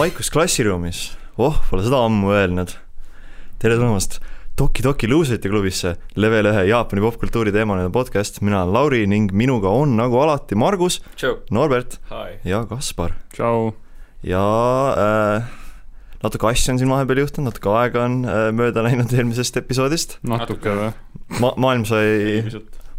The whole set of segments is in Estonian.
vaikus klassiruumis, oh, pole seda ammu öelnud. tere tulemast Toki Toki luusrite klubisse, level ühe Jaapani popkultuuri teemaline podcast, mina olen Lauri ning minuga on nagu alati Margus, Norbert Hi. ja Kaspar. tšau. ja äh, natuke asju on siin vahepeal juhtunud, natuke aega on äh, mööda läinud eelmisest episoodist. natuke või? Ma-, maailm sai,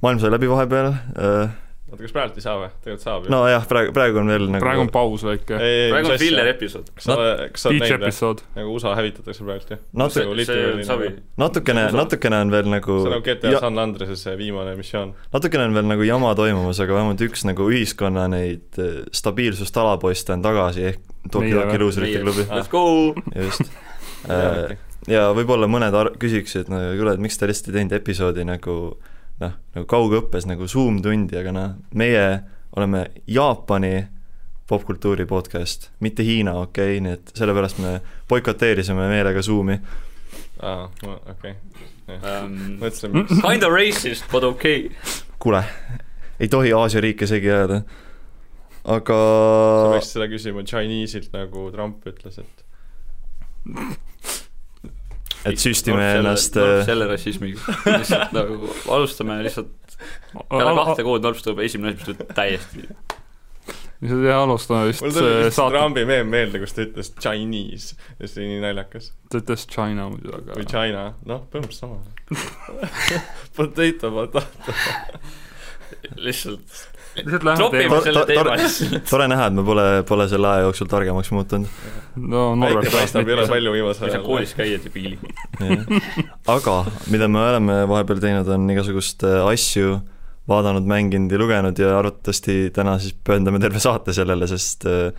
maailm sai läbi vahepeal äh, oota, kas praegu ei saa või? tegelikult saab ju. nojah, praegu, praegu on veel nagu praegu on paus väike. praegu on filler episood. kas sa oled, kas sa oled näinud episood. nagu USA hävitatakse praegu jah? Natu-, Nagu see nagu- natukene, natukene on veel nagu see on nagu GTA ja, San Andreases see viimane missioon. natukene on veel nagu jama toimumas, aga vähemalt üks nagu ühiskonna neid eh, stabiilsust alapoiste on tagasi, ehk Toki või? luuserite klubi, Let's go! just Äh, ja võib-olla mõned ar-, küsiksid, no kuule, et miks te lihtsalt ei teinud episoodi nagu noh, nagu kaugõppes nagu Zoom tundi, aga noh, meie oleme Jaapani popkultuuri podcast, mitte Hiina, okei okay?, nii et sellepärast me boikoteerisime meelega Zoomi. aa, okei. Um, mõtlesin, miks. Kinda racist, but okei okay.. kuule, ei tohi Aasia riike segi ajada. aga sa peaksid seda küsima Chinese'ilt, nagu Trump ütles, et et süstime ennast äh, selle rassismiga, lihtsalt nagu alustame lihtsalt peale kahte kuud Norps tuleb esimene asi, mis tuleb täiesti. lihtsalt jah, alustame vist mul tuli lihtsalt saate, Trumpi meem meelde, kus ta ütles Chinese ja see oli nii naljakas. ta ütles China muidu, või aga China, noh, põhimõtteliselt sama. Potato, potato. lihtsalt tore näha, et me pole, pole selle aja jooksul targemaks muutunud. no Norbert paistab jõle palju viimasel sa koolis käid ja piili. aga mida me oleme vahepeal teinud, on igasugust äh, asju vaadanud, mänginud ja lugenud ja arvatavasti täna siis pühendame terve saate sellele, sest äh,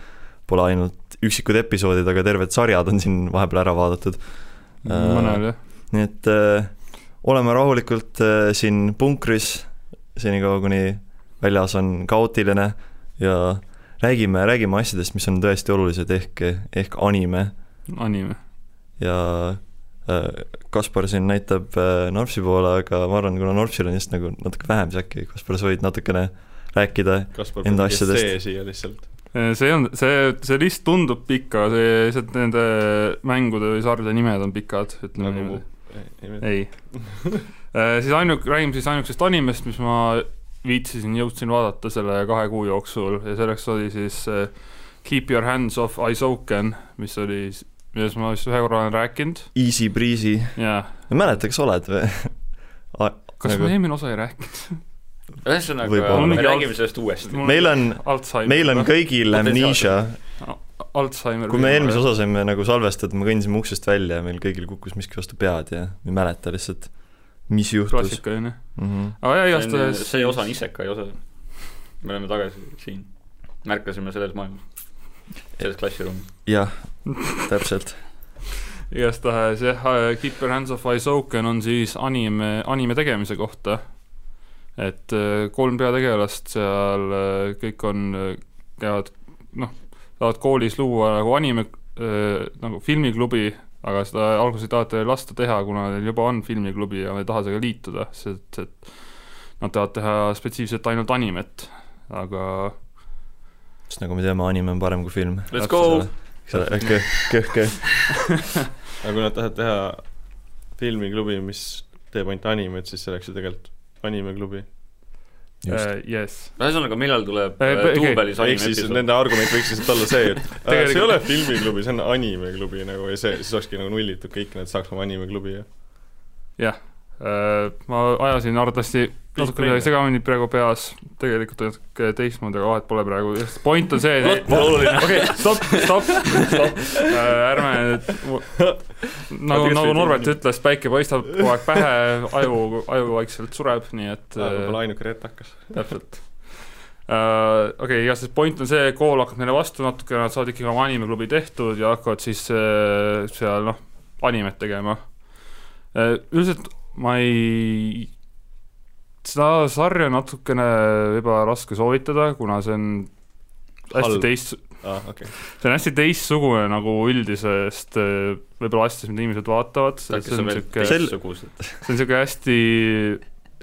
pole ainult üksikud episoodid, aga terved sarjad on siin vahepeal ära vaadatud. mõnel jah. nii et äh, oleme rahulikult äh, siin punkris senikaua, kuni väljas on kaootiline ja räägime, räägime asjadest, mis on tõesti olulised, ehk, ehk anime anime. ja äh, Kaspar siin näitab äh, Norpsi poole, aga ma arvan, kuna Norpsil on just nagu natuke vähem, siis äkki Kaspar, sa võid natukene rääkida Kaspar enda asjadest. siia lihtsalt. see on, see, see list tundub pikk, aga see, lihtsalt nende mängude või sarjade nimed on pikad, ütleme nagu niimoodi. ei. siis ainuk-, räägime siis ainukesest animest, mis ma viitsisin, jõudsin vaadata selle kahe kuu jooksul ja selleks oli siis äh, Keep your hands off Aizouken, mis oli, millest ma vist ühe korra olen rääkinud Easy breezy, ja ma ei mäleta, kas oled või? kas Nagu- ma eelmine osa ei rääkinud? ühesõnaga me räägime sellest uuesti. meil on, meil on kõigil amnesia, Alzheimer. kui me eelmise osa saime nagu salvestatud, me kõndisime uksest välja ja meil kõigil kukkus miski vastu pead ja me ei mäleta lihtsalt, mis juhtus klassikaline. mm. -hmm. aga igastahes see osa on isekai osa. me oleme tagasi siin. märkasime selles maailmas, selles klassiruumis. jah, täpselt. igastahes jah, Keep your hands off Aizouken on siis anime, anime tegemise kohta. et äh, kolm peategelast seal, kõik on, käivad noh, tahavad koolis luua nagu anime äh, nagu filmiklubi, aga seda alguses ei taheta lasta teha, kuna neil juba on filmiklubi ja nad ei taha sellega liituda, sest et nad tahavad teha spetsiifiliselt ainult animet, aga sest nagu me teame, anime on parem kui film. Let's go! köh, köh. aga kui nad tahavad teha filmiklubi, mis teeb ainult animet, siis see oleks ju tegelikult animeklubi. Äh, yes. ühesõnaga, millal tuleb okei. duubelis ehk anime siis episood? nende argument võiks lihtsalt olla see, et äh, see ei ole filmiklubi, see on animeklubi nagu ja see, siis olekski nagu nullitud kõik, nad saaks oma animeklubi ja jah, ma ajasin arvatavasti natuke midagi segamini praegu peas, tegelikult on natuke teistmoodi, aga vahet pole praegu, point on see, et okei, stopp, stopp, stopp, ärme nüüd nagu, nagu Norbert ütles, päike paistab kogu aeg pähe, aju, aju vaikselt sureb, nii et äh, võib-olla ainuke retakas. täpselt. Uh, okei okay,, igastahes point on see, kool hakkab neile vastu natuke, nad saavad ikkagi oma animeklubi tehtud ja hakkavad siis uh, seal noh, animet tegema uh,. üldiselt ma ei, seda sarja on natukene võib-olla raske soovitada, kuna see on hästi teist, aa, okei. see on hästi teistsugune nagu üldisest uh, võib-olla asjadest, mida inimesed vaatavad, see on teistsugused. see on siuke hästi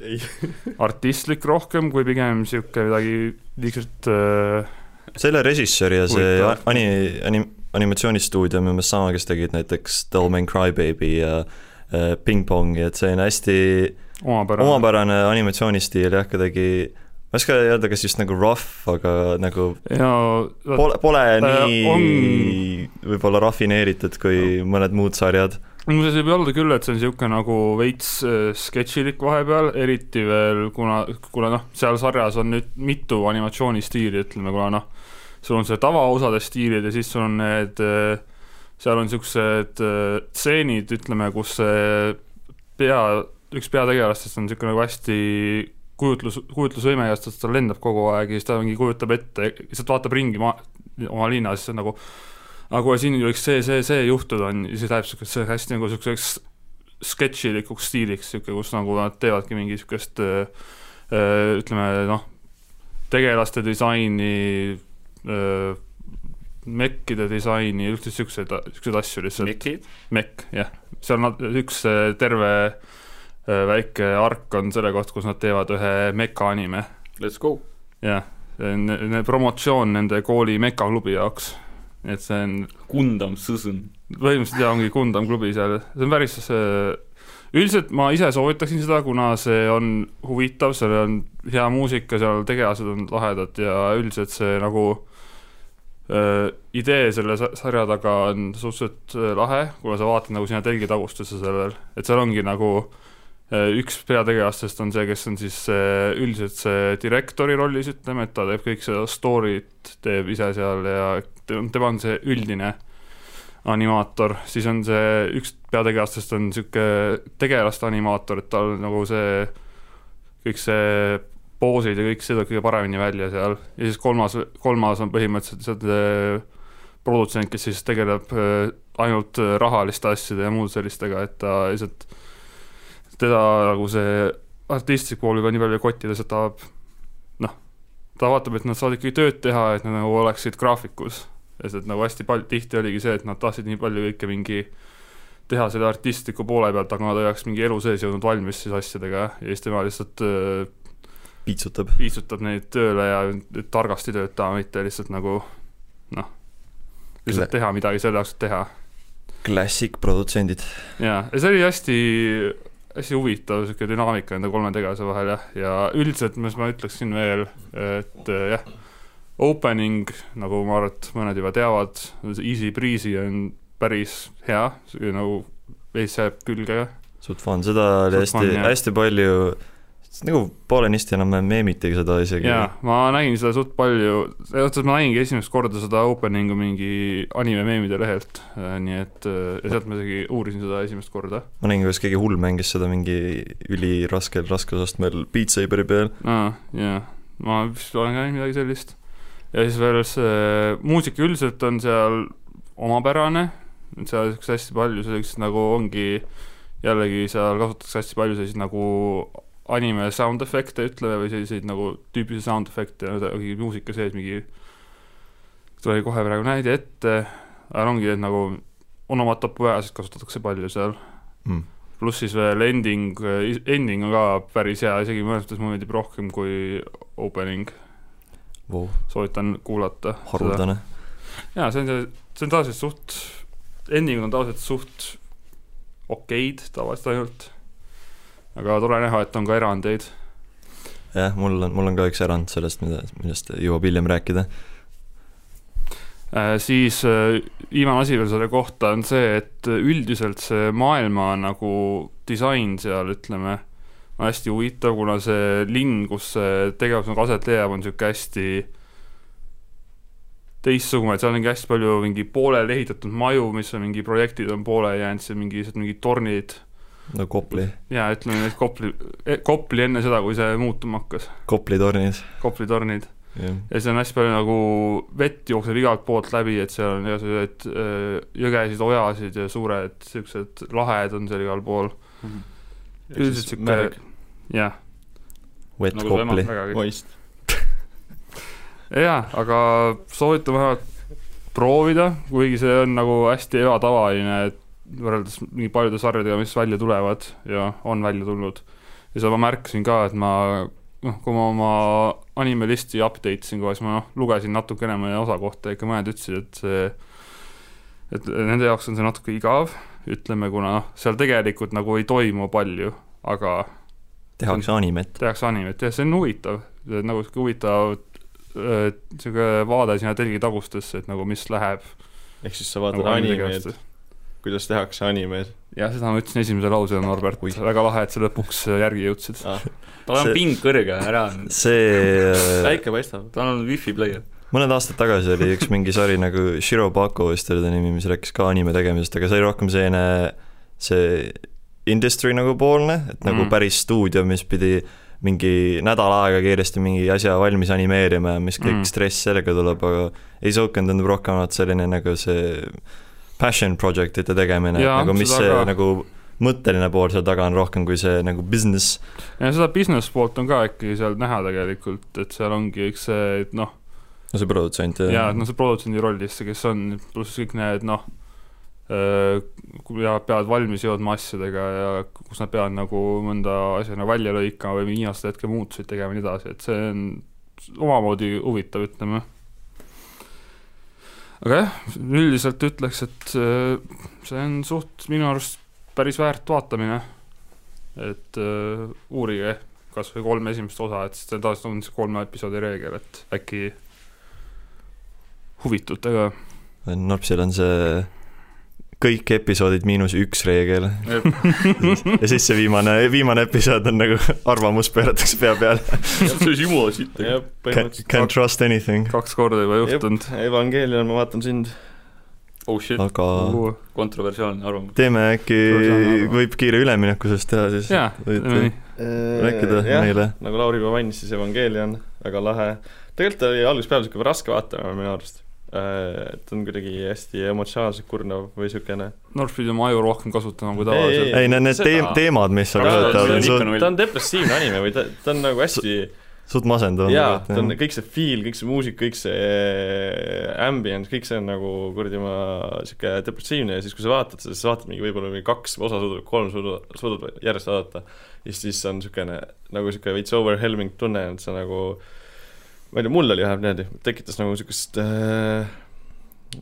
artistlik rohkem kui pigem siuke midagi liigselt uh, selle režissöör ja see ani-, ani-, animatsioonistuudio on umbes sama, kes tegid näiteks Devil May Cry Baby ja äh, Ping Pongi, et selline hästi omapärane. omapärane animatsioonistiil jah, kuidagi ma ei oska öelda, kas just nagu rough, aga nagu ja pole, pole Äh, nii võib-olla rafineeritud kui mõned muud sarjad. muuseas võib olla küll, et see on niisugune nagu veits äh, sketšilik vahepeal, eriti veel kuna, kuna noh, seal sarjas on nüüd mitu animatsioonistiili, ütleme, kuna noh, sul on see tavaosade stiilid ja siis sul on need, seal on niisugused äh, stseenid, ütleme, kus see pea, üks peategelastest on niisugune nagu hästi kujutlus, kujutlusvõimega, sest ta lendab kogu aeg ja siis ta mingi kujutab ette, lihtsalt vaatab ringi maa, oma linnas, siis on nagu aga kui siin võiks see, see, see juhtuda, on, siis läheb niisuguseks hästi nagu niisuguseks sketšilikuks stiiliks, niisugune, kus nagu nad teevadki mingi niisugust äh, ütleme noh, tegelaste disaini äh,, mekkide disaini, üldse niisuguseid, niisuguseid asju lihtsalt. Mekk, jah. seal nad, üks äh, terve äh, väike ark on selle kohta, kus nad teevad ühe meka anime. Let's go. jah, promotsioon nende kooli mekaklubi jaoks. et see on Gundam Sõsõn. põhimõtteliselt jaa, ongi Gundam klubi seal, see on päris see üldiselt ma ise soovitaksin seda, kuna see on huvitav, seal on hea muusika, seal tegelased on lahedad ja üldiselt see nagu äh, idee selle sa- sarja taga on suhteliselt äh, lahe, kuna sa vaatad nagu sinna telgitagustusse sellel, et seal ongi nagu äh, üks peategelastest on see, kes on siis äh, üldiselt see direktori rollis, ütleme, et ta teeb kõik seda story't, teeb ise seal ja te- tema on see üldine animaator, siis on see üks peategelastest on niisugune tegelaste animaator, et tal nagu see kõik see poosid ja kõik see tuleb kõige paremini välja seal. Ja siis kolmas, kolmas on põhimõtteliselt see produtsent, kes siis tegeleb äh, ainult äh, rahaliste asjade ja muude sellistega, et ta lihtsalt, teda nagu see artistlik pool juba nii palju kottides, et ta noh, ta vaatab, et nad saavad ikkagi tööd teha, et nad nagu oleksid graafikus sest et nagu hästi palju, tihti oligi see, et nad tahtsid nii palju kõike mingi teha selle artistliku poole pealt, aga nad ei oleks mingi elu sees jõudnud valmis siis asjadega ja siis tema lihtsalt äh, piitsutab. piitsutab neid tööle ja targasti töötama, mitte lihtsalt nagu noh, lihtsalt teha midagi selle jaoks, et teha. Classic produtsendid. jaa, ja see oli hästi, hästi huvitav niisugune dünaamika nende kolme tegelase vahel jah, ja üldiselt mis ma ütleksin veel, et äh, jah, opening, nagu ma arvan, et mõned juba teavad, Easy Breezy on päris hea, nagu veits jääb külge suht fun, seda oli hästi hästi palju, nagu poolenisti enam meemitigi seda isegi. jaa, ma nägin seda suht palju, selles mõttes ma nägingi esimest korda seda opening'u mingi anime meemide lehelt, nii et äh, ja sealt ma isegi uurisin seda esimest korda. ma nägin, kuidas keegi hull mängis seda mingi üliraskel raskusastmel Beat Saberi peal. aa, jaa, ma vist olen ka näinud midagi sellist. ja siis veel see muusika üldiselt on seal omapärane, seal niisugust hästi palju sellist nagu ongi jällegi seal kasutatakse hästi palju selliseid nagu anime sound efekte ütleme või selliseid nagu tüüpilisi sound efekte, muusika sees mingi, tuli kohe praegu näide ette, aga ongi need nagu onomatopoeasid kasutatakse palju seal Mm. pluss siis veel ending, ending on ka päris hea, isegi mõnes mõttes mulle meeldib rohkem kui opening, Wow, soovitan kuulata. haruldane. jaa, see on see, see on tavaliselt suht, endingud on tavaliselt suht okeid tavaliselt ainult, aga tore näha, et on ka erandeid. jah, mul on, mul on ka üks erand sellest, mida, millest jõuab hiljem rääkida. Äh, siis äh, viimane asi veel selle kohta on see, et üldiselt see maailma nagu disain seal, ütleme, on hästi huvitav, kuna see linn, kus see tegevus nagu aset leiab, on niisugune hästi teistsugune, et seal ongi hästi palju mingi pooleli ehitatud maju, mis on mingi projektid on pooleli jäänud, siis on mingi, mingid tornid no Kopli, ja ütleme, et Kopli, Kopli enne seda, kui see muutuma hakkas, Kopli tornis, Kopli tornid ja siis on hästi palju nagu vett jookseb igalt poolt läbi, et seal on igasuguseid äh, jõgesid, ojasid ja suured siuksed lahed on seal igal pool. üldiselt siuke, jah, Wet Nagu. Kopli. moist. jaa, aga soovitan vähemalt proovida, kuigi see on nagu hästi ebatavaline, et võrreldes nii paljude sarjadega, mis välja tulevad ja on välja tulnud. ja seda ma märkasin ka, et ma noh, kui ma oma anime listi update isin kohe, siis ma noh, lugesin natukene mõne osa kohta, ikka mõned ütlesid, et see et nende jaoks on see natuke igav, ütleme, kuna noh, seal tegelikult nagu ei toimu palju, aga tehakse animet. tehakse animet ja see on huvitav, nagu sihuke huvitav sihuke vaade sinna telgitagustesse, et nagu mis läheb ehk siis sa vaatad nagu animeid. Kuidas tehakse animeid jah, seda ma ütlesin esimese lausena, Norbert, väga lahe, et sa lõpuks äh, järgi jõudsid. ah. tal on See- ping kõrge, ära, see äh, päike paistab. tal on wifi player. mõned aastad tagasi oli üks mingi sari nagu Shirobako vist oli ta nimi, mis rääkis ka anime tegemisest, aga see oli rohkem selline see industry nagu poolne, et nagu Mm. päris stuudio, mis pidi mingi nädal aega kiiresti mingi asja valmis animeerima ja mis kõik Mm. stress sellega tuleb, aga Eisoken tundub rohkem olevat selline nagu see passion project'ite tegemine, Jaa, nagu mis see ka. nagu mõtteline pool seal taga on rohkem kui see nagu business. ja seda business poolt on ka ikkagi seal näha tegelikult, et seal ongi üks see, et noh, no see produtsent ja et noh, see produtsendi rollis, kes on, pluss kõik need noh, ja peavad valmis jõudma asjadega ja kus nad peavad nagu mõnda asja nagu välja lõikama või viimasel hetkel muutuseid tegema ja nii edasi, et see on omamoodi huvitav, ütleme. Aga jah, üldiselt ütleks, et äh, see on suht minu arust päris väärt vaatamine. et uh, uurige kas või kolm esimest osa, et tavaliselt on see kolme episoodi reegel, et äkki huvitute ka. Norpsil on see kõik episoodid miinus üks reegel ja siis see viimane, viimane episood on nagu arvamus pööratakse pea peale. see on jumala sitt. Can't, trust anything, kaks korda juba juhtunud. Evangelion, ma vaatan sind. oh shit, aga kontroversiaalne arvamus. teeme äkki, võib kiire ülemineku sellest teha siis. jaa, teeme nii. rääkida meile. nagu Lauri juba mainis, siis Evangelion, väga lahe. tegelikult oli algusest peale siuke raske vaatama minu arust. Et on kuidagi hästi emotsionaalselt kurnav või siukene. North pidi oma aju rohkem kasutama kui Ei, tavaliselt. ei, need, need Seda- teem-, teemad, mis on on suht, ikka ta on depressiivne anime või ta, ta on nagu hästi suht masendav. jaa, ta on kõik see feel, kõik see muusika, kõik see ambience, kõik see on nagu kuradi ma sihuke depressiivne ja siis, kui sa vaatad seda, siis sa vaatad mingi võib-olla mingi kaks osa suudad, kolm suudad, suudad järjest vaadata. ja siis on niisugune nagu sihuke veits overwhelming tunne, et sa nagu ma ei tea, mul oli vähemalt niimoodi, tekitas nagu niisugust äh,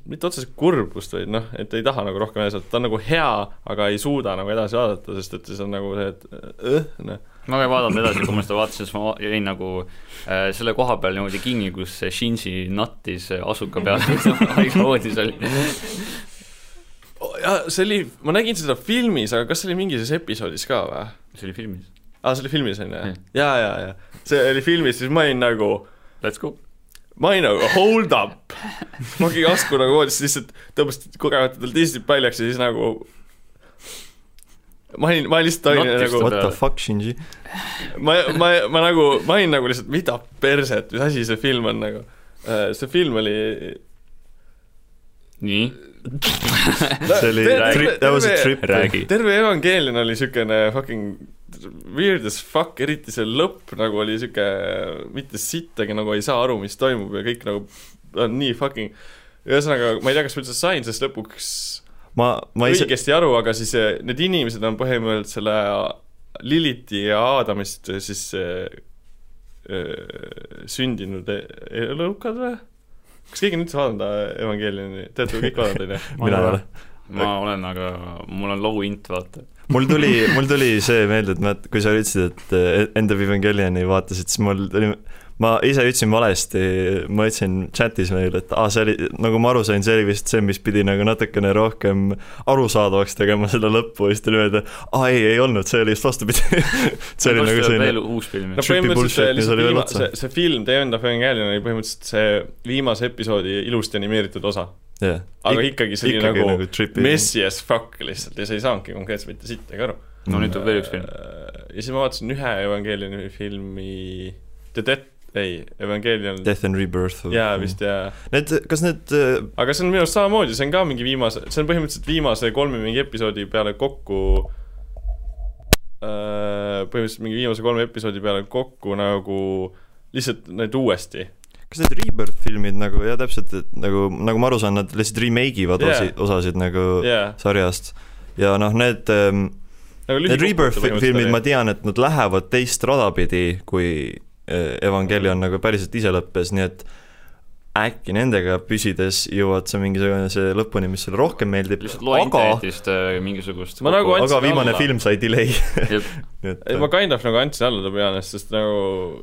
mitte otseselt kurbust, vaid noh, et ei taha nagu rohkem edasi vaadata, ta on nagu hea, aga ei suuda nagu edasi vaadata, sest et siis on nagu see, et äh, noh, ma ei vaadanud edasi, kui ma seda vaatasin, siis ma jäin nagu äh, selle koha peal niimoodi kinni, kus see Shinji nattis asuka peal haiglavoodis oli. ja see oli, ma nägin seda filmis, aga kas see oli mingis episoodis ka või? see oli filmis. aa, see oli filmis on ju Mm.? ja, ja, ja see oli filmis, siis ma olin nagu, Let's go. ma olin nagu hold up. ma mingi asku nagu voodisse lihtsalt tõmbasin kogemata tal tistid paljaks ja siis nagu ma olin, ma lihtsalt olin nagu, What the fuck, Shinji? ma, ma, ma nagu, ma olin nagu lihtsalt, mida perset, mis asi see film on nagu. see film oli nii, see oli that was a trip. räägi. terve Evangelion oli siukene fucking weird as fuck, eriti see lõpp nagu oli siuke, mitte sittagi nagu ei saa aru, mis toimub ja kõik nagu on nii fucking ühesõnaga, ma ei tea, kas ma üldse sain sellest lõpuks ma, ma ise, õigesti aru, aga siis eh, need inimesed on põhimõtteliselt selle Liliti ja Aadamist eh, siis äh, sündinud e- elukad või? kas keegi on üldse vaadanud äh, Evangelioni, te olete kõik vaadanud, on ju? mina ei ole. ma olen, aga mul on low int, vaata. Mul tuli, mul tuli see meelde, et ma, kui sa ütlesid, et eh, End of Evangelioni vaatasid, siis mul tuli, ma ise ütlesin valesti, ma ütlesin chatis meil, et aa, see oli, nagu ma aru sain, see oli vist see, mis pidi nagu natukene rohkem arusaadavaks tegema seda lõppu ja siis tuli öelda, aa ei, ei olnud, see oli just vastupidi. see oli nagu veel selline, uus film no. Põhimõtteliselt see veel viima-, see, see film The End of Evangelion oli põhimõtteliselt see viimase episoodi ilusti animeeritud osa. jah. aga ikkagi see oli nagu, nagu messy as fuck lihtsalt ja sa ei saanudki konkreetselt mitte sittagi aru. no nüüd tuleb veel üks film. ja siis ma vaatasin ühe Evangelioni filmi, The Death, ei, Evangelion, Death and Rebirth. jaa vist jaa. Need, kas need äh, aga see on minu arust samamoodi, see on ka mingi viimase, see on põhimõtteliselt viimase kolme mingi episoodi peale kokku äh, põhimõtteliselt mingi viimase kolme episoodi peale kokku nagu lihtsalt need uuesti. Kas need Rebirth filmid nagu jah, täpselt, et nagu, nagu ma aru saan, nad lihtsalt remake ivad Jaa. osi, osasid nagu jaa. sarjast ja noh, need ähm, nagu Need Rebirth fi- filmid, ma tean, et nad lähevad teist rada pidi, kui äh, Evangelion nagu päriselt ise lõppes, nii et äkki nendega püsides jõuad sa mingisugune see lõpuni, mis sulle rohkem meeldib, lihtsalt loe aga internetist äh, mingisugust Ma nagu aga viimane alla. film sai delay ma kind of nagu andsin alla be honest, sest nagu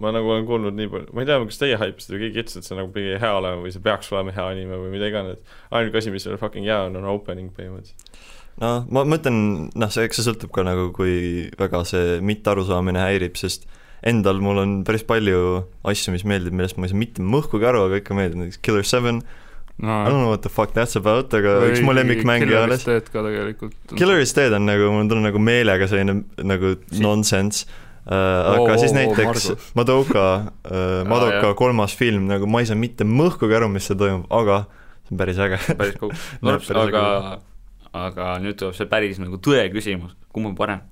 ma nagu olen kuulnud nii palju, ma ei tea, kas teie haipisite või keegi ütles, et see nagu pidi hea olema või see peaks olema hea anime või mida iganes. ainuke asi, mis seal fucking hea on, on opening põhimõtteliselt. noh, ma mõtlen, noh, see, eks see sõltub ka nagu, kui väga see mittearusaamine häirib, sest endal mul on päris palju asju, mis meeldib, millest ma ei saa mitte mõhkugi aru, aga ikka meeldib, näiteks Killer Seven, I don't no know what the fuck that's about, aga üks mu lemmikmänge alles. teed ka tegelikult. Killer is Dead on nagu, mul on nagu meelega selline nagu nonsense aga Oo, siis näiteks Margus. Madoka uh, Madoka jah. kolmas film, nagu ma ei saa mitte mõhkugi aru, mis seal toimub, aga see on päris äge. päris cool. Päris aga, aga nüüd tuleb see päris nagu tõe küsimus, kumb on parem?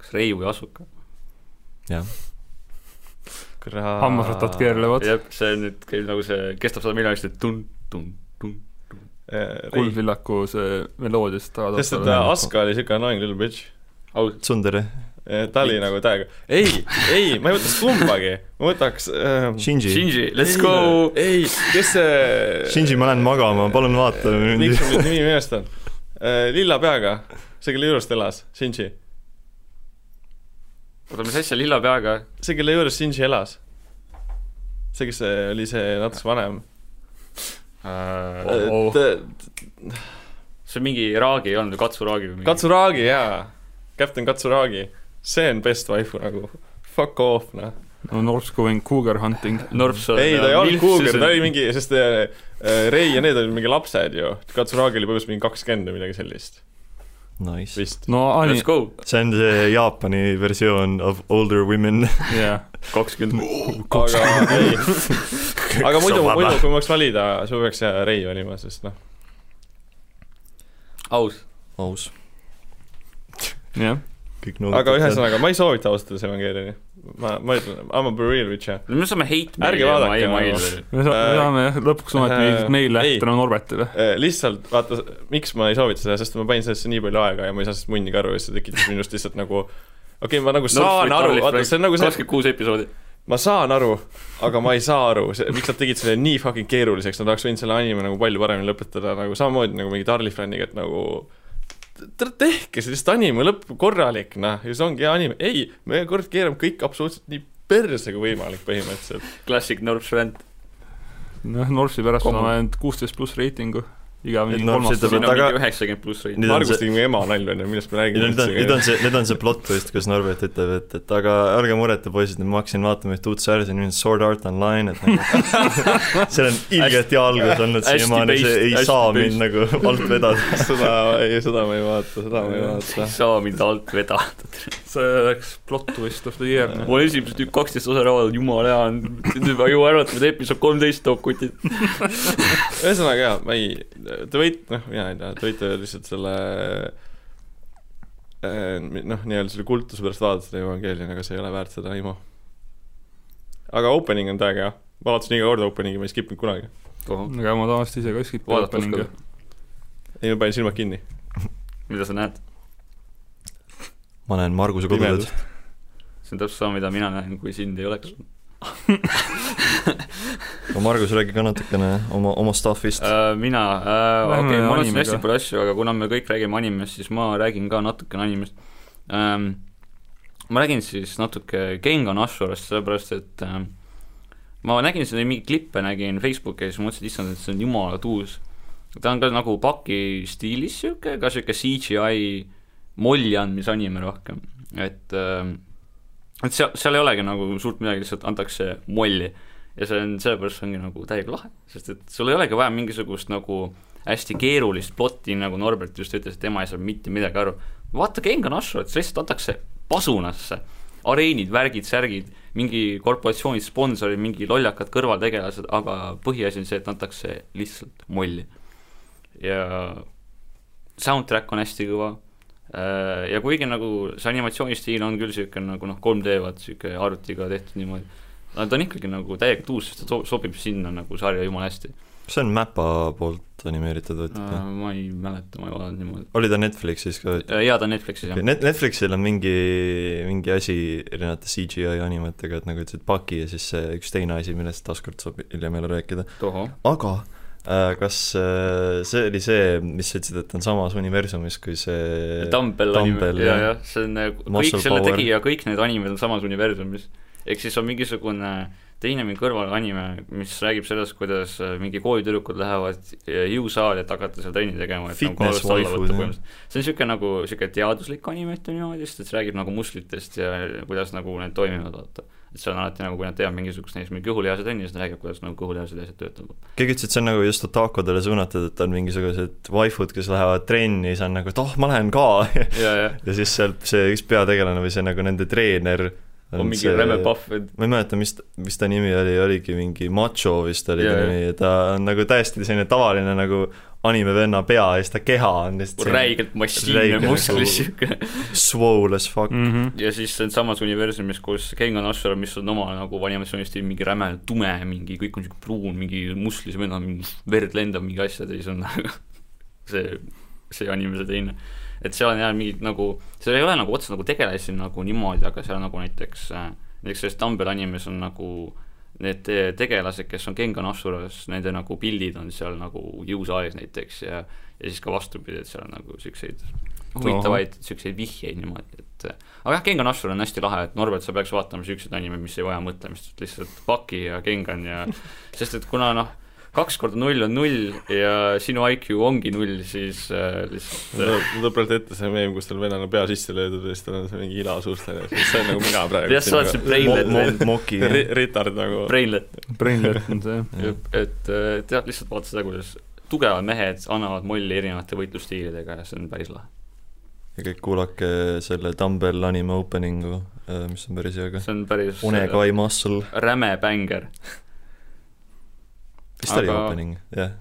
kas Rei või Asuka? jah, hammasratad keerlevad, jah, see nüüd käib nagu see, kestab sada miljonit, tun, tun, tun. Kuldvillaku see meloodiast taga sest et äh, Aska oli siuke annoying little bitch. Tsundere, ta oli nagu täiega, ei, ei, ma ei võtaks kumbagi, ma võtaks äh, Shinji. Shinji, let's go. ei, kes see Shinji, ma lähen magama, palun vaata miks mind. mul nüüd nimi meelest on? lilla peaga, see, kelle juures ta elas, Shinji. oota, mis asja, lilla peaga? see, kelle juures Shinji elas. see, kes see oli see natuke vanem. Oh. see mingi Raagi ei olnud ju, Katsuraagi või mingi? Katsuragi, jaa. Captain Katsuragi. See on best waifu nagu. Fuck off, noh. no North's going cougar hunting. Norps on ei, ta ei olnud milf, Cougar, ta oli mingi, sest äh, äh, Rei ja need olid mingi lapsed ju. Katsuragi oli põhimõtteliselt mingi kakskümmend või midagi sellist, Nice. vist. no ani- Let's, go, see on see Jaapani versioon of older women. jah, kakskümmend. aga ei, aga muidu, muidu kui ma oleks valida, siis ma peaks Rei valima, sest noh, aus. aus. jah. Kõik aga. ühesõnaga, ma ei soovita ausalt öeldes Evangelioni. ma, ma ütlen, I m a real bitch, jah. me saame hate Ärge vaadake, ma ei nagu. mail. me me saame jah, lõpuks ometi äh, mingit meile ei. tänu Norbertile. Eh, lihtsalt vaata, miks ma ei soovita seda, sest ma panin sellesse nii palju aega ja ma ei saa sellest munnigi aru ja see tekitas minust lihtsalt nagu okei okay,, ma nagu saan aru, vaata see on nagu see, kakskümmend kuus episoodi. ma saan aru, aga ma ei saa aru, see, miks nad tegid selle nii fucking keeruliseks, nad oleks võinud selle anime nagu palju paremini lõpetada nagu samamoodi nagu mingi Darli fänniga, et nagu tehke sellest anime lõpp korralik, noh, ja see ongi hea anime, ei, me kord keerame kõik absoluutselt nii perse kui võimalik põhimõtteliselt. Classic Norps vend. noh, Northsi pärast on ainult kuusteist pluss reitingu. Iga mingi Norths kolmas siin on aga- mingi üheksakümmend pluss on Margus see- tegi mu ema nalja, onju, millest me nüüd räägime on, nüüd on see, nüüd on see plot twist, kus Norbert ütleb, et, et aga ärge murete, poisid, ma hakkasin vaatama ühte uut sarja, see on nimelt Sword Art Online, et nagu seal on ilgelt hea algus olnud siiamaani, see ei saa based. mind nagu alt vedada. seda, ei, seda ma ei vaata, seda ma ei vaata ei. saa mind alt vedada. See oleks plot twist of the year. mul on esimesed tükk kaksteist osa ära vaadanud, jumala hea on. nüüd ma jõuan ära, et nüüd episood kolmteist toob kutid. ühesõnaga jaa, ma ei, te võite, noh, mina ei tea, te võite lihtsalt selle eh, noh, nii-öelda selle kultuse pärast vaadata seda Evangelioni, aga see ei ole väärt seda IMO. aga opening on täiega hea, ma vaatasin iga kord opening'i, ma ei skip inud kunagi. aga ma tavaliselt ise ka skip opening'i ei, ma panin silmad kinni. mida sa näed? Ma näen Marguse kodutust. see on täpselt sama, mida mina näen, kui sind ei oleks. aga Margus, räägi ka natukene oma, oma stuff'ist. Äh, mina äh,, Lähme okei okay,, ma mõtlesin hästi palju asju, aga kuna me kõik räägime animest, siis ma räägin ka natukene animest ähm,. ma räägin siis natuke Gengan Ashurast, sellepärast et ähm, ma nägin seda mingeid klippe, nägin Facebooki ja siis mõtlesin, et issand, et see on jumala tuus. ta on ka nagu paki stiilis sihuke, ka sihuke CGI molli andmisanime rohkem, et ähm, et seal, seal ei olegi nagu suurt midagi, lihtsalt antakse molli ja see on, sellepärast see ongi nagu täiega lahe, sest et sul ei olegi vaja mingisugust nagu hästi keerulist plotti, nagu Norbert just ütles, et tema ei saa mitte midagi aru. vaata Gengan Ashura, et see lihtsalt antakse pasunasse, areenid, värgid, särgid, mingi korporatsioonid, sponsorid, mingi lollakad kõrvaltegelased, aga põhiasi on see, et antakse lihtsalt molli. ja soundtrack on hästi kõva Äh, ja kuigi nagu see animatsioonistiil on küll niisugune nagu noh, 3D vaat niisugune arvutiga tehtud niimoodi, aga ta on ikkagi nagu täielikult uus, sest ta so- sobib sinna nagu sarja jumala hästi see on Mäpa poolt animeeritud võetud või? ma ei mäleta, ma ei vaadanud niimoodi. oli ta Netflixis ka võetud? jaa, ta on Netflixis, jah. Net-, Netflixil on mingi, mingi asi erinevate CGI animatega, et nagu ütlesid, Paki ja siis see üks teine asi, millest taaskord saab hiljem jälle rääkida. aga äh, kas äh, see oli see, mis sa ütlesid, et on samas universumis kui see Dumbbell anime, jaa, jah, see on äh, kõik selle tegija, kõik need animed on samas universumis. ehk siis on mingisugune teine mingi kõrvalanime, mis räägib sellest, kuidas äh, mingi koolitüdrukud lähevad äh, jõusaali, et hakata seal trenni tegema, et nagu Fitness nagu waifu, see on niisugune nagu, niisugune teaduslik anime, ütleme niimoodi, sest et see räägib nagu muslitest ja kuidas nagu need toimivad, vaata. Et see on alati nagu, kui nad teevad mingisugust näiteks mingi kõhulihase trenni, siis ta räägib, kuidas nagu kõhulihased ja asjad töötavad. keegi ütles, et see on nagu just otakudele suunatud, et on mingisugused waifud, kes lähevad trenni, siis on nagu, et oh, ma lähen ka ja, ja. ja siis seal see üks peategelane või see nagu nende treener on mingi see, räme pahv, et ma ei mäleta, mis, mis ta nimi oli, oligi mingi Macho vist oli yeah, ta nimi ta on nagu täiesti selline tavaline nagu animevenna pea ja siis ta keha on lihtsalt räigelt massiivne musklis sihuke swole as fuck mm. -hmm. ja siis see on samas universumis, kus Kengan Ashura, mis on oma nagu animatsioonistiil mingi räme tume, mingi kõik on sihuke pruun, mingi muslis venna, mingi verd lendab mingi asjade ja siis on nagu see, see anime see teine et seal on jah mingid nagu, seal ei ole nagu otseselt nagu tegelasi nagu niimoodi, aga seal nagu näiteks, äh, näiteks selles Dumbbell animes on nagu need tegelased, kes on Gengan Asuras, nende nagu pildid on seal nagu jõusaalis näiteks ja ja siis ka vastupidi, et seal on nagu niisuguseid huvitavaid niisuguseid vihjeid niimoodi, et aga jah, Gengan Ashur on hästi lahe, et Norbert, sa peaks vaatama niisuguseid anime, mis ei vaja mõtlemist, lihtsalt Paki ja Gengan ja sest et kuna noh, kaks korda null on null ja sinu IQ ongi null, siis äh, lihtsalt äh, mul tuleb praegu ette see meem, kus tal venelane pea sisse löödud ja siis tal on see mingi ila suustlane, see on nagu mina praegu. jah, sa oled see brainlet mo, mo, moki Ri, retard nagu. Brainlet. Brainlet on see, jah. et, et jah, lihtsalt vaata seda, kuidas tugevad mehed annavad molli erinevate võitlusstiilidega ja see on päris lahe ja kõik kuulake selle Dumbbell anime opening'u, äh, mis on päris hea ka. see on päris Unegai Muscle. räme bängar vist aga... oli opening, jah.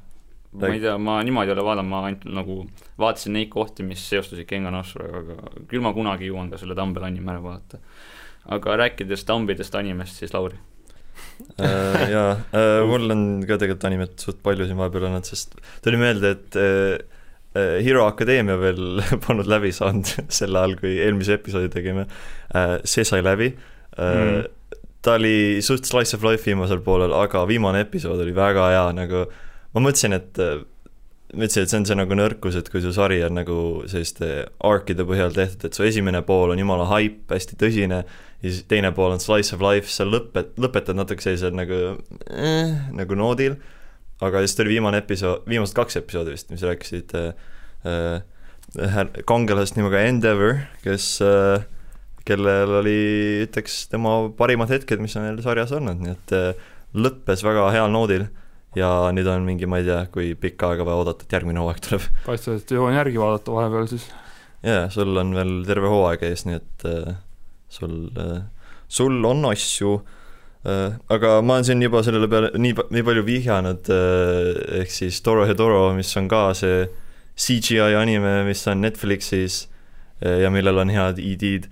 ma ei tea, ma niimoodi ei ole vaadanud, ma ainult nagu vaatasin neid kohti, mis seostusid Kengan Ashuraga, aga küll ma kunagi jõuan ka selle Dumbbell anime ära vaadata. aga rääkides Dumbidest animest, siis Lauri äh, jaa äh,, mul on ka tegelikult animet suht palju siin vahepeal olnud, sest tuli meelde, et äh Hero Akadeemia veel polnud läbi saanud sel ajal, kui eelmise episoodi tegime äh,, see sai läbi äh, mm ta oli suht slice of life viimasel poolel, aga viimane episood oli väga hea, nagu ma mõtlesin, et ma ütlesin, et see on see nagu nõrkus, et kui su sari on nagu selliste arkide põhjal tehtud, et su esimene pool on jumala haip, hästi tõsine, ja siis teine pool on slice of life, sa lõpet-, lõpetad natuke sellisel nagu eh, nagu noodil, aga siis tuli viimane episood, viimased kaks episoodi vist, mis rääkisid äh, äh, kangelasest nimega Endeavor, kes äh, kellel oli, ütleks, tema parimad hetked, mis on neil sarjas olnud, nii et äh, lõppes väga heal noodil ja nüüd on mingi, ma ei tea, kui pikka aega vaja oodata, et järgmine hooaeg tuleb. paistab, et jõuan järgi vaadata vahepeal siis. jaa, sul on veel terve hooaeg ees, nii et äh, sul äh,, sul on asju äh,, aga ma olen siin juba sellele peale nii, nii palju vihjanud äh,, ehk siis Toro Hedoro, mis on ka see CGI anime, mis on Netflixis äh, ja millel on head ID-d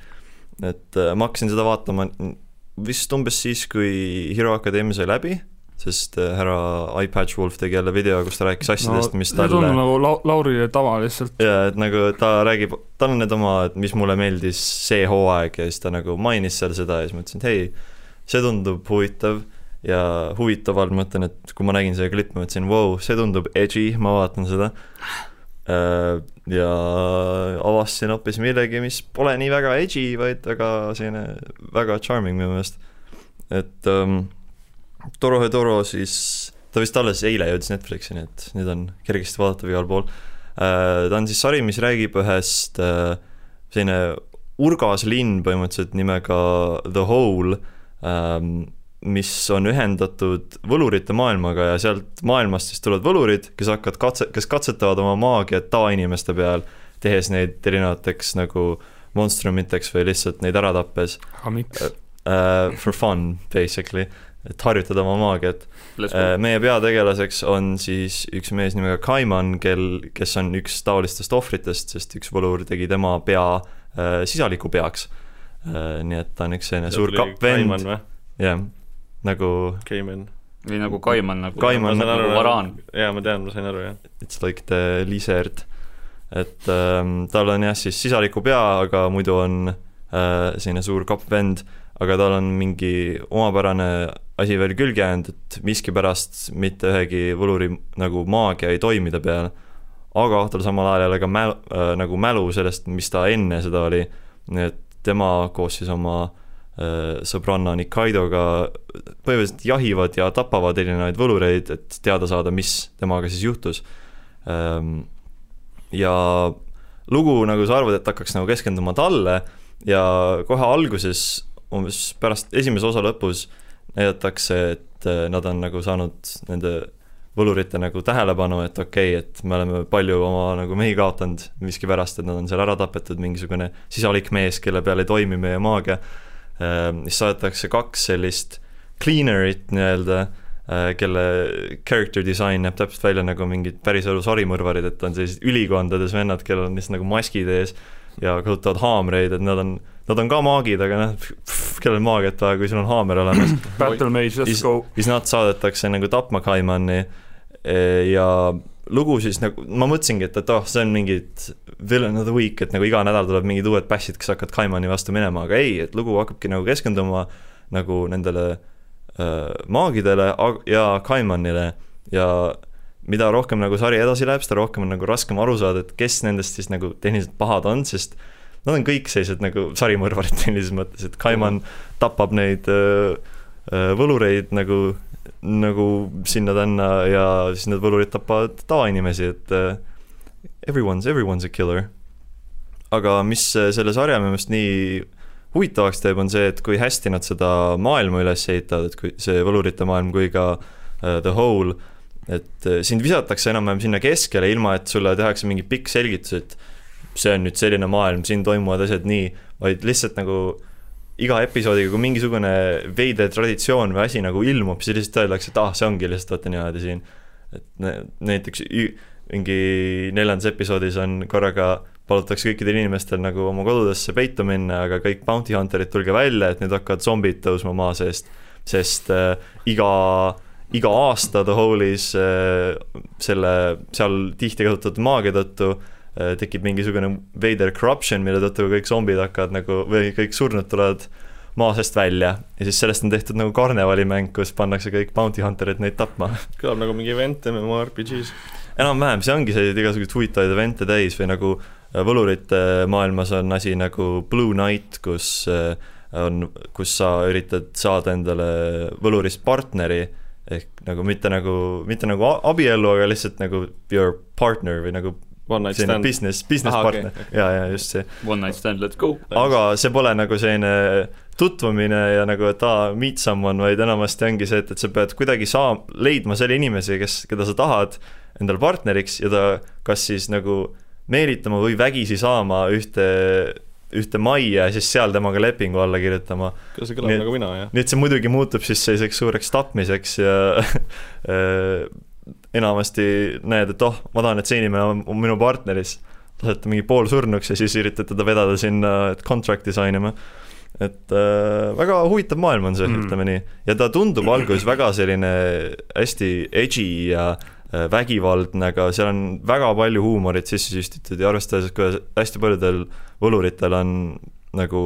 et äh, ma hakkasin seda vaatama vist umbes siis, kui Hero Akadeemia sai läbi, sest äh, härra iPatch Wolf tegi jälle video, kus ta rääkis asjadest no,, mis talle tundub nagu lau-, Laurile tava lihtsalt. jaa, et nagu ta räägib, tal on need oma, et mis mulle meeldis see hooaeg ja siis ta nagu mainis seal seda ja siis ma ütlesin, et hei, see tundub huvitav ja huvitaval ma mõtlen, et kui ma nägin seda klippi, ma mõtlesin, vau, see tundub edgy, ma vaatan seda Äh, ja avastasin hoopis millegi, mis pole nii väga edgy, vaid väga selline, väga charming minu meelest. et um, Toro Hedoro siis, ta vist alles eile jõudis Netflixi, nii et nüüd on kergesti vaadatav igal pool uh,. ta on siis sari, mis räägib ühest uh, selline urgas linn põhimõtteliselt nimega The Hole um,, mis on ühendatud võlurite maailmaga ja sealt maailmast siis tulevad võlurid, kes hakkavad katse, kes katsetavad oma maagiat tavainimeste peal, tehes neid erinevateks nagu monstrumiteks või lihtsalt neid ära tappes. aga miks uh,? For fun, basically, et harjutada oma maagiat. Uh, meie peategelaseks on siis üks mees nimega Kaiman, kel, kes on üks taolistest ohvritest, sest üks võlur tegi tema pea uh, sisaliku peaks uh,. nii et ta on üks selline suur kapp vend. jah nagu Cayman. või nagu Kaiman nagu Kaiman nagu aru, varaan. jaa, ma tean, ma sain aru, jah. it's like the lizard, et ähm, tal on jah siis sisaliku pea, aga muidu on äh, selline suur kapp vend, aga tal on mingi omapärane asi veel külge jäänud, et miskipärast mitte ühegi võluri nagu maagia ei toimi ta peal, aga tal samal ajal ei ole ka mäl- äh,, nagu mälu sellest, mis ta enne seda oli, nii et tema koos siis oma äh, sõbranna Nikaidoga põhimõtteliselt jahivad ja tapavad erinevaid võlureid, et teada saada, mis temaga siis juhtus ähm,. ja lugu, nagu sa arvad, et hakkaks nagu keskenduma talle ja kohe alguses, umbes pärast esimese osa lõpus näidatakse, et äh, nad on nagu saanud nende võlurite nagu tähelepanu, et okei okay,, et me oleme palju oma nagu mehi kaotanud miskipärast, et nad on seal ära tapetud, mingisugune sisalik mees, kelle peal ei toimi meie maagia. Siis saadetakse kaks sellist cleaner'it nii-öelda, kelle character disain näeb täpselt välja nagu mingid päriselu sarimõrvarid, et on sellised ülikondades vennad, kellel on lihtsalt nagu maskid ees ja kasutavad haamreid, et nad on, nad on ka maagid, aga noh, kellel maagiat vaja, kui sul on haamer olemas. Battle Mage, let's go. siis nad saadetakse nagu tapma Kaimani ja lugu siis nagu, ma mõtlesingi, et, et oh, see on mingid villain of the week, et nagu iga nädal tuleb mingid uued bassid, kes hakkavad Kaimani vastu minema, aga ei, et lugu hakkabki nagu keskenduma nagu nendele äh, maagidele ag- ja Kaimanile. Ja mida rohkem nagu sari edasi läheb, seda rohkem on nagu raskem aru saada, et kes nendest siis nagu tehniliselt pahad on, sest nad on kõik sellised nagu sarimõrvarid tehnilises mõttes, et Kaiman tapab neid öö, öö, võlureid nagu, nagu sinna-tänna ja siis need võlurid tapavad tavainimesi, et öö, everyone's, everyone's a killer. aga mis öö, selle sarja minu meelest nii huvitavaks teeb, on see, et kui hästi nad seda maailma üles ehitavad, et kui see võlurite maailm kui ka uh, The Whole, et sind visatakse enam-vähem sinna keskele, ilma et sulle tehakse mingi pikk selgitus, et see on nüüd selline maailm, siin toimuvad asjad nii, vaid lihtsalt nagu iga episoodiga, kui mingisugune veider traditsioon või asi nagu ilmub, siis lihtsalt öeldakse, et ah, see ongi lihtsalt vaata niimoodi siin. et nä- näiteks mingi neljandas episoodis on korraga palutakse kõikidel inimestel nagu oma kodudesse peitu minna, aga kõik bounty hunter'id, tulge välja, et nüüd hakkavad zombid tõusma maa seest, sest äh, iga iga aasta The Hole'is äh, selle seal tihti kasutatud maagia tõttu äh, tekib mingisugune veider corruption, mille tõttu kõik zombid hakkavad nagu või kõik surnud tulevad maa seest välja ja siis sellest on tehtud nagu karnevalimäng, kus pannakse kõik bounty hunter'id neid tapma. kõlab nagu mingi event MMORPG-s. enam-vähem, see ongi selliseid igasuguseid huvitavaid event'e täis või nagu äh, võlurite maailmas on asi nagu Blue Knight, kus äh, on, kus sa üritad saada endale võlurist partneri ehk nagu mitte nagu, mitte nagu abiellu, aga lihtsalt nagu your partner või nagu One night stand. business, business okei, partner okei. ja, ja just see. One night stand, let's go. aga see pole nagu selline tutvumine ja nagu, et aa, meet someone, vaid enamasti ongi see, et, et sa pead kuidagi saa-, leidma selle inimese, kes, keda sa tahad endale partneriks ja ta kas siis nagu meelitama või vägisi saama ühte, ühte majja ja siis seal temaga lepingu alla kirjutama. see kõlab Nii- nagu mina, jah? nii et see muidugi muutub siis selliseks suureks tapmiseks ja äh, enamasti näed, et oh, ma tahan, et see inimene on, on minu partneris. lased ta mingi poolsurnuks ja siis üritad teda vedada sinna, et contract'i sign ima. et äh, väga huvitav maailm on see mm., Mm. ütleme nii. ja ta tundub alguses väga selline hästi edgy ja äh, vägivaldne, aga seal on väga palju huumorit sisse süstitud ja arvestades, kuidas hästi paljudel võluritel on nagu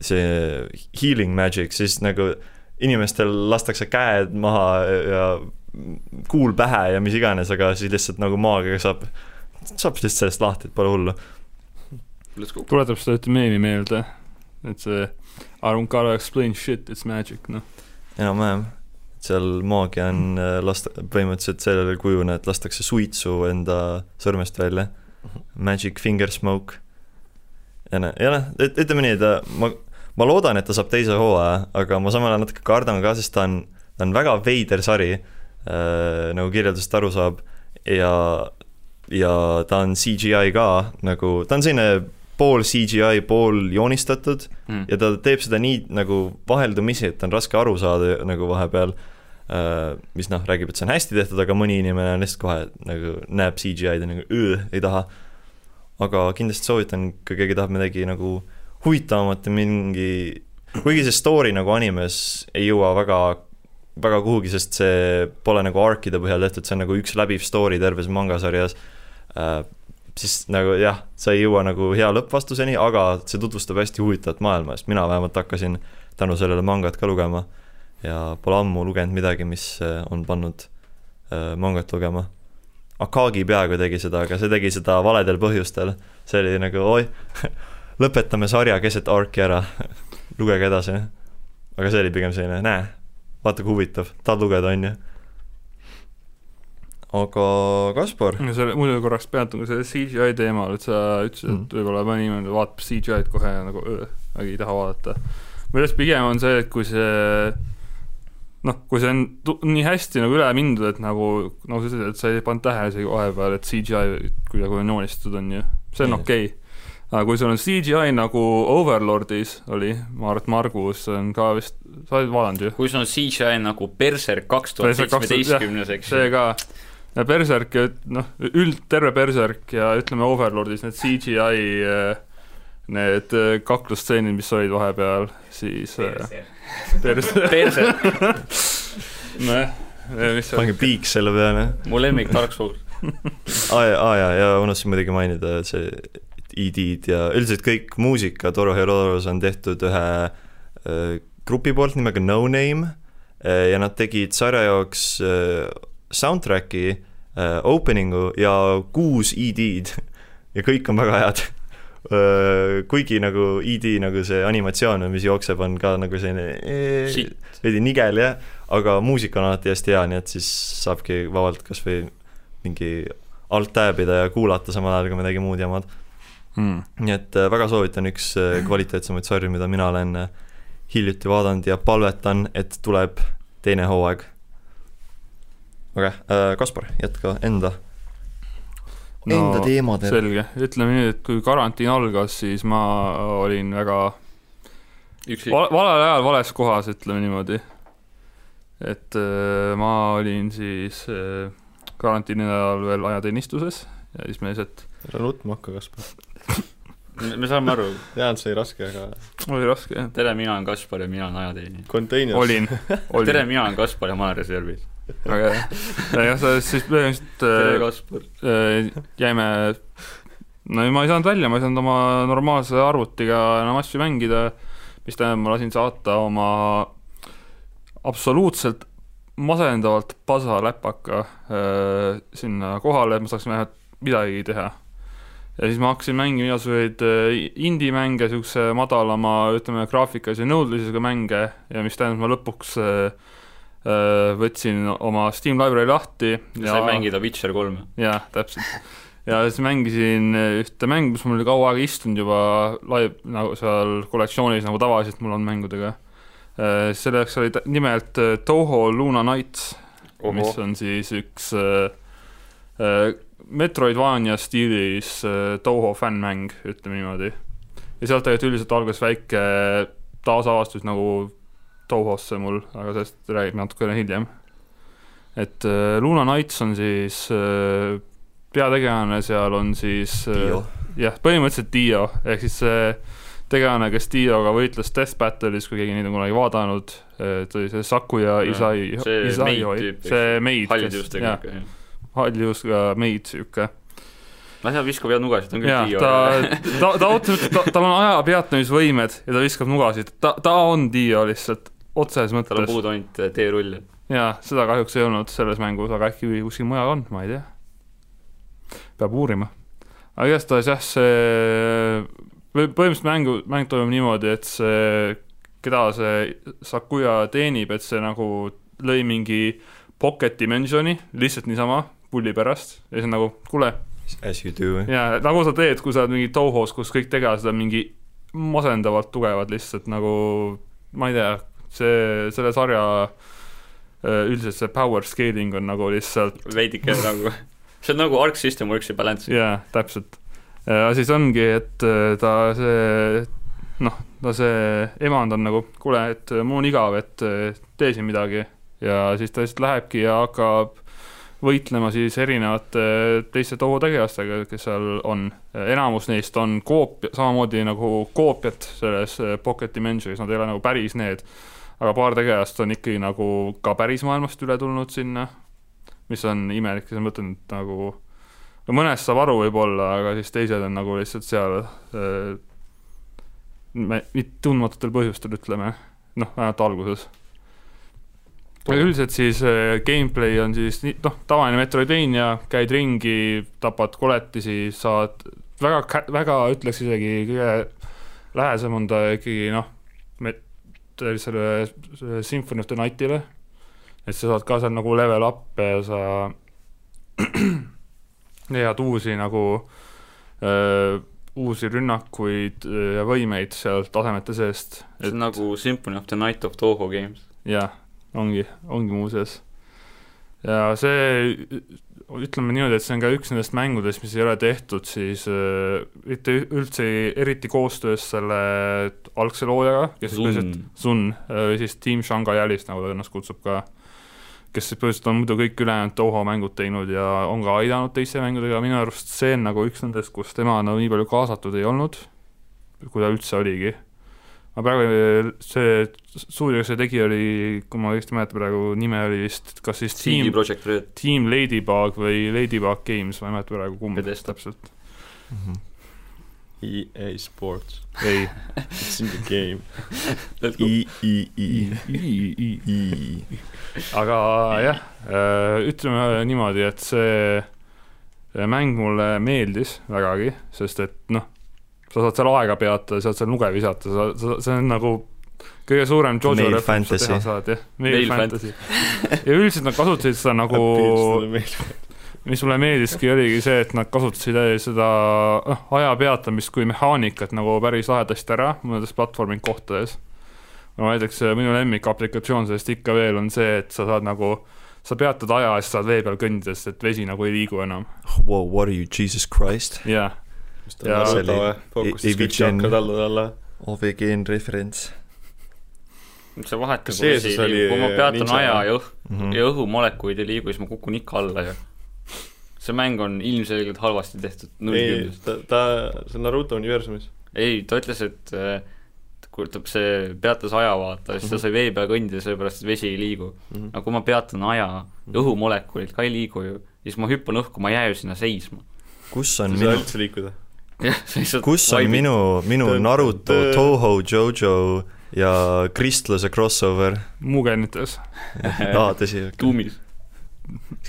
see healing magic, siis nagu inimestel lastakse käed maha ja kuul pähe ja mis iganes, aga siis lihtsalt nagu maagiaga saab, saab lihtsalt sellest lahti, et pole hullu. Let's go. tuletab seda ühte meemi meelde, et see I don't gotta explain shit, it's magic, noh. enam-vähem, seal maagia on äh, lasta, põhimõtteliselt sellel kujul, et lastakse suitsu enda sõrmest välja, magic finger smoke. ja noh, ja noh, ütleme nii, et äh, ma, ma loodan, et ta saab teise hooaja, aga ma samal ajal natuke kardan ka, sest ta on, ta on väga veider sari nagu kirjeldusest aru saab ja, ja ta on CGI ka nagu, ta on selline pool CGI, pool joonistatud Mm. ja ta teeb seda nii nagu vaheldumisi, et on raske aru saada nagu vahepeal, mis noh, räägib, et see on hästi tehtud, aga mõni inimene on lihtsalt kohe nagu näeb CGI-d ja nagu öö, ei taha. aga kindlasti soovitan, kui keegi tahab midagi nagu huvitavamat ja mingi kuigi see story nagu animes ei jõua väga, väga kuhugi, sest see pole nagu arkide põhjal tehtud, see on nagu üks läbiv story terves mangasarjas äh,, siis nagu jah, sa ei jõua nagu hea lõppvastuseni, aga see tutvustab hästi huvitavat maailma, sest mina vähemalt hakkasin tänu sellele mangat ka lugema ja pole ammu lugenud midagi, mis äh, on pannud äh, mangat lugema. Akagi peaaegu tegi seda, aga see tegi seda valedel põhjustel. see oli nagu oi lõpetame sarja keset arki ära lugege edasi. aga see oli pigem selline, näe, vaata kui huvitav, tahad lugeda, on ju. aga Kaspar? selle, muidu korraks peatun selle CGI teemal, et sa ütlesid mm., et võib-olla mõni inimene vaatab CGI-d kohe nagu öö, ei taha vaadata. minu arust pigem on see, et kui see noh, kui see on nii hästi nagu üle mindud, et nagu, nagu sa ütlesid, et sa ei pannud tähele isegi vahepeal, et CGI kuidagi on joonistatud, on ju, see on okei okay aga kui sul on CGI nagu Overlordis oli, ma arvan, et Margus on ka vist, sa oled vaadanud ju? kui sul on CGI nagu Berserk kaks tuhat seitsmeteistkümnes, eks. see ka, ja Berserk ja noh, üld, terve Berserk ja ütleme Overlordis need CGI äh, need äh, kaklusstseenid, mis olid vahepeal, siis äh, Berserk. Berserk. Nojah, mis pange piik selle peale. mu lemmik Dark Souls. Aa ja, aa ja, ja unustasin muidugi mainida, et see ED-d ja üldiselt kõik muusika Toro Heroes on tehtud ühe äh, grupi poolt nimega No Name äh, ja nad tegid sarja jaoks äh, soundtrack'i äh,, opening'u ja kuus ED-d ja kõik on väga head. Äh, kuigi nagu ED nagu see animatsioon, mis jookseb, on ka nagu selline äh, veidi nigel jah, aga muusika on alati hästi hea, nii et siis saabki vabalt kas või mingi alt tab ida ja kuulata samal ajal, kui midagi muud jamad mm.. nii et äh, väga soovitan üks äh, kvaliteetsemaid sarju, mida mina olen äh, hiljuti vaadanud ja palvetan, et tuleb teine hooaeg. okei okay,, Kaspar, jätka enda no, enda teemadel. selge, ütleme nii, et kui karantiin algas, siis ma olin väga Üksi... val valel ajal vales kohas, ütleme niimoodi. et äh, ma olin siis äh, karantiini ajal veel ajateenistuses ja siis me lihtsalt ära nutma hakka, Kaspar me saame aru. tean, see oli raske, aga oli raske, jah. tere, mina olen Kaspar ja mina olen ajateenija. Containers. olin, olin. tere, mina olen Kaspar ja ma olen reservis. väga hea. jah, sa siis põhimõtteliselt tere, Kaspar äh,. jäime, no ma ei saanud välja, ma ei saanud oma normaalse arvutiga enam asju mängida, mis tähendab, ma lasin saata oma absoluutselt masendavalt pasa läpaka äh, sinna kohale, et ma saaksin vähemalt midagi teha ja siis ma hakkasin mängima igasuguseid äh, indie-mänge, niisuguse madalama, ütleme, graafikalise nõudlusega mänge ja mis tähendab, ma lõpuks äh, äh, võtsin oma Steam library lahti ja sai mängida Witcher kolme. jah, täpselt. ja siis mängisin ühte mängu, mis mul oli kaua aega istunud juba live, nagu seal kollektsioonis, nagu tavaliselt mul on mängudega. selleks oli nimelt Toho Luna Nights, mis on siis üks Metroidvania stiilis äh, Toho fännmäng, ütleme niimoodi. ja sealt tegelikult üldiselt algas väike taasavastus nagu Tohosse mul, aga sellest räägib natukene hiljem. et äh, Luna Nights on siis äh, peategelane, seal on siis jah, põhimõtteliselt Dio, ehk siis see tegelane, kes Dioga võitles Death Battle'is, kui keegi neid on kunagi vaadanud, et oli see Sakuya Isai, Isai, see meid, kes, jah haljusega meid, sihuke no seal viskab head nugasid, ta on küll Dio. ta, ta, ta otseselt, ta, tal on aja peatamisvõimed ja ta viskab nugasid, ta, ta on Dio lihtsalt, otseses mõttes. tal on puudu ainult äh, teerull. jaa, seda kahjuks ei olnud selles mängus, aga äkki kuskil mujal on, ma ei tea. peab uurima. aga igastahes jah, see, põhimõtteliselt mängu, mäng toimub niimoodi, et see, keda see Sakuya teenib, et see nagu lõi mingi pocket dimensioni lihtsalt niisama pulli pärast ja siis on nagu, kuule. As you do. jaa, nagu sa teed, kui sa oled mingi Tohos, kus kõik tegelased on mingi masendavalt tugevad lihtsalt nagu, ma ei tea, see, selle sarja äh, üldiselt see power scaling on nagu lihtsalt veidike nagu, see on nagu Arc System Worksi balance. jaa, täpselt. ja siis ongi, et äh, ta see noh, ta see emand on nagu, kuule, et mul on igav, et äh, tee siin midagi ja siis ta lihtsalt lähebki ja hakkab võitlema siis erinevate teiste Toho tegelastega, kes seal on. enamus neist on koop-, samamoodi nagu koopiad selles Pocket Dimensionis, nad ei ole nagu päris need. aga paar tegelast on ikkagi nagu ka päris maailmast üle tulnud sinna, mis on imelik, siis ma mõtlen, et nagu no mõnest saab aru võib-olla, aga siis teised on nagu lihtsalt seal äh, tundmatutel põhjustel, ütleme, noh, vähemalt alguses aga üldiselt siis äh, gameplay on siis noh, tavaline Metroidvania, käid ringi, tapad koletisi, saad väga, väga ütleks isegi kõige lähesem on ta ikkagi noh, selle Symphony of the Night'ile, et sa saad ka seal nagu level up'e ja sa leiad uusi nagu öö, uusi rünnakuid ja võimeid sealt tasemete seest. see on nagu Symphony of the Night of Toho games. jah ongi, ongi muuseas. ja see, ütleme niimoodi, et see on ka üks nendest mängudest, mis ei ole tehtud siis äh, mitte üldse eriti koostöös selle algse loojaga, kes Sun, Sun äh, või siis Team Shanghai Alice, nagu ta ennast kutsub ka, kes põhimõtteliselt on muidu kõik ülejäänud Toho mängud teinud ja on ka aidanud teiste mängudega, minu arust see on nagu üks nendest, kus tema no nii palju kaasatud ei olnud, kui ta üldse oligi ma praegu, see stuudio, kes see tegi, oli, kui ma õigesti mäletan praegu, nime oli vist kas siis CD Red. Team Ladybug või Ladybug Games, ma ei mäleta praegu kumb täpselt mm. -hmm. EA Sports. ei. It's in the game. I, I, I, I, I. aga jah, äh, ütleme niimoodi, et see mäng mulle meeldis vägagi, sest et noh, sa saad seal aega peata, saad seal nuge visata, sa, sa, see on nagu kõige suurem Jojo referents, mis sa teha saad, jah. Mail fantasy. ja üldiselt nad kasutasid seda nagu mis mulle meeldiski, oligi see, et nad kasutasid seda noh, aja peatamist kui mehaanikat nagu päris lahedasti ära mõnedes platvorming kohtades. no näiteks minu lemmik aplikatsioon sellest ikka veel on see, et sa saad nagu sa peatad aja ja siis saad vee peal kõndida, sest et vesi nagu ei liigu enam. Wow, what are you, Jesus Christ? jah yeah mis kõik hakkavad alla talle. OVGN referents. see vahet nagu vesi, kui ma peatan aja ja õh- mm -hmm. ja õhumolekuid ei liigu, siis ma kukun ikka alla ju. see mäng on ilmselgelt halvasti tehtud. ei, ta, ta, see on Naruto universumis. ei, ta ütles, et kujutab see, peatas aja vaata, siis mm -hmm. ta mhm. sai vee peal kõndida, sellepärast et vesi ei liigu mm. -hmm. aga kui ma peatan aja -hmm. õhumolekulid ka ei liigu ju, siis ma hüppan õhku, ma ei jää ju sinna seisma. kus on minu... kus on minu, minu Naruto, Toho, Jojo ja kristluse crossover? Mugenites aa, tõsi. tuumis.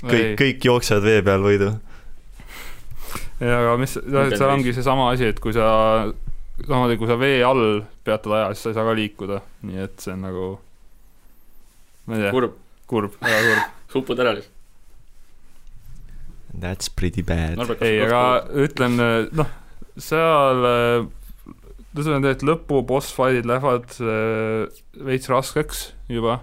kõik, kõik jooksevad vee peal võidu. ja aga mis, seal ongi seesama asi, et kui sa, samamoodi kui sa vee all peatad aja, siis sa ei saa ka liikuda, nii et see on nagu, ma ei tea. kurb. kurb, väga kurb. upud ära lihtsalt. That's pretty bad. ei, aga ütlen, noh seal ütleme, et lõpu boss fight'id lähevad äh, veits raskeks juba.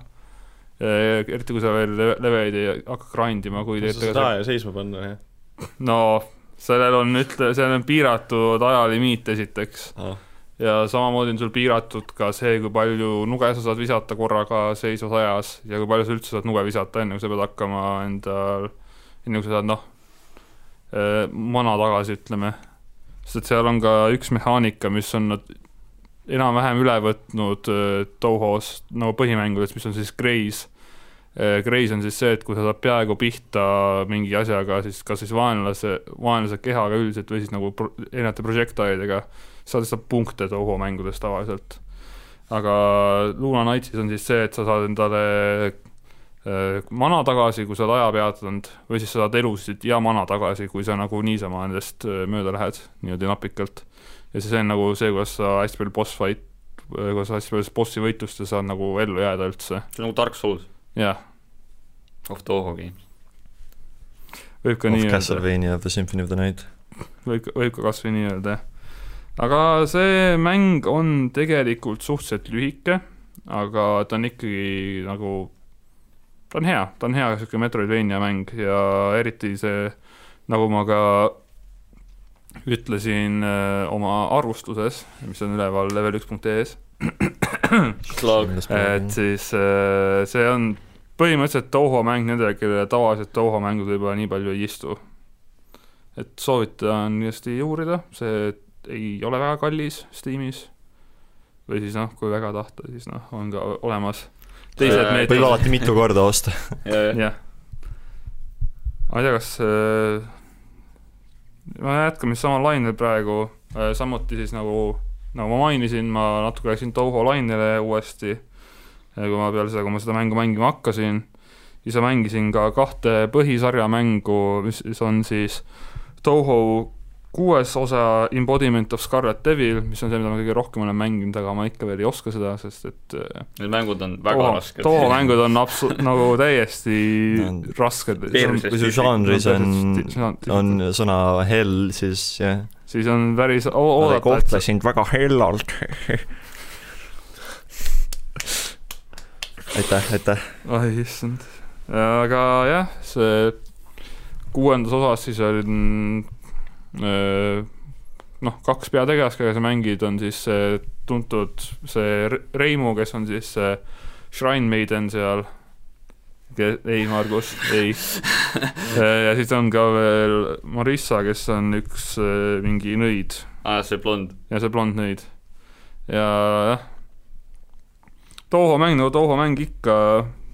eriti kui sa veel leveleid ei hakka grind ima, kui teed seda aja seisma panna, jah? no sellel on, ütle, sellel on piiratud ajalimiit esiteks ah. ja samamoodi on sul piiratud ka see, kui palju nuge sa saad visata korraga seisvas ajas ja kui palju sa üldse saad nuge visata, enne kui sa pead hakkama endal, enne kui sa saad noh, mana tagasi, ütleme sest seal on ka üks mehaanika, mis on nad enam-vähem üle võtnud äh, Tohos nagu põhimängudes, mis on siis Graze äh,. Graze on siis see, et kui sa saad peaaegu pihta mingi asjaga, siis kas siis vaenlase, vaenlase kehaga üldiselt või siis nagu pro, erinevate projektailidega, saad lihtsalt punkte Toho mängudes tavaliselt. aga Luna Knightsis on siis see, et sa saad endale mana tagasi, kui sa oled aja peatanud, või siis sa saad elusid ja mana tagasi, kui sa nagu niisama nendest äh, mööda lähed, niimoodi napikalt. ja siis on nagu see, kuidas sa hästi palju boss fight, äh, kuidas sa hästi palju bossi võitlustes saad nagu ellu jääda üldse. see on nagu Dark Souls. jah. Of Toho games. võib ka nii öelda. Castlevania of the Symphony of the Night. võib, võib ka kas või nii öelda, jah. aga see mäng on tegelikult suhteliselt lühike, aga ta on ikkagi nagu ta on hea, ta on hea niisugune Metroidvania mäng ja eriti see, nagu ma ka ütlesin öö, äh, oma arvustuses, mis on üleval level üks punkt ee-s, et siis öö, äh, see on põhimõtteliselt Toho mäng nendele, kellele tavaliselt Toho mängud võib-olla nii palju ei istu. et soovitan kindlasti uurida, see ei ole väga kallis Steamis. või siis noh, kui väga tahta, siis noh, on ka olemas teised Äh, meetodid. võib alati mitu korda osta. jah. ma ei tea, kas äh, me jätkame siis samal lainel praegu äh,, samuti siis nagu, nagu ma mainisin, ma natuke läksin Toho lainele uuesti, kui ma peale seda, kui ma seda mängu mängima hakkasin, siis ma mängisin ka kahte põhisarja mängu, mis mis on siis Toho kuues osa Embodiment of Scarlet Devil, mis on see, mida ma kõige rohkem olen mänginud, aga ma ikka veel ei oska seda, sest et äh, Need mängud on väga Toho, rasked. Toho mängud on absu-, nagu täiesti rasked. Kui žanris on, on sõna hell, siis jah. siis on päris oodata, kohtle et sind väga hellalt. aitäh, aitäh. ai issand, aga jah, see kuuendas osas siis on öö, noh, kaks peategelast, kellega sa mängid, on siis see tuntud see Re- Reimu, kes on siis see Shrine Maiden seal, ei, Margus, ei. ja siis on ka veel Marissa, kes on üks öö, mingi nõid aa, see blond. ja see blond nõid. ja jah, Toho mäng nagu Toho mäng ikka,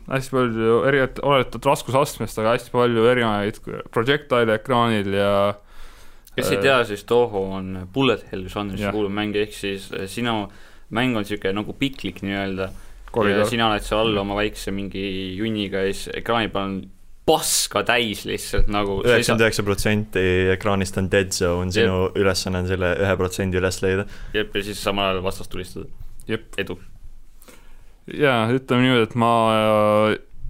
hästi palju erinevat, olenevalt raskusastmest, aga hästi palju erinevaid projectile'e ekraanil ja kes ei Äh, tea, siis Toho on bullet hell žanrisse Jah. kuuluv mäng, ehk siis äh, sinu mäng on niisugune nagu piklik nii-öelda. ja sina oled seal all oma väikse mingi junniga ja siis ekraani peal on paska täis lihtsalt nagu. üheksakümmend üheksa protsenti ekraanist on dead zone, sinu ülesanne on selle ühe protsendi üles leida. jep, ja siis samal ajal vastast tulistada. jep, edu. ja ütleme niimoodi, et ma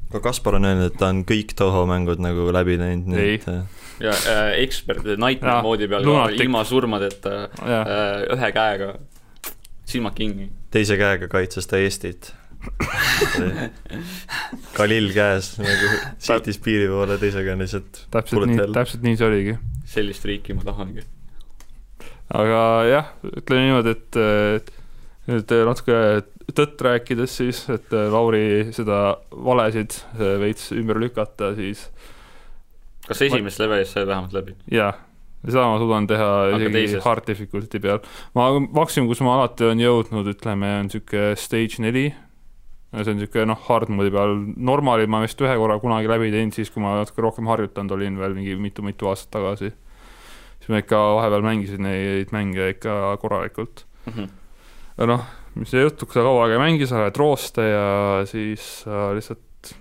aga Kaspar on öelnud, et ta on kõik Toho mängud nagu läbi teinud, nii et äh, ja äh, ekspert Nightmare moodi peal ka lunatic. ilma surmadeta äh, ühe käega silmad kinni. teise käega kaitses ta Eestit. Kalill käes nagu sihtis piiri poole, teisega on lihtsalt täpselt nii täpselt nii see oligi. sellist riiki ma tahangi. aga jah, ütleme niimoodi, et nüüd natuke tõtt rääkides siis, et Lauri seda valesid veits ümber lükata, siis kas esimest levelist sai vähemalt läbi? jah, seda ma suudan teha Aga isegi teisest? hard difficulty peal. ma, maksimum, kus ma alati olen jõudnud, ütleme, on niisugune stage neli, see on niisugune noh, hard moodi peal, normali ma vist ühe korra kunagi läbi teinud, siis kui ma natuke rohkem harjutanud olin veel mingi mitu-mitu aastat tagasi. siis ma ikka vahepeal mängisin neid mänge ikka korralikult. Mhm. ja noh, mis see jutt, kui sa kaua aega ei mängi, sa oled rooste ja siis sa lihtsalt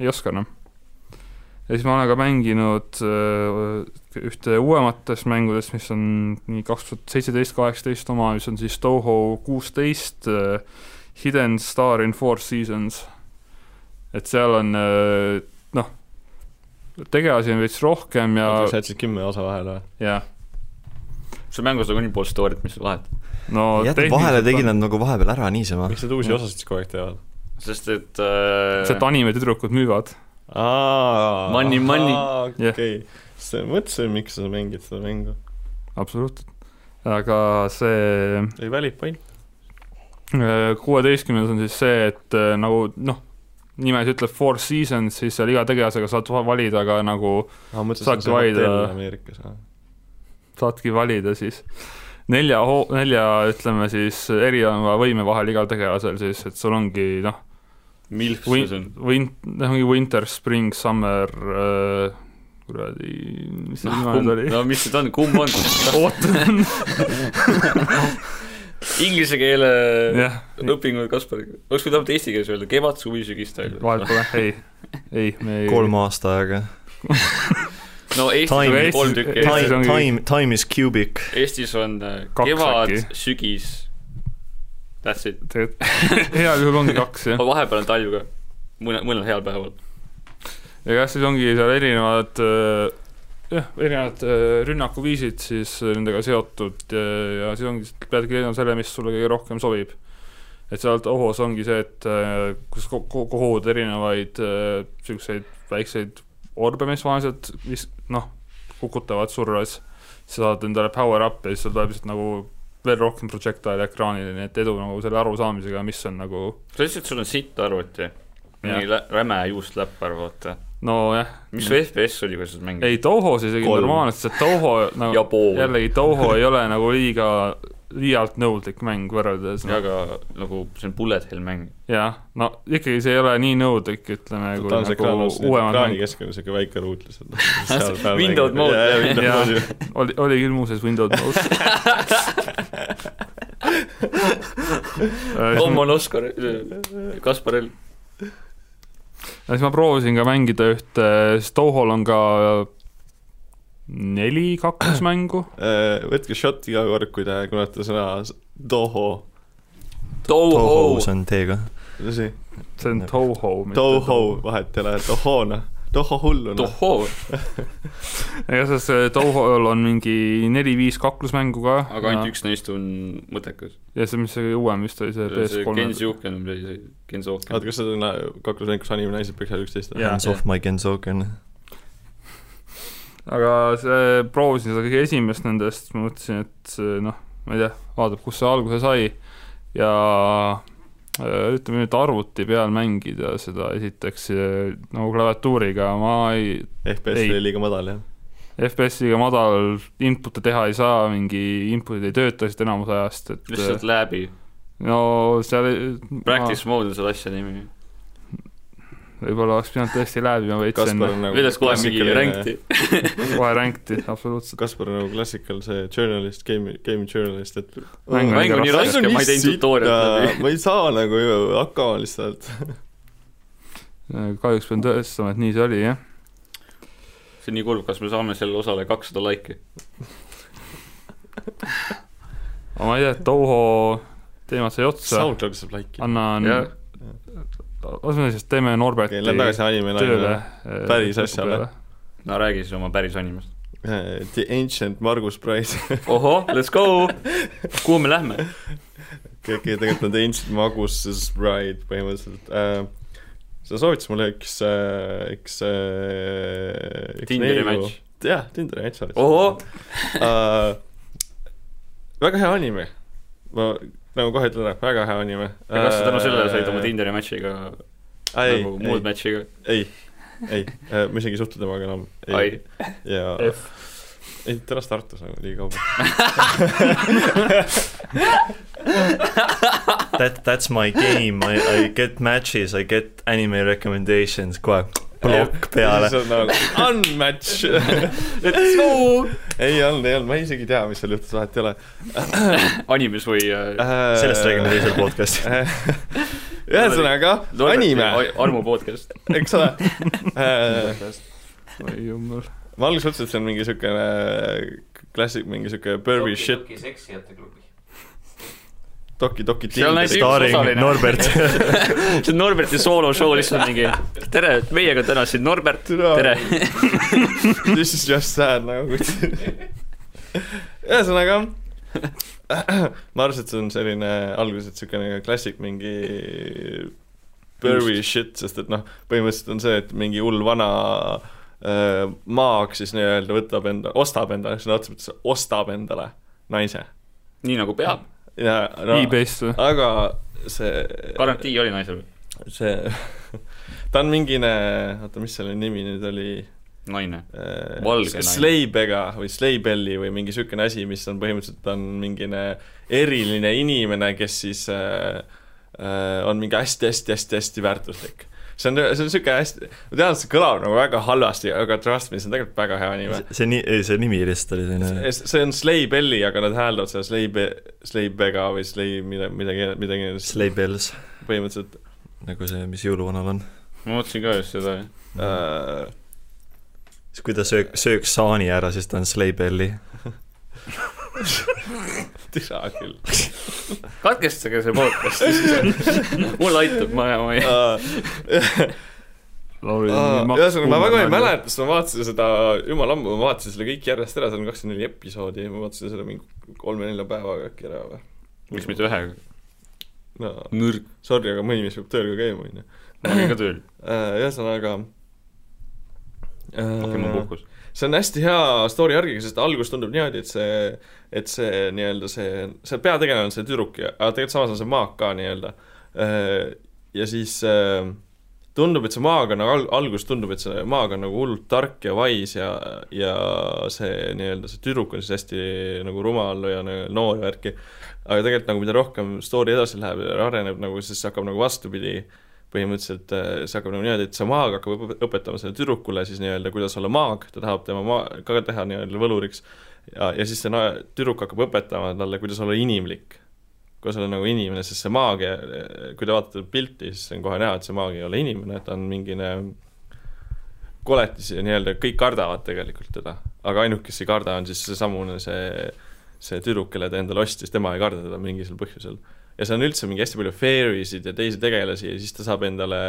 ei oska enam. Ja siis ma olen ka mänginud äh, ühte uuematest mängudest, mis on nii kaks tuhat seitseteist, kaheksateist oma, mis on siis Toho kuusteist äh, Hidden Star in Four Seasons. et seal on äh, noh, tegelasi on veits rohkem ja, sa jätsid kümme osa vahele või? ja sul mängus nagu nii pool story't, mis sa vahet. no jätad vahele, tegid nad nagu vahepeal ära niisama. miks nad uusi Jah. osasid siis kogu aeg teevad? sest et äh, see, et animetüdrukud müüvad. Money, money. Okei, siis mõtlesin, miks sa mängid seda mängu. absoluutselt. aga see oli valid point. kuueteistkümnes on siis see, et äh, nagu noh, nimes ütleb Four Seasons, siis seal iga tegelasega saad va- valida ka nagu, mõtlesin, Saadki valida- saadki valida siis nelja, nelja ütleme siis erineva võime vahel igal tegelasel siis, et sul ongi noh, Milf see on. win-, noh ongi winter, spring, summer äh,, kuradi, mis see viimane oli? no mis see on, kumb on? ootan, Inglise keele jah, õpingud Kaspariga. oleks võinud vähemalt eesti keeles öelda, kevad, suvi, sügis, talv. vahet pole, ei, ei, me ei kolm aasta aega. no Eestis Time- on kolm tükki. Time, time, time is cubic. Eestis on äh, kevad sügis, that's it. heal juhul ongi kaks, jah. aga vahepeal on talv ka, mõne, mõnel heal päeval. ja jah, siis ongi seal erinevad äh, jah, erinevad äh, rünnakuviisid siis äh, nendega seotud ja, ja siis ongi, peadki leidma selle, mis sulle kõige rohkem sobib. et sealt ohus ongi see, et kus ko- ko- kohud erinevaid niisuguseid väikseid orbe, mis vaheselt vis-, noh, kukutavad surres, sa saad endale power up'i ja siis sul tuleb lihtsalt nagu veel rohkem projectile ekraanile, nii et edu nagu selle arusaamisega, mis on nagu sa ütlesid, et sul on sitt arvuti. mingi räme juustläppar, vaata. nojah, mis su FPS oli, kui sa seda mängisid? ei Tohos isegi Kolm. normaalselt, see Toho nagu jällegi Toho ei ole nagu liiga, liialt nõudlik mäng võrreldes ja aga nagu see on bullet hell mäng. jah, no ikkagi see ei ole nii nõudlik, ütleme, kui ta on see ekraan nagu, uuemad ekraani keskel siuke väike ruut lihtsalt. Windows mode. Oli, oli küll muuseas Windows Mode. Tom on Oskar, Kaspar L. siis ma proovisin ka mängida ühte, sest Tohol on ka neli kaklusmängu. võtke šot iga kord, kui te kuulete sõna Toho. Toho Toho, see on T-ga. see on Toho. Toho, vahet ei ole, Toho noh, Toho hullu noh. Toho, igatahes see Tohol on mingi neli-viis kaklusmängu ka. aga ainult üks neist on mõttekas. ja see, mis see uuem vist oli, see see PS3 Genji. Uken või see Genzo oota, kas see on kaklusmäng, kus anime naised peksavad üksteist või? Hands off my Gensoken. aga see, proovisin seda kõige esimest nendest, ma mõtlesin, et noh, ma ei tea, vaatab, kust see alguse sai ja ütleme nüüd arvuti peal mängida seda esiteks äh, nagu klaviatuuriga ma ei, FPS Ei. oli liiga madal jah. FPS-iga madal input'e teha ei saa, mingi input'id ei tööta lihtsalt enamus ajast, et lihtsalt läbi. no seal Practice mode on selle asja nimi. Võib-olla oleks pidanud tõesti läbima veits enne, on nagu kuidas kohe mingi rankti. kohe ränkti, absoluutselt. Kaspar on nagu klassikal see journalist, game, game journalist, et Mäng on nii raske. ma ei teinud tutorial'it läbi. ma ei saa nagu ju hakkama lihtsalt. kahjuks pean tõestama, et nii see oli, jah. see on nii kurb, kas me saame selle osale kakssada laiki? ma ei tea, Toho teemad sai otsa, SoundCloudis saab laiki. annan jah, laseme siis, teeme Norberti okei, lähme tagasi anime tööle laine.. päris asjale.. no räägi siis oma päris animest. The Ancient Margus Price. ohoh, let's go. kuhu me lähme? keegi tegelikult on The Ancient Magus' Bride põhimõtteliselt äh,. sa soovitasid mulle üks äh,, üks äh,. Tinderi match. jah, Tinderi match soovitasid ohoh, uh,. väga hea anime. ma nagu kohe ütlen ära, väga hea anime. ja kas sa tänu sellele said oma Tinderi match'iga ei, nagu muud ei, match'iga? ei, ei, ma isegi ei suhtle temaga enam. ai, ja F. ei, ta elas Tartus nagu liiga kaugel. That, that's my game, I, I get matches, I get anime recommendations, kohe plokk peale. see on nagu unmatch. let's go. ei olnud, ei olnud, ma isegi ei tea, mis seal juhtus, vahet ei ole. animes või äh, sellest räägime teisel podcast'il. ühesõnaga, anime, Armu podcast. eks ole. oi jumal. ma alguses mõtlesin, et see on mingi siukene klassik, mingi siuke pervy shit, seksijate klubi. Doki Seal näiteks- Starring. Norbert. see on Norberti sooloshow lihtsalt mingi tere, meiega täna siin Norbert, tere. This is just sad nagu ühesõnaga, ma arvasin, et see on selline alguses siukene klassik mingi pervy shit, sest et noh, põhimõtteliselt on see, et mingi hull vana äh, maag siis nii-öelda võtab enda, ostab endale, sõna otseses mõttes ostab endale naise. nii nagu peab. Ja no e-based või? aga see garantii oli naisel. see, ta on mingine, oota, mis selle nimi nüüd oli naine. äh, Valge naine. Sleibega või Sleibelli või mingi niisugune asi, mis on põhimõtteliselt on mingine eriline inimene, kes siis äh, äh, on mingi hästi-hästi-hästi-hästi väärtuslik. See on, see on niisugune hästi, ma tean, et see kõlab nagu väga halvasti, aga trust me, see on tegelikult väga hea anime. see nii, see nimi lihtsalt oli selline, see on Sleibelli, aga nad hääldavad seda Sleibe, Sleibega või Slei-, mida, midagi, midagi Sleigh Bells, põhimõtteliselt nagu see, mis jõuluvanal on. ma mõtlesin ka just seda, äh, siis kui ta söök, sööks saani ära, siis ta on Sleigh Belli. tüsa küll katkestage see podcast. mulle aitab, ma, ma ei. Ühesõnaga, ma väga ei. mäleta, sest ma vaatasin seda jumala ammu, ma vaatasin selle kõik järjest ära, seal on kakskümmend neli episoodi, ma vaatasin selle mingi kolme-nelja päevaga äkki ära või. miks mitte ühega? no nõrk. sorry, aga mõni mees peab tööl ka käima, onju. ma olin ka tööl, ühesõnaga. okei, mul puhkus. See on hästi hea story argiga, sest algus tundub niimoodi, et see, et see nii-öelda see, see peategelane on see tüdruk ja, aga tegelikult samas on see maak ka nii-öelda. ja siis äh, tundub, et see maag on nagu al-, alguses tundub, et see maag on nagu hullult tark ja vais ja, ja see nii-öelda see tüdruk on siis hästi nagu rumal ja noor ja värki. aga tegelikult nagu mida rohkem story edasi läheb ja areneb nagu, siis hakkab nagu vastupidi põhimõtteliselt äh, see hakkab nagu niimoodi, et see maag hakkab õpe- õpetama sellele tüdrukule siis nii-öelda, kuidas olla maag, ta tahab tema maa-, ka teha nii-öelda võluriks ja, ja siis see na- tüdruk hakkab õpetama talle, kuidas olla inimlik kuidas olla nagu inimene, sest see maagia, kui te vaatate pilti, siis on kohe näha, et see maagia ei ole inimene, ta on mingine koletis ja nii-öelda kõik kardavad tegelikult teda, aga ainult, kes ei karda, on siis seesamune see see tüdruk, kelle ta endale ostis, tema ei karda teda mingisugusel põhjusel. Ja seal on üldse mingi hästi palju fairy'sid ja teisi tegelasi ja siis ta saab endale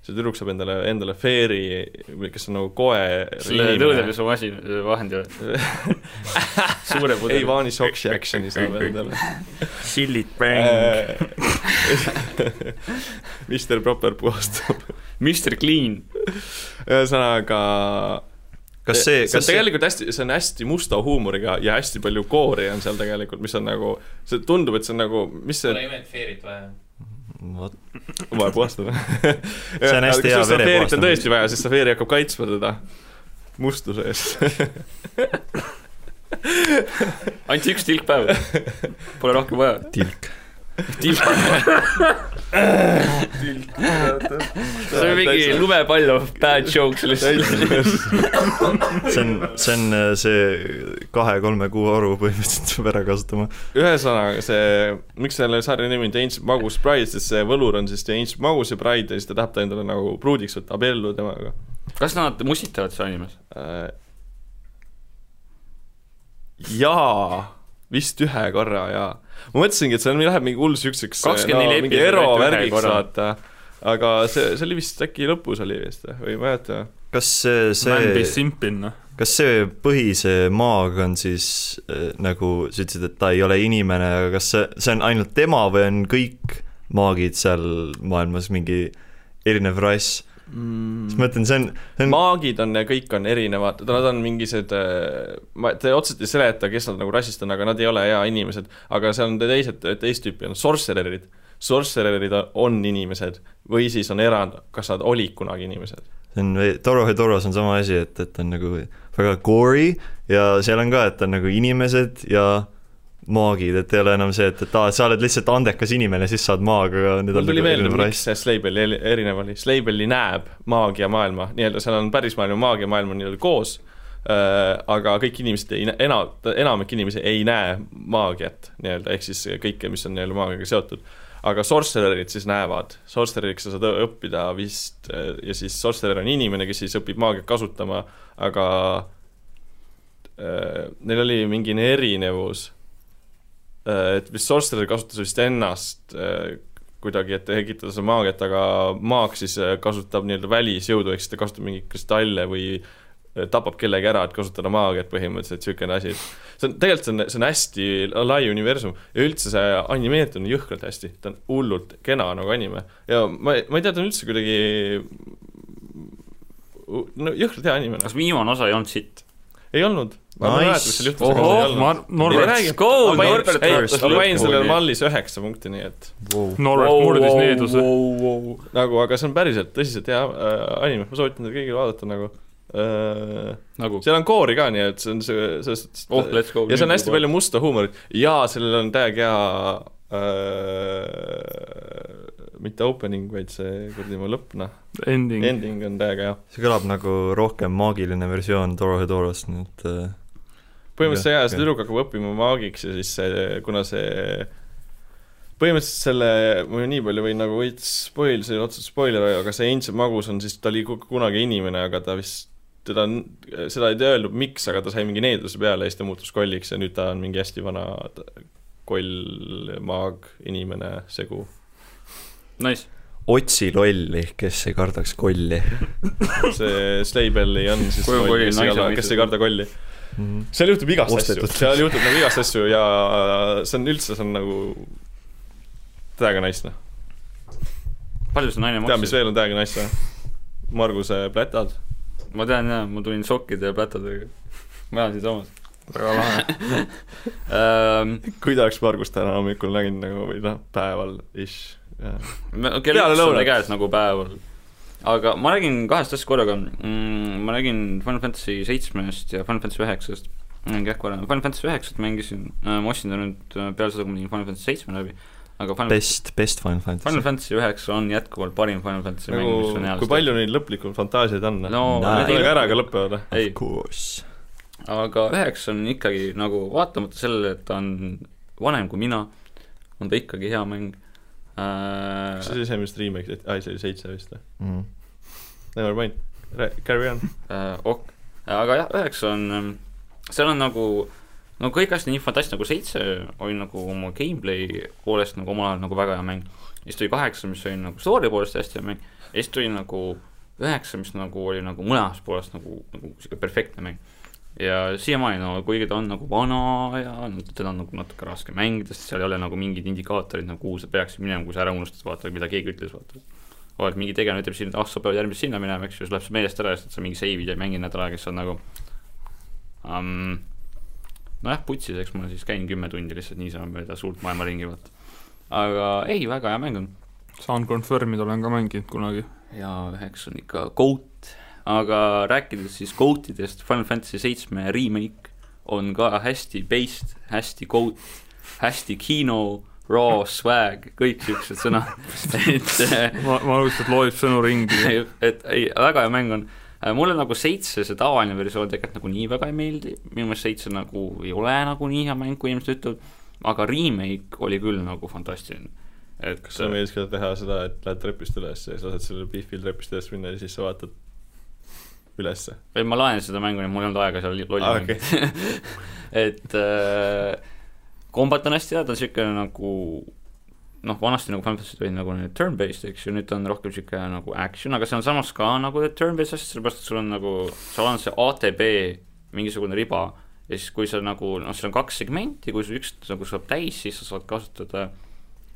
see tüdruk saab endale, endale fairy, kes on nagu koer selle tõudepesu masin vahendi või? suure ei, pudeli. Vani Soksi action'i saab endale. Sillit Mr Proper puhastab. Mr Clean. ühesõnaga kas see, see on kas see, tegelikult hästi, see on hästi musta huumoriga ja hästi palju koori on seal tegelikult, mis on nagu, see tundub, et see on nagu, mis see, imet Feerit vaja. vot, vaja puhastada. See on hästi hea vere verepuhastamine. on puhastamine. tõesti vaja, sest Safeeri hakkab kaitsma teda mustuse eest. ainult üks tilk päev. Pole rohkem vaja. tilk. Tilk. see on mingi lumepall of bad jokes lihtsalt. see on, see on äh, see kahe-kolme kuu aru põhimõtteliselt peab ära kasutama. ühesõnaga see, miks selle sarja nimi on The Ancient Magus Bride, sest see võlur on siis The Ancient Magus ja Bride ja siis ta tahab ta endale nagu pruudiks võtta, abielluda temaga kas nad musitavad seal animes? äh,. jaa, vist ühe korra jaa. Ma mõtlesingi, et see on, läheb mingi hull siukseks 24 mingi episoodi võeti ühe erovärgiks vaata, aga see, see oli vist äkki lõpus oli vist või ei mäleta. kas see, see, noh. kas see põhise maag on siis äh, nagu sa ütlesid, et ta ei ole inimene, aga kas see, see on ainult tema või on kõik maagid seal maailmas mingi erinev rass? Siis ma mõtlen, see on, see on maagid on ja kõik on erinevad, nad on mingisugused, ma, te otseselt ei seleta, kes nad nagu rassist on, aga nad ei ole hea inimesed, aga seal on teised, teist tüüpi on sorcererid. Sorcererid on inimesed või siis on erand, kas nad olid kunagi inimesed. see on, Toro Hedoros on sama asi, et, et on nagu väga gory ja seal on ka, et on nagu inimesed ja maagid, et ei ole enam see, et, et aa, sa oled lihtsalt andekas inimene, siis saad maag, aga need mul tuli nagu meelde, miks see Slabeli eri- erinev oli, Slabeli näeb maagiamaailma, nii-öelda seal on päris maailm ja maagiamaailm on nii-öelda koos äh,, aga kõik inimesed ei, ena-, enamik inimesi ei näe maagiat nii-öelda, ehk siis kõike, mis on nii-öelda maagiaga seotud. aga sorcererid siis näevad, sorcereriks sa saad õppida vist äh, ja siis sorcerer on inimene, kes siis õpib maagiat kasutama, aga äh, neil oli mingi erinevus et vist sorcerer kasutas vist ennast äh, kuidagi, et tekitada seda maagiat, aga maag siis äh, kasutab nii-öelda välisjõudu, ehk siis ta kasutab mingeid kristalle või äh, tapab kellegi ära, et kasutada maagiat põhimõtteliselt, niisugune asi, et see on, tegelikult see on, see on hästi lai universum ja üldse see animeeritud on jõhkralt hästi, ta on hullult kena nagu anime. Ja ma, ma ei tea, ta on üldse kuidagi no jõhkralt hea anime, kas viimane osa ei olnud sitt? Ei olnud. Nice. ohoh Norbert, go, Norbert ma panin sellele mallis üheksa punkti, nii et Norbert murdis needuse. nagu, aga see on päriselt tõsiselt hea äh, anime, ma soovitan teil kõigil vaadata nagu äh,. nagu, seal on koori ka, nii et see on see, selles suhtes oh, let's go. ja seal on hästi palju musta huumorit ja sellel on täiega hea äh, mitte opening, vaid see kuradi mu lõpp, noh, Ending. ending on täiega hea. see kõlab nagu rohkem maagiline versioon Toro Hedorost, nii et äh, põhimõtteliselt Jah, see tüdruk hakkab õppima maagiks ja siis see, kuna see põhimõtteliselt selle, ma ju nii palju võin nagu veits spoil, see ei ole otseselt spoiler, aga see Ancient Magus on siis, ta oli ku- kunagi inimene, aga ta vist teda, seda ei tea öeldud, miks, aga ta sai mingi needuse peale ja siis ta muutus kolliks ja nüüd ta on mingi hästi vana koll, maag, inimene, segu. Nice. otsi lolli, kes ei kardaks kolli see Slaybelli on siis loll, kolli kes ei naise karda, kes ei karda kolli. mm. -hmm. seal juhtub igast Ostetud. asju, seal juhtub nagu igast asju ja see on üldse, see on nagu täiega nice noh. palju see naine tead, mis maksis? veel on täiega nice või? Marguse plätad. ma tean jaa, ma tulin sokkide ja plätadega. ma elan siinsamas. väga lahe. Ähm, kui ta oleks Margust täna hommikul näinud nagu või noh, päeval ish. Kell üks ta käes nagu päeval. aga ma räägin kahest asjast korraga mm,, ma räägin Final Fantasy seitsmest ja Final Fantasy üheksast. jah, korra, Final Fantasy üheksat mängisin, ma ostsin ta nüüd äh, peale seda, kui ma tegin Final Fantasy seitsme läbi, aga Final Best, best Final Fantasy. Final Fantasy üheksa on jätkuvalt parim Final Fantasy mäng, mis on nagu eales kui palju neil lõplikult fantaasiaid on? no Näe. Need ei ära ka lõpevad, või? ei Of, course. aga üheksa on ikkagi nagu vaatamata sellele, et ta on vanem kui mina, on ta ikkagi hea mäng äh, kas see oli see, mis remake tehti, aa see oli seitse vist või? Mm. Never mind, carry on. äh, ok, aga jah, üheksa on, seal on nagu no kõik asjad nii fantastiline nagu seitse oli nagu oma gameplay poolest nagu omal ajal nagu väga hea mäng. siis tuli kaheksa, mis oli nagu story poolest hästi hea mäng ja siis tuli nagu üheksa, mis nagu oli nagu mõlemast poolest nagu, nagu sihuke perfektne mäng. Ja siiamaani no kuigi ta on nagu vana ja no, teda on nagu natuke raske mängida, sest seal ei ole nagu mingeid indikaatoreid nagu kuhu sa peaksid minema, kui sa ära unustad, vaata mida keegi ütles, vaata oled mingi tegelane ütleb siin, et ah, sa pead järgmist sinna minema, eks ju, siis läheb see meelest ära ja siis sa mingi seivid ja mängid nädal aega, siis on nagu um, nojah, putsis, eks ma siis käin kümme tundi lihtsalt niisama mööda suurt maailma ringi, vaata. aga ei, väga hea mäng on. saan confirm ida, olen ka mänginud kunagi. ja üheks on ikka GOAT, aga rääkides siis GOAT-idest, Final Fantasy seitsme remake on ka hästi based, hästi GOAT, hästi kino, raw, swag, kõik siuksed sõnad et äh, ma, ma lihtsalt loeb sõnu ringi. et ei, väga hea mäng on. mulle nagu seitse, see tavaline versioon tegelikult nagu nii väga ei meeldi, minu meelest seitse nagu ei ole nagu nii hea mäng, kui inimesed ütlevad, aga remake oli küll nagu fantastiline. et kas sulle meeldis ka teha seda, et lähed trepist üles ja siis lased sellel Biffil trepist üles minna ja siis sa vaatad ülesse? ei, ma laen seda mängu, nii et mul ei olnud aega seal lolli Ah, mängida et äh, kombat on hästi hea, ta on niisugune nagu noh, vanasti nagu Final Fantasy olid nagu need turn-based, eks ju, nüüd ta on rohkem niisugune nagu action, aga see on samas ka nagu turn-based asjad, sellepärast et sul on nagu, seal on see ATB mingisugune riba ja siis, kui sa nagu, noh, seal on kaks segmenti, kui sul üks nagu saab täis, siis sa saad kasutada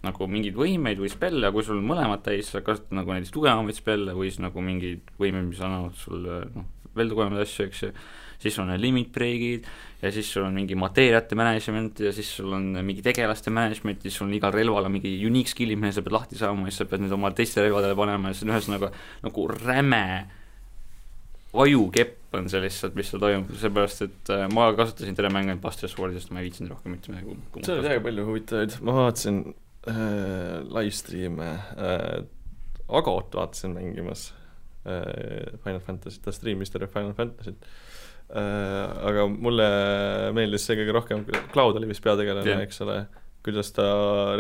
nagu mingeid võimeid või spelle, kui sul on mõlemad täis, sa kasutad nagu näiteks tugevamaid spelle või siis nagu mingeid võimeid, mis annavad sulle noh, veel tugevamaid asju, eks ju, siis on need limit break'id ja siis sul on mingi mateeriate management ja siis sul on mingi tegelaste management ja siis sul on igal relval on mingi unique skill'id, mille sa pead lahti saama ja siis sa pead need oma teistele relvadele panema ja see on ühesõnaga nagu räme ajukepp on see lihtsalt, mis seal toimub, seepärast et äh, ma kasutasin terve mängu ainult Buster Swordi, sest ma ei viitsinud rohkem mitte midagi seal oli väga palju huvitavaid, ma vaatasin äh, live stream'e äh,, Agot vaatasin mängimas äh, Final Fantasy't, ta striimis terve Final Fantasy't äh,. aga mulle meeldis see kõige rohkem, Cloud oli vist peategelane yeah., eks ole, kuidas ta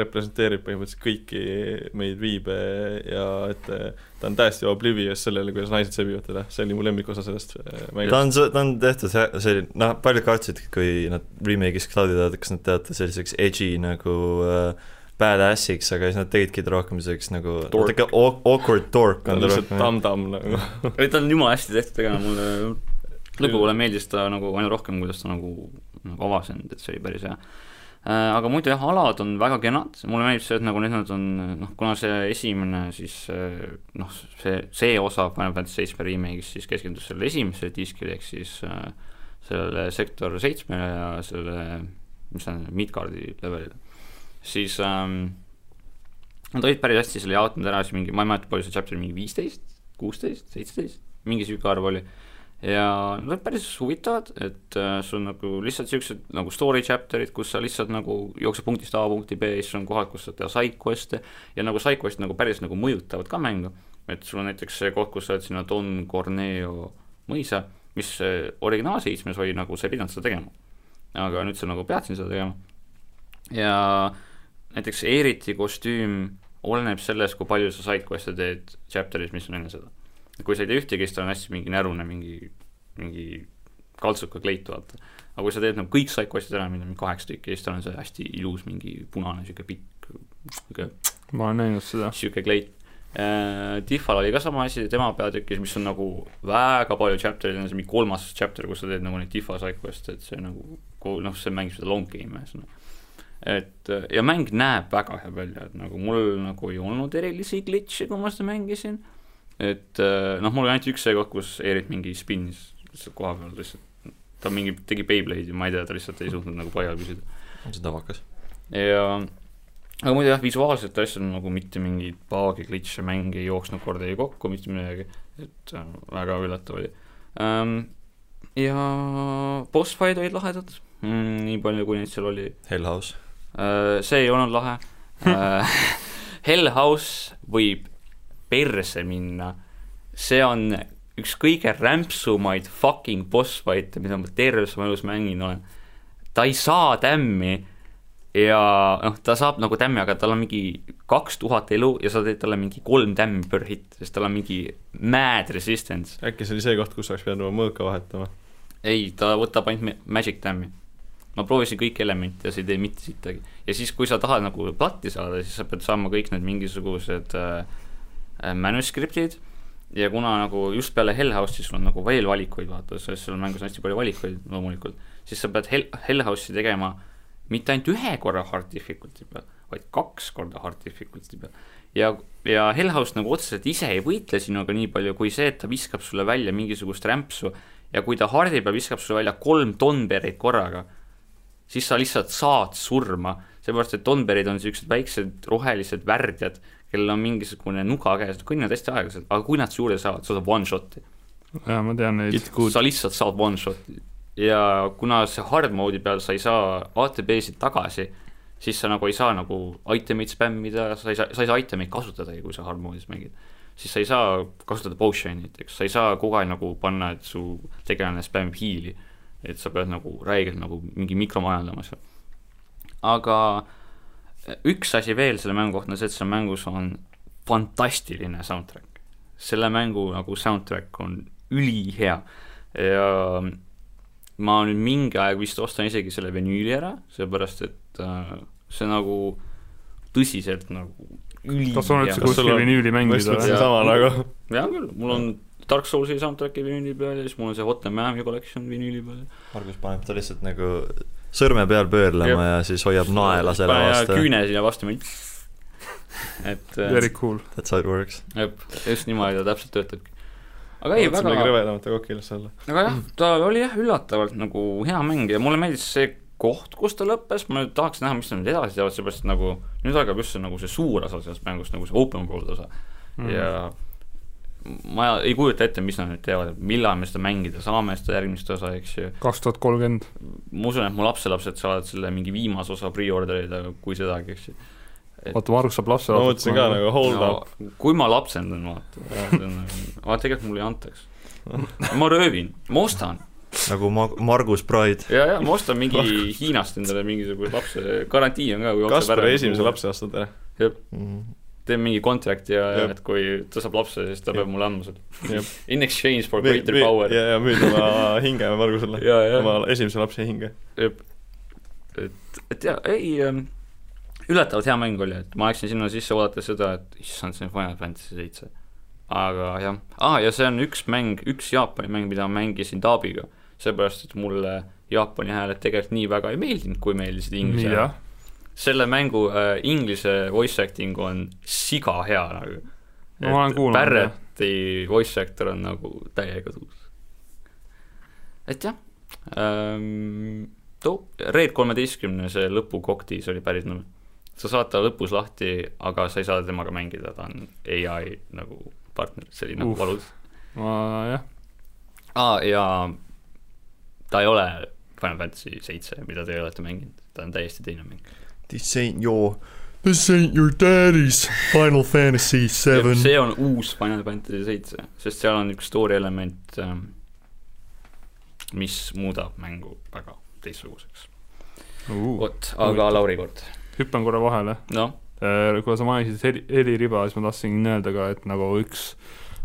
representeerib põhimõtteliselt kõiki meid viibe ja et äh, ta on täiesti oblivious sellele, kuidas naised sebivad teda, see oli mu lemmikosa sellest äh, ta mängust. on, ta on tehtud selline, noh, paljud kartsid, kui nad remake'is Cloudi teevad, kas nad teevad ta selliseks edgy nagu äh, badass'iks, aga siis nad tegidki ta rohkem selliseks nagu natuke aw- awkward dork ta on on ta rohkem. tamm-tamm nagu ei, ta on jumala hästi tehtud tegelikult, mulle lõpupoole meeldis ta nagu aina rohkem, kuidas ta nagu, nagu avasend, et see oli päris hea. aga muidu jah, alad on väga kenad, mulle meeldib see, et nagu need on noh, kuna see esimene siis eh, noh, see, see osa Final Fantasy seitsme remake'is siis keskendus sellele esimesele diskile, ehk siis äh, sellele sektor seitsmele ja selle, mis see on, Midgardi levelile, siis ähm, nad olid päris hästi selle jaotanud ära, siis mingi, ma ei mäleta, palju see chapter, mingi viisteist, kuusteist, seitseteist, mingi sihuke arv oli. ja nad olid päris huvitavad, et äh, sul on nagu lihtsalt siuksed nagu story chapter'id, kus sa lihtsalt nagu jooksed punktist A punkti B, siis on kohad, kus saad teha side quest'e ja nagu side quest'id nagu päris nagu mõjutavad ka mängu. et sul on näiteks see koht, kus sa oled sinna Don Corneo mõisa, mis äh, originaal seitsmes oli nagu, sa ei pidanud seda tegema. aga nüüd sa nagu pead siin seda tegema. ja näiteks Eeriti kostüüm oleneb sellest, kui palju sa side quest'e teed chapter'is, mis on enne seda. kui sa ei tee ühtegi, siis ta on hästi mingi närune, mingi, mingi kaltsuka kleit, vaata. aga kui sa teed nagu kõik side quest'id ära, mida on kaheksa tükki, siis tal on see hästi ilus mingi punane sihuke pikk, sihuke, ma olen näinud seda. sihuke kleit äh, Diffal oli ka sama asi tema peatükis, mis on nagu väga palju chapter'id, on see mingi kolmas chapter, kus sa teed nagu neid Diffa side quest'e, et see nagu, noh, see mängib seda long game'i ühesõnaga et ja mäng näeb väga hea välja, et nagu mul nagu ei olnud erilisi glitch'e, kui ma seda mängisin. et äh, noh, mul oli ainult üks see koht, kus Eerit mingi spinnis lihtsalt koha peal lihtsalt, ta mingi tegi Beyblade'i, ma ei tea, ta lihtsalt ei suutnud nagu paigal püsida. on see tavakas? ja aga muidu jah, visuaalsete asjad on nagu mitte mingeid paagi, glitch'e, mänge ei jooksnud kordagi kokku, mitte midagi, et äh, väga üllatav oli ähm,. ja boss fight olid lahedad mm,, nii palju, kui neid seal oli Hell House. Äh,. see ei olnud lahe äh, Hell House võib perse minna, see on üks kõige rämpsumaid fucking boss fight'e, mida ma terves oma elus mänginud olen. ta ei saa tämmi ja noh, ta saab nagu tämmi, aga tal on mingi kaks tuhat elu ja sa teed talle mingi kolm tämmi per hit, sest tal on mingi mad resistance. äkki see oli see koht, kus oleks pidanud oma mõõka vahetama? ei, ta võtab ainult magic tämmi. Ma proovisin kõiki elemente ja see ei tee mitte sittagi. ja siis, kui sa tahad nagu platti saada, siis sa pead saama kõik need mingisugused äh, äh manuskriptid ja kuna nagu just peale Hellhouse'i sul on nagu veel valikuid, vaata, sest seal mängus on hästi palju valikuid loomulikult, siis sa pead Hell, Hellhouse'i tegema mitte ainult ühe korra hard difficulty peal, vaid kaks korda hard difficulty peal. ja, ja Hellhouse nagu otseselt ise ei võitle sinuga nii palju, kui see, et ta viskab sulle välja mingisugust rämpsu ja kui ta hardi peal viskab sulle välja kolm Donberit korraga, siis sa lihtsalt saad surma, seepärast et Donberid on niisugused väiksed rohelised värdjad, kellel on mingisugune nuga käes, nad kõnnivad hästi aeglaselt, aga kui nad su juurde saavad, sa saad one shot'i. jaa, ma tean neid. sa lihtsalt saad one shot'i ja kuna see hard mode'i peal sa ei saa ATB-sid tagasi, siis sa nagu ei saa nagu itemeid spämmida, sa ei saa, sa ei saa itemeid kasutadagi, kui sa hard mode'is mängid. siis sa ei saa kasutada potion'i näiteks, sa ei saa kogu aeg nagu panna, et su tegelane spämmib hiili. Et sa pead nagu räigelt nagu mingi mikromajandama seal. aga üks asi veel selle mängu kohta on see, et seal mängus on fantastiline soundtrack. selle mängu nagu soundtrack on ülihea ja ma nüüd mingi aeg vist ostan isegi selle vinüüli ära, sellepärast et äh, see nagu tõsiselt nagu üli kas on üldse kuskil vinüüli mängida või? sama nagu. hea küll, mul on Dark Soulsi soundtrack'i vinüüli peal ja siis mul on see Hot and Miami collection vinüüli peal. Margus paneb ta lihtsalt nagu sõrme peal pöörlema ja, ja siis hoiab naela selle vastu. küüne sinna vastu, et äh, Very cool. That's how it works. jah, just niimoodi ta täpselt töötabki aga ei, väga midagi rõvedamat aga Oculus'i alla. aga jah, ta oli jah, üllatavalt nagu hea mäng ja mulle meeldis see koht, kus ta lõppes, ma nüüd tahaks näha, mis nüüd edasi teevad, seepärast nagu nüüd algab just see nagu see suur osa sellest mängust, nagu see open world osa mm. ja ma ei kujuta ette, mis nad nüüd teevad, millal me seda mängida saame, seda järgmist osa, eks ju. kaks tuhat kolmkümmend. ma usun, et mu lapselapsed saavad selle mingi viimase osa pre-order ida, kui sedagi, eks ju oota, Margus saab lapse ma mõtlesin ka nagu hold no, up. kui ma lapsendan, vaata, aga tegelikult mulle ei antaks. ma röövin, ma ostan. nagu ma-, Margus Pride. ja, ja ma ostan mingi Hiinast endale mingisuguse lapse, garantii on ka. Kaspari esimese lapse ostad ära? jah mm -hmm teen mingi contract'i ja, ja et kui ta saab lapse, siis ta peab mulle andma selle. In exchange for greater power. ja, ja müüd oma hinge Margusele oma esimese lapse hinge. et, et jaa, ei ähm, üllatavalt hea mäng oli, et ma läksin sinna sisse oodates seda, et issand, see on Final Fantasy seitse. aga jah, aa ja see on üks mäng, üks Jaapani mäng, mida ma mängisin Taabiga, seepärast et mulle Jaapani hääled tegelikult nii väga ei meeldinud, kui meeldisid inglise hääled. Selle mängu äh, inglise voice acting on siga hea nagu. ma olen kuulnud. Barretti voice actor on nagu täiega tuus. et jah ähm,, too, Red kolmeteistkümne see lõpukoktis oli päris nõme sa saad ta lõpus lahti, aga sa ei saa temaga mängida, ta on ai nagu partner, see oli nagu valus. jah. aa, ja ta ei ole Final Fantasy seitse, mida te olete mänginud, ta on täiesti teine mäng. This ain't your, this ain't your daddy's Final Fantasy seven. see on uus Final Fantasy seitse, sest seal on üks story element, ähm, mis muudab mängu väga teistsuguseks. Vot, aga Lauri kord. Hüppan korra vahele. No.. Äh, kuna sa mainisid heli, heliriba, siis ma tahtsin öelda ka, et nagu üks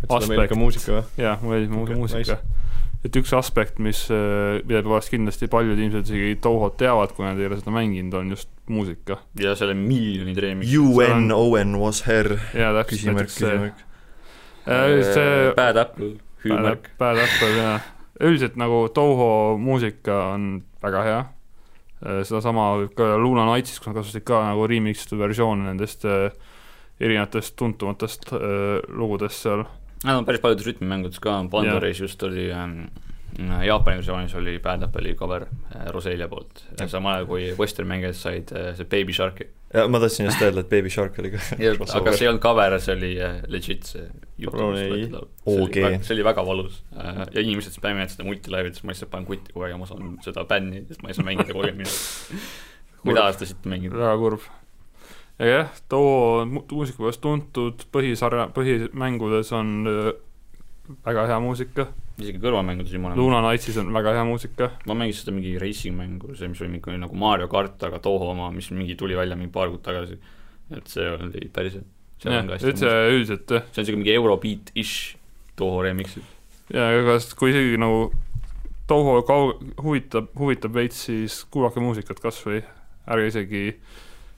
et ka muusika või? jah, mulle meeldib okay, muusika. nice. Et üks aspekt, mis, äh, mida pärast kindlasti paljud ilmselt isegi Touhot teavad, kui nad ei ole seda mänginud, on just muusika. ja selle miljonid remix'id. UN Owen was her. jaa, täpselt, näiteks see. see Bad Apple, hüüumärk. Bad Apple, jaa. üldiselt nagu Toho muusika on väga hea Äh, sedasama võib ka Luna Knightsis, kus nad kasutasid ka nagu remix itud versioone nendest äh, erinevatest tuntumatest äh, lugudest seal. Nad on päris paljudes rütmimängudes ka, Pandoris just oli ähm, Jaapani versioonis oli Bad Apple'i cover äh, Roselia poolt, samal ajal kui Western mängijad said äh, see Baby Shark'i. ja ma tahtsin just öelda, et Baby Shark oli ka aga see ei olnud cover, see oli äh, legit see Palun ei. OG. see oli väga valus Äh, ja inimesed spämmivad seda multilaivides, ma lihtsalt panen kutti kogu aeg ja ma saan seda bänni, sest ma ei saa mängida kolmkümmend minutit. mida te tahate mängida? väga kurb. Aga jah, too mu- muusikapoolest tuntud põhisarja, põhimängudes on öö, väga hea muusika, isegi kõrvamängudes jumala Luna Knightsis on väga hea muusika, ma mängisin seda mingi racing mängu, see, mis oli mingi nagu Mario kart, aga Toho oma, mis mingi tuli välja mingi paar kuud tagasi. et see oli päris hea. üldse muusika. üldiselt jah, see on siuke mingi Eurobeat-ish Toho remix. ja ega s- kui isegi nagu Toho kau-, huvitab, huvitab veits, siis kuulake muusikat kas või ärge isegi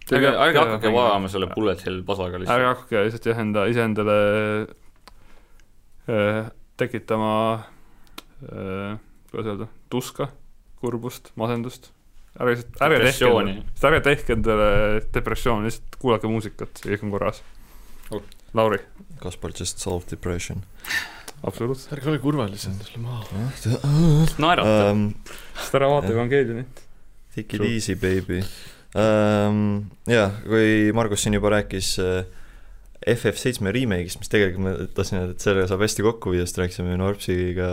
ärge, ärge hakake vaadama selle bullet hell pasaga ärge lihtsalt. hakake lihtsalt jah, enda, iseendale äh, tekitama äh, kuidas öelda, tuska, kurbust, masendust. ärge lihtsalt, ärge tehke Depressiooni., ärge tehke endale depressiooni, lihtsalt kuulake muusikat ja kõik on korras Ok.. Lauri, Kaspar just solved depression absoluutselt. ärge ole kurvad lihtsalt, lähme maha. naerata. um,. sest ära vaata Jah. Evangelionit. Take it True. easy, baby um,. jah, kui Margus siin juba rääkis uh, FF7 remake'ist, mis tegelikult ma tahtsin öelda, et sellega saab hästi kokku viia, sest rääkisime Norpsiga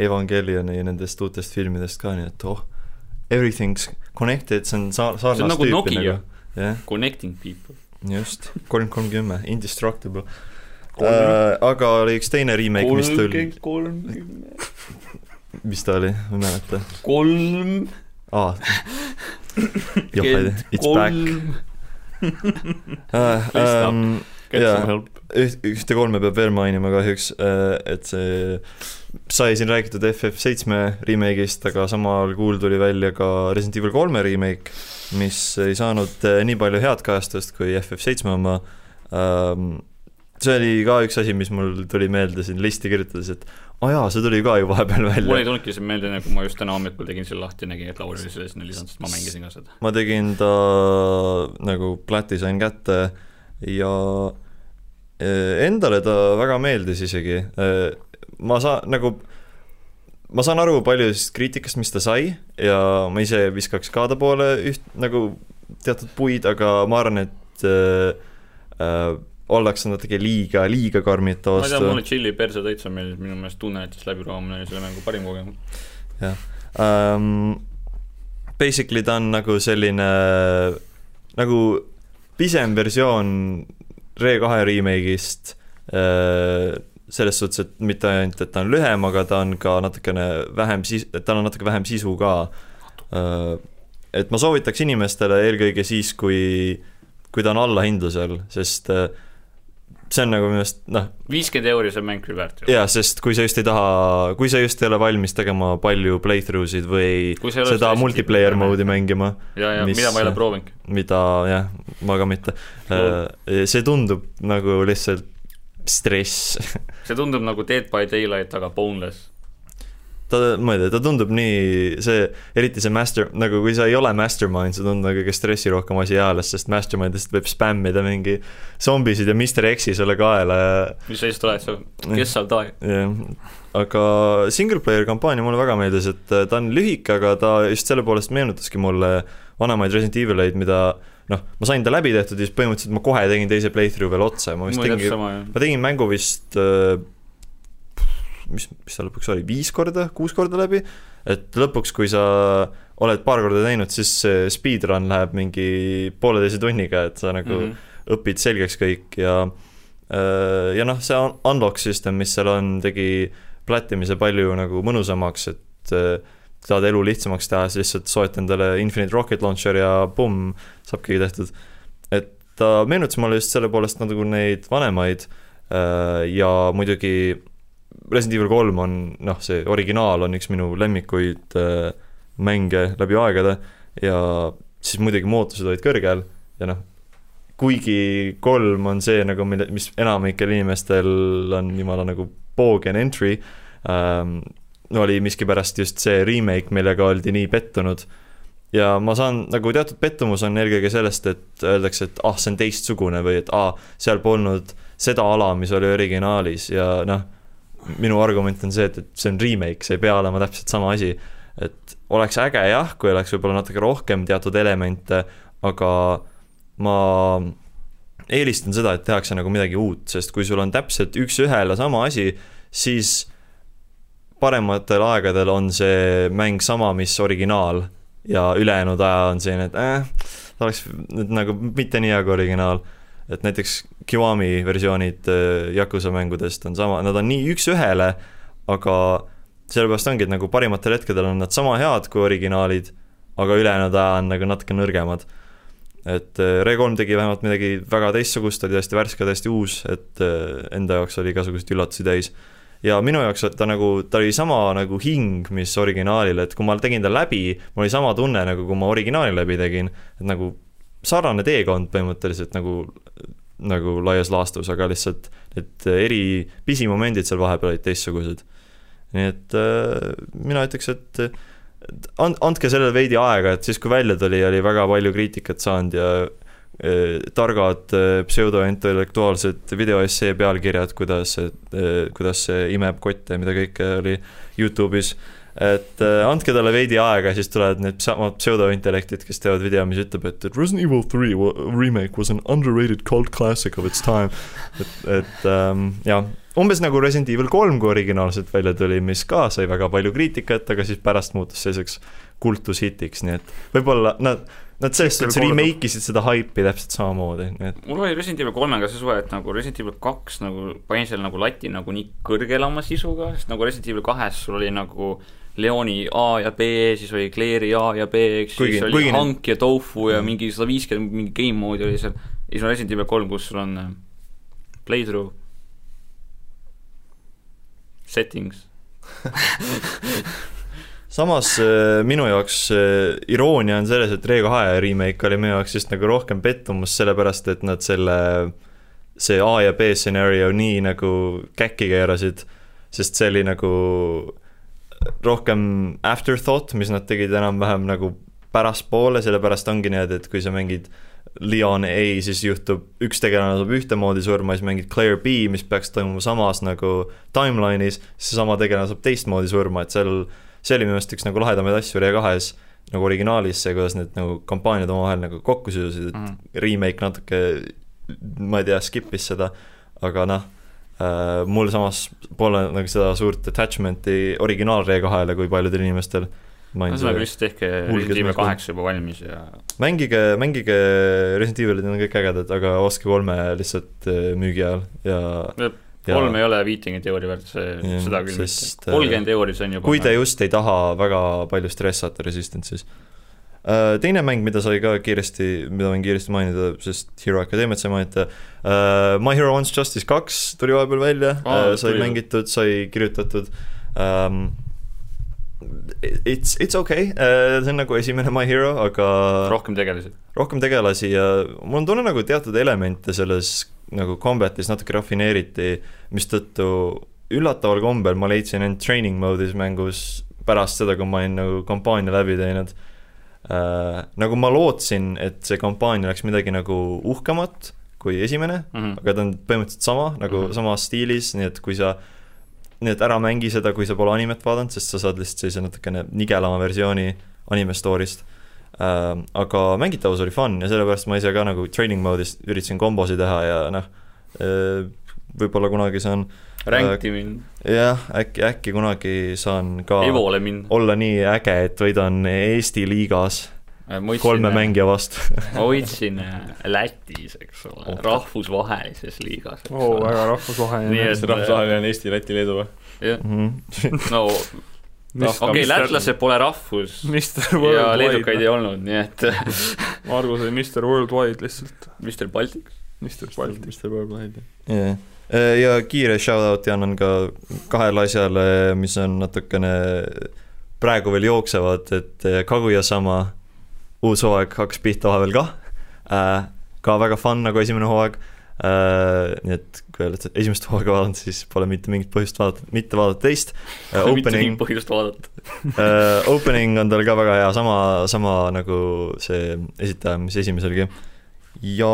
Evangelioni nendest uutest filmidest ka, nii et oh, everything's connected, see on sa-, see on sarnast nagu tüüpi Nokia, jah, connecting people. just, kolm, kolm, kümme, indestructible uh,. aga oli üks teine remake, mis tuli, kolmkümmend. mis ta oli, ma ei mäleta kolm. aa. tea, it's back. Uh, um, Jaa. ühte kolme peab veel mainima kahjuks, et see sai siin räägitud FF7 remake'ist, aga samal kuul tuli välja ka Resident Evil kolme remake, mis ei saanud eh, nii palju head kajastust kui FF7 oma. see oli ka üks asi, mis mul tuli meelde siin listi kirjutades, et aa jaa, see tuli ka ju vahepeal mul ei välja. tulnudki see meelde, nagu ma just täna hommikul tegin selle lahti nägin, et Lauri oli selle sinna lisanud, sest ma mängisin ka seda. ma tegin ta nagu plati sain kätte ja eh, endale ta väga meeldis isegi. ma saan nagu, ma saan aru paljust kriitikast, mis ta sai ja ma ise viskaks ka ta poole üht nagu teatud puid, aga ma arvan, et äh, äh, ollakse natuke liiga, liiga karmid ta ma ei tea, vastu mulle Chilli perse täitsa meeldis, minu meelest tunnetest läbiraamine oli selle mängu parim kogemus. um,. Basically ta on nagu selline nagu pisem versioon Re2 remake'ist uh, selles suhtes, et mitte ainult, et ta on lühem, aga ta on ka natukene vähem sis-, tal on natuke vähem sisu ka uh,. et ma soovitaks inimestele eelkõige siis, kui, kui ta on allahindlusel, sest uh, see on nagu minu meelest noh, viiskümmend euri see mäng küll väärt jaa, sest kui sa just ei taha, kui sa just ei ole valmis tegema palju playthrough sid või seda multiplayer mode'i mängima, ja, ja mis- mida ma ei ole proovinudki. mida jah, ma ka mitte. see tundub nagu lihtsalt stress. see tundub nagu Dead by Daylight, aga boneless. ta, ma ei tea, ta tundub nii, see, eriti see master, nagu kui sa ei ole mastermind, see tundub nagu kõige stressirohkem asi eales, sest mastermind'ist võib spämmida mingi zombisid ja Mr X-i sulle kaela ja mis sa oled, sa, kes seal taeg? jah, aga single player kampaania mulle väga meeldis, et äh, ta on lühike, aga ta just selle poolest meenutaski mulle vanemaid Resident Evil eid, mida noh, ma sain ta läbi tehtud ja siis põhimõtteliselt ma kohe tegin teise playthrough veel otsa, ma vist sama jah. ma tegin mängu vist äh, mis, mis ta lõpuks oli, viis korda, kuus korda läbi, et lõpuks, kui sa oled paar korda teinud, siis see speedrun läheb mingi pooleteise tunniga, et sa nagu mm. -hmm. õpid selgeks kõik ja äh, ja noh, see un- unlock system, mis seal on, tegi plättimise palju nagu mõnusamaks, et äh, tahad elu lihtsamaks teha, siis lihtsalt soeta endale Infinite Rocket Launcher ja pumm, saabki tehtud. et ta meenutas mulle just selle poolest nagu neid vanemaid äh, ja muidugi Resident Evil kolm on noh, see originaal on üks minu lemmikuid äh, mänge läbi aegade ja siis muidugi mootused olid kõrgel ja noh, kuigi kolm on see nagu, mille, mis enamikel inimestel on jumala nagu boogen entry ähm,, oli miskipärast just see remake, millega oldi nii pettunud. ja ma saan nagu teatud pettumus on eelkõige sellest, et öeldakse, et ah, see on teistsugune või et aa ah,, seal polnud seda ala, mis oli originaalis ja noh, minu argument on see, et, et see on remake, see ei pea olema täpselt sama asi. et oleks äge jah, kui oleks võib-olla natuke rohkem teatud elemente, aga ma eelistan seda, et tehakse nagu midagi uut, sest kui sul on täpselt üks-ühele sama asi, siis parematel aegadel on see mäng sama, mis originaal ja ülejäänud aja on selline, et äh, oleks nagu mitte nii hea kui originaal. et näiteks Kiwami versioonid äh, Yakuusa mängudest on sama, nad on nii üks-ühele, aga sellepärast ongi, et nagu parimatel hetkedel on nad sama head kui originaalid, aga ülejäänud aja on nagu natuke nõrgemad. et äh, Re3 tegi vähemalt midagi väga teistsugust, oli täiesti värske, täiesti uus, et äh, enda jaoks oli igasuguseid üllatusi täis ja minu jaoks ta nagu, ta oli sama nagu hing, mis originaalil, et kui ma tegin ta läbi, mul oli sama tunne, nagu kui ma originaali läbi tegin, et nagu sarnane teekond põhimõtteliselt nagu, nagu laias laastus, aga lihtsalt need eri pisimomendid seal vahepeal olid teistsugused. nii et äh, mina ütleks, et and-, andke sellele veidi aega, et siis, kui välja tuli, oli väga palju kriitikat saanud ja Äh, targad äh, pseudointellektuaalsed videoessee pealkirjad, kuidas, äh, kuidas see imeb kotte, mida kõike oli Youtube'is. Et andke talle veidi aega, siis tulevad need samad pseudointellektid, kes teevad video, mis ütleb, et Resident Evil three remake was an underrated cult classic of its time. et, et ähm, jah, umbes nagu Resident Evil kolm, kui originaalselt välja tuli, mis ka sai väga palju kriitikat, aga siis pärast muutus selliseks kultushitiks, nii et võib-olla nad Nad selles suhtes remake isid seda haipi täpselt samamoodi, nii et mul oli Resident Evil kolmega see suhe, et nagu Resident Evil kaks nagu panin selle nagu lati nagu nii kõrgele oma sisuga, sest nagu Resident Evil kahes sul oli nagu Leoni A ja B, siis oli Claire'i A ja B, eks siis oli kuigi Hank ja Tofu ja mm. mingi sada viiskümmend mingi game mode'i oli seal. ja siis on Resident Evil kolm, kus sul on äh, playthrough, settings samas äh, minu jaoks äh, iroonia on selles, et Re2 remake oli minu jaoks just nagu rohkem pettumus, sellepärast et nad selle, see A ja B stsenario nii nagu käkki keerasid, sest see oli nagu rohkem afterthought, mis nad tegid enam-vähem nagu pärastpoole, sellepärast ongi nii, et kui sa mängid Leon A, siis juhtub, üks tegelane saab ühtemoodi surma, siis mängid Claire B, mis peaks toimuma samas nagu timeline'is, siis seesama tegelane saab teistmoodi surma, et seal see oli minu meelest üks nagu lahedamaid asju Re2-s, nagu originaalis, see, kuidas need nagu kampaaniad omavahel nagu kokku sidusid, et mm. remake natuke, ma ei tea, skip'is seda, aga noh mul samas pole nagu seda suurt attachment'i originaal Re2-le kui paljudel inimestel ühesõnaga vist tehke Resident Evil kaheksa juba valmis ja mängige, mängige Resident Evilid, need on kõik ägedad, aga ostke kolme lihtsalt äh, müügi ajal ja Jep kolm ei ole viitekümmet euri väärt, see, seda küll mitte. kolmkümmend euri, see on juba kui te just ei taha väga palju stressata Resistance'is. Äh, teine mäng, mida sai ka kiiresti, mida võin kiiresti mainida, sest Hero Academiat sai mainida, äh, My Hero Wants Justice kaks tuli vahepeal välja ah,, sai tuli. mängitud, sai kirjutatud um, It's, it's okei okay., see on nagu esimene My Hero, aga rohkem tegelasi? rohkem tegelasi ja mul on tunne nagu teatud elemente selles nagu combat'is natuke rafineeriti, mistõttu üllataval kombel ma leidsin end training mode'is mängus pärast seda, kui ma olin nagu kampaania läbi teinud äh,. nagu ma lootsin, et see kampaania oleks midagi nagu uhkemat kui esimene mm, -hmm. aga ta on põhimõtteliselt sama, nagu mm -hmm. samas stiilis, nii et kui sa nii et ära mängi seda, kui sa pole animet vaadanud, sest sa saad lihtsalt sellise natukene nigelama versiooni anime story'st äh,. aga mängitavus oli fun ja sellepärast ma ise ka nagu training mode'is üritasin kombosid teha ja noh äh,, võib-olla kunagi saan Rankti äh, minna. jah, äkki, äkki kunagi saan ka Evole minna. olla nii äge, et võidan Eesti liigas äh, Mõtsin, kolme äh, mängija vastu ma võitsin Lätis, eks ole oh., rahvusvahelises liigas. oo, väga rahvusvaheline. nii et rahvusvaheline on Eesti, Läti, Leedu või? jah, mhm. no noh, okei okay,, lätlased pole rahvus ja leedukaid ei olnud, nii et Margus oli Mr Worldwide lihtsalt. Mr Baltic. Mr Baltic. Mr Worldwide, jah. Ja kiire shout-out'i annan ka kahele asjale, mis on natukene praegu veel jooksevad, et Kaguya-sama uus hooaeg hakkas pihta vahepeal kah äh,, ka väga fun nagu esimene hooaeg Uh, nii et kui oled esimest hooaega vaadanud, siis pole mitte mingit põhjust vaadata, mitte vaadata teist uh,. mitte mingit põhjust vaadata uh, Opening on tal ka väga hea, sama, sama nagu see esitaja, mis esimeselgi. Ja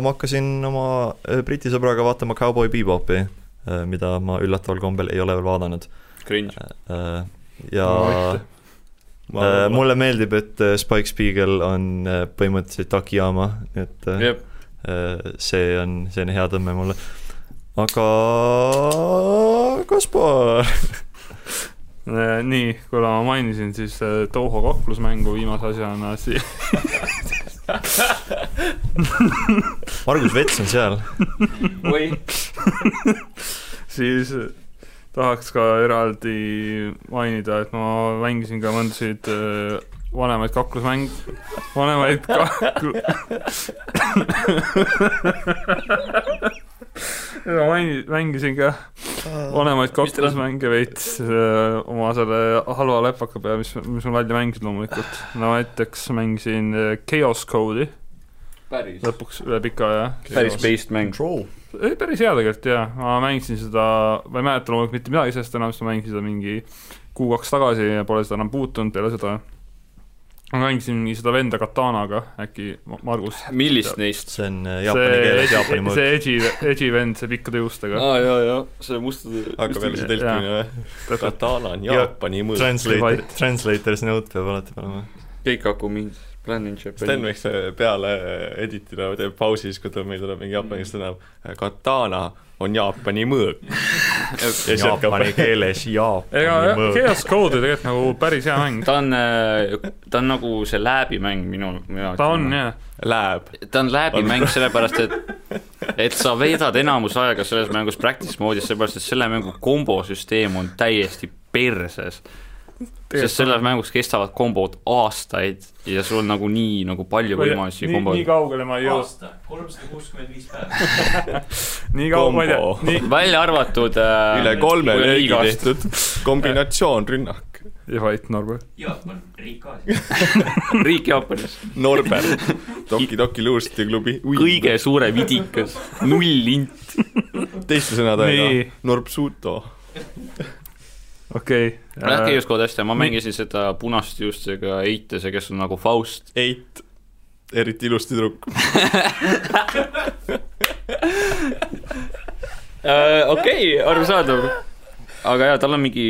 ma hakkasin oma Briti sõbraga vaatama Cowboy Bebopi mida ma üllataval kombel ei ole veel vaadanud. Cringe. ja äh, mulle meeldib, et äh, Spike Spiegel on äh, põhimõtteliselt Akiyama, et äh, äh, see on, see on hea tõmme mulle. aga Kaspar, Äh, nii, kuna ma mainisin siis äh, Toho kaklusmängu viimase asjana, siis Margus Vets on seal. oi, siis tahaks ka eraldi mainida, et ma mängisin ka mõndasid äh, vanemaid kaklusmäng, vanemaid kaklu-. ma maini-, mängisin ka vanemaid kaklusmänge veits öö, oma selle halva läpaka peal, mis, mis ma välja mängisin loomulikult. no näiteks mängisin öö, Chaos Code'i päris, lõpuks üle pika aja. päris based mäng. ei, päris hea tegelikult jaa, ma mängisin seda, ma ei mäleta loomulikult mitte midagi sellest enam, sest ma mängisin seda mingi kuu-kaks tagasi ja pole seda enam puutunud peale seda. Ma mängisin seda venda Katanaga, äkki Ma- Margus. millist neist? see on jaapani keeles jaapani mõõt. see edži, edži vend, see pikkade juustega. aa jaa, jaa, see mustade hakkab jälle see tõlkimine või? Katana on Ja- Jaapani mõõt. Translator translator's note peab alati olema. kõik hakkab mingi Plan in Japan. Sten võiks peale editida, teeb pausi siis, kui tuleb, meil tuleb mingi jaapani sõna. Katana on Jaapani mõõk. jaapani keeles jaapani ega mõõt. Chaos Code oli tegelikult nagu päris hea mäng. ta on, ta on nagu see lääbimäng minu, minu jaoks. ta on jah, Lääb. ta on läbimäng sellepärast, et, et sa veedad enamus aega selles mängus practice moodis, sellepärast et selle mängu kombosüsteem on täiesti perses. Sest selles mängus kestavad kombod aastaid ja sul on nagu nii nagu palju võimalusi nii, nii kaugele ma ei jõudnud. aasta, kolmsada kuuskümmend viis päeva. nii kaua, ma ei tea nii, välja arvatud äh, üle kolme igast- tehtud kombinatsioon rünnak. ja Vait Norbert. Jaapan, riik Aasias. riik Jaapanis, Norbert, Toki-Toki luustiklubi. kõige suurem idikas, null int. teiste sõnadega Nii., Norbsuto. Okei Lähke okay.. Jusko hästi, ma mängisin seda punaste juustega Eitese, kes on nagu Faust. Eit, eriti ilus tüdruk. Äh, okei, arusaadav. aga jaa, tal on mingi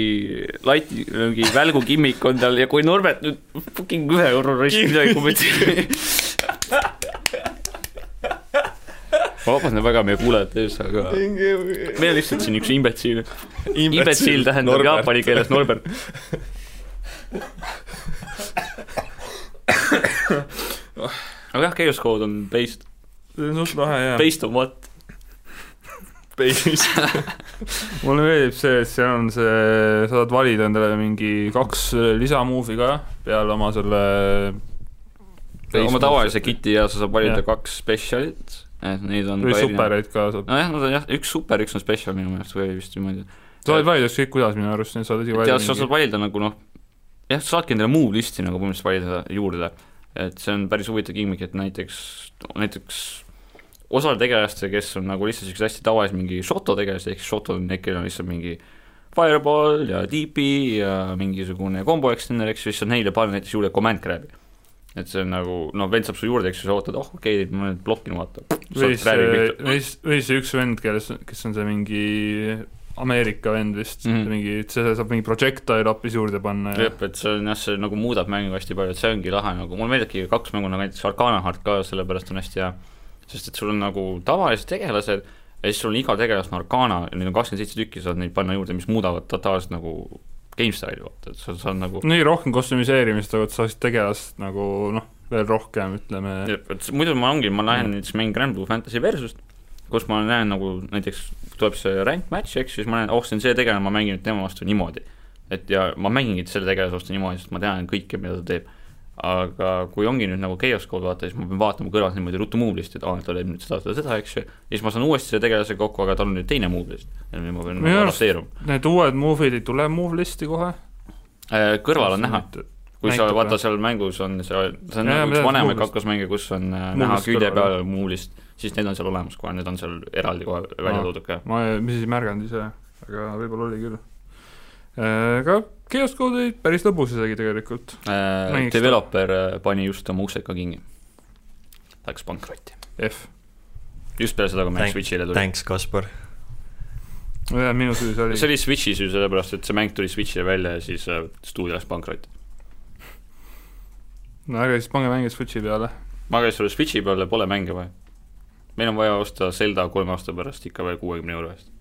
light, mingi välgu kimmik on tal ja kui Norbert nüüd fucking ühe euro raisk midagi kommenteerib. Vabandan väga meie kuulajate ees, aga me oleme lihtsalt siin üks imbetsiil. imbetsiil tähendab Norbert. jaapani keeles Norbert. aga jah, Chaos Code on based, see on suht lahe jaa. based on what? Baby's. mulle meeldib see, et seal on see, sa saad valida endale mingi kaks lisamove'i ka peale oma selle oma tavalise kit'i ja sa saad valida Jah. kaks spetsialit, et neid on või supereid ka saab. nojah, nad on jah, üks super, üks on spetsial minu meelest või lihtsalt niimoodi. sa võid valida ükskõik kuidas minu arust, sa saad isegi valida sa saad valida nagu noh, jah, sa saadki endale move list'i nagu põhimõtteliselt valida juurde. et see on päris huvitav gimmick, et näiteks, näiteks osal tegelastel, kes on nagu lihtsalt siuksed hästi tavalised mingi Shoto tegelased, ehk siis Shoto on need, kellel on lihtsalt mingi Fireball ja DP ja mingisugune combo extender, eks ju, siis saad neile panna näiteks juurde command grab'i. Et see on nagu, noh, vend saab su juurde, eks ju, sa ootad, oh okei okay,, ma nüüd blokin, vaata. või see, või siis, või see üks vend, kelles, kes on see mingi Ameerika vend vist mm. -hmm. mingi, see saab mingi projectile hoopis juurde panna ja jah, et see on jah, see nagu muudab mängu hästi palju, et see ongi lahe nagu, mulle meeldibki kaks mängu nagu näiteks Arcana Heart ka sellepärast on hästi hea. sest et sul on nagu tavalised tegelased ja siis sul on iga tegelas on Arcana neid on kakskümmend seitse tükki, saad neid panna juurde, mis muudavad totaalselt nagu game style'i vaata, et sa saad nagu nii rohkem kostümiseerimist, aga et sa saaksid tegelast nagu noh, veel rohkem, ütleme. et muidu ma ongi, ma lähen näiteks mängin Grand Blue Fantasy Versust, kus ma näen nagu näiteks tuleb see rank match, eks siis ma näen, oh, see on see tegelane, ma mängin nüüd tema vastu niimoodi. et ja ma mängingi selle tegelase vastu niimoodi, sest ma tean kõike, mida ta teeb. Aga kui ongi nüüd nagu Chaos Code vaata, siis ma pean vaatama kõrvalt niimoodi ruttu move list'i, et aa, ta teeb nüüd seda, seda, seda, eks ju. ja siis ma saan uuesti selle tegelasega kokku, aga tal on nüüd teine move list. ja nüüd ma pean nagu adapteeruma. Need uued move'id ei tule move list'i kohe? kõrval on näha, kui sa vaata seal mängus on see, see on Jaa, nagu üks vanemaid kaklusmänge, kus on äh, Move näha külje peal move list, siis need on seal olemas kohe, need on seal eraldi kohe välja toodud ka. ma ei, ma siis ei märganud ise, aga võib-olla oli küll. aga Chaos Code oli päris lõbus isegi tegelikult. äh, developer äh, pani just oma ukseka kinni. Läks pankrotti. F. just peale seda, kui mäng Switch'ile tuli. Thanks, Kaspar. jah, minu süü see oli see. oli Switchi süü sellepärast, et see mäng tuli Switchile välja ja siis äh, stuudio läks pankrotti. no ärge siis pange mänge Switchi peale. ma käin sulle Switchi peale, pole mänge vaja. meil on vaja osta Zelda kolme aasta pärast ikka veel kuuekümne euro eest.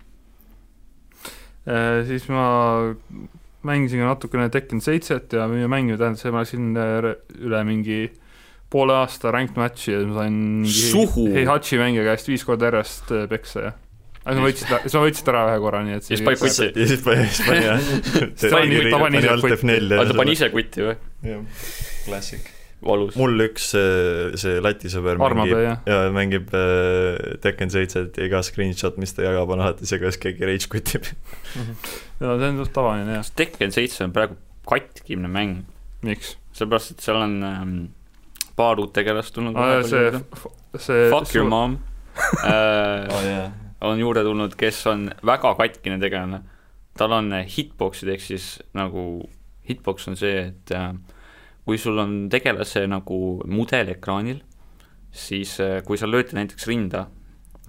Äh, siis ma mängisin ka natukene Tekken seitset ja minu mängimine tähendas, et ma läksin äh, üle mingi poole aasta ranked match'i ja ma sain mingi! Heihachi mängija käest viis korda järjest äh, peksa ja aga sa võtsid, võtsin ta ära ühe korra, nii et Ja siis pani kutsi. ja siis pani, siis pani jah. Ta pani- ise alt kutt- F4 aga ta pani ise kutti või? jah, klassik. valus. mul üks see, see Läti sõber mängib ja mängib äh, Tekken seitset ja iga screenshot, mis ta jagab, on alati see, kuidas keegi rage quitib. no see on suht tavaline jah, Tekken seitse on praegu katkimine mäng, miks? sellepärast et seal on ähm, paar uut tegelast tulnud. see, see Fuck your mom äh, oh, yeah. on juurde tulnud, kes on väga katkine tegelane. tal on äh, hitbox'id ehk siis nagu, hitbox on see, et äh, kui sul on tegelase nagu mudel ekraanil, siis äh, kui sa lööd näiteks rinda,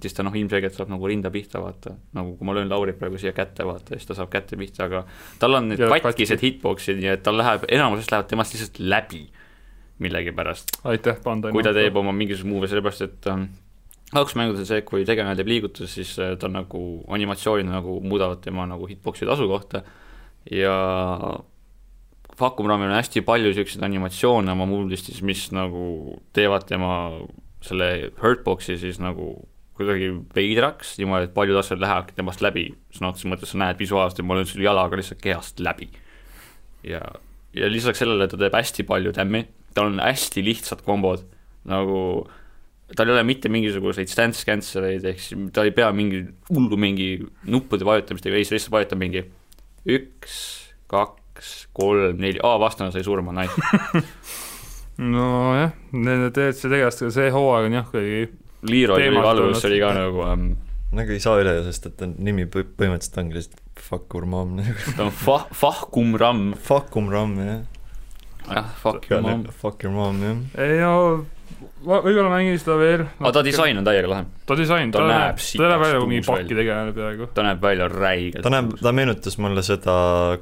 siis ta noh, ilmselgelt saab nagu rinda pihta, vaata, nagu kui ma löön Laurit praegu siia kätte, vaata, siis ta saab kätte pihta, aga tal on need Ja katkised katki. hitbox'id, nii et tal läheb, enamusest lähevad temast lihtsalt läbi millegipärast. aitäh, Panda. kui ta teeb oma mingisuguse move'i, sellepärast et ähm, kaks mängudes on see, kui tegelane teeb liigutusi, siis äh, ta nagu animatsioonid nagu muudavad tema nagu hitbox'ide asukohta ja Vacuum Ramil on hästi palju niisuguseid animatsioone oma move'istis, mis nagu teevad tema selle hurtbox'i siis nagu kuidagi veidraks, niimoodi, et paljud asjad lähevadki temast läbi, sõna otseses mõttes sa näed visuaalselt, et ma löön sulle jalaga lihtsalt kehast läbi. ja, ja lisaks sellele ta teeb hästi palju tämmi, tal on hästi lihtsad kombod, nagu tal ei ole mitte mingisuguseid stance cancel'eid, ehk siis ta ei pea mingi hullu mingi nuppude vajutamistega, ei, sa lihtsalt vajutad mingi üks, kaks, kolm, neli, aa, vastane sai surma, nice. nojah, nende DLC tegelastega see hooaeg on jah, kuidagi Leroy see oli ka nagu ähm,, nagu ei saa üle, sest et ta nimi põ- põhimõtteliselt ongi lihtsalt fuck your mom. ta on fa-, Fahkum Ram, Fuck um ram jah. jah, fuck your mom. Fuck your mom jah. ei no võib-olla mängin seda veel. aga ta disain on täiega lahe, ta disain, ta näeb ta näeb välja nagu mingi pakki tegelane peaaegu. ta näeb välja räigelt. ta näeb, ta meenutas mulle seda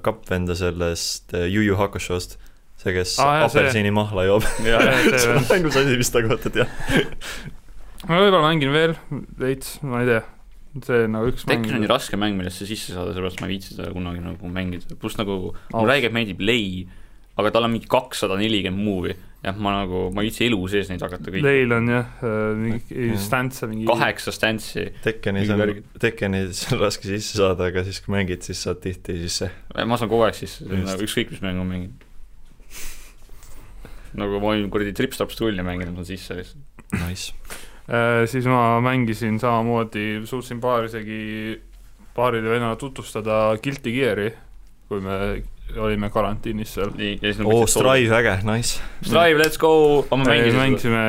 kappvenda sellest eh, Yu Yu Hakushost, see, kes see- apelsinimahla joob. ja, see see on ainus asi, mis ta kohta teab. ma võib-olla mängin veel veits, ma ei tea. see nagu üks Tekken on nii raske mäng, millesse sisse saada, sellepärast ma ei viitsi seda kunagi nagu mängida, pluss nagu mulle räigelt meeldib Lei, aga tal on mingi kakssada nelikümmend move'i, jah, ma nagu, ma ei viitsi elu sees neid hakata kõiki, Leil on jah, mingi Mm. stantse mingi kaheksa stance'i, Tekkenis Mingi on Tekkenis on raske sisse saada, aga siis kui mängid, siis saad tihti sisse. ma saan kogu aeg sisse, nagu ükskõik mis mängu ma mängin. nagu ma olin kuradi Trips-Traps tulli mänginud, ma sisse lihtsalt. Nice. Äh, siis ma mängisin samamoodi, suutsin paar isegi paarile vennale tutvustada Guilty Gear'i, kui me olime karantiinis seal. nii, ja siis oo, Strive, äge, nice. Strive, let's go, ma mängisin mängisime,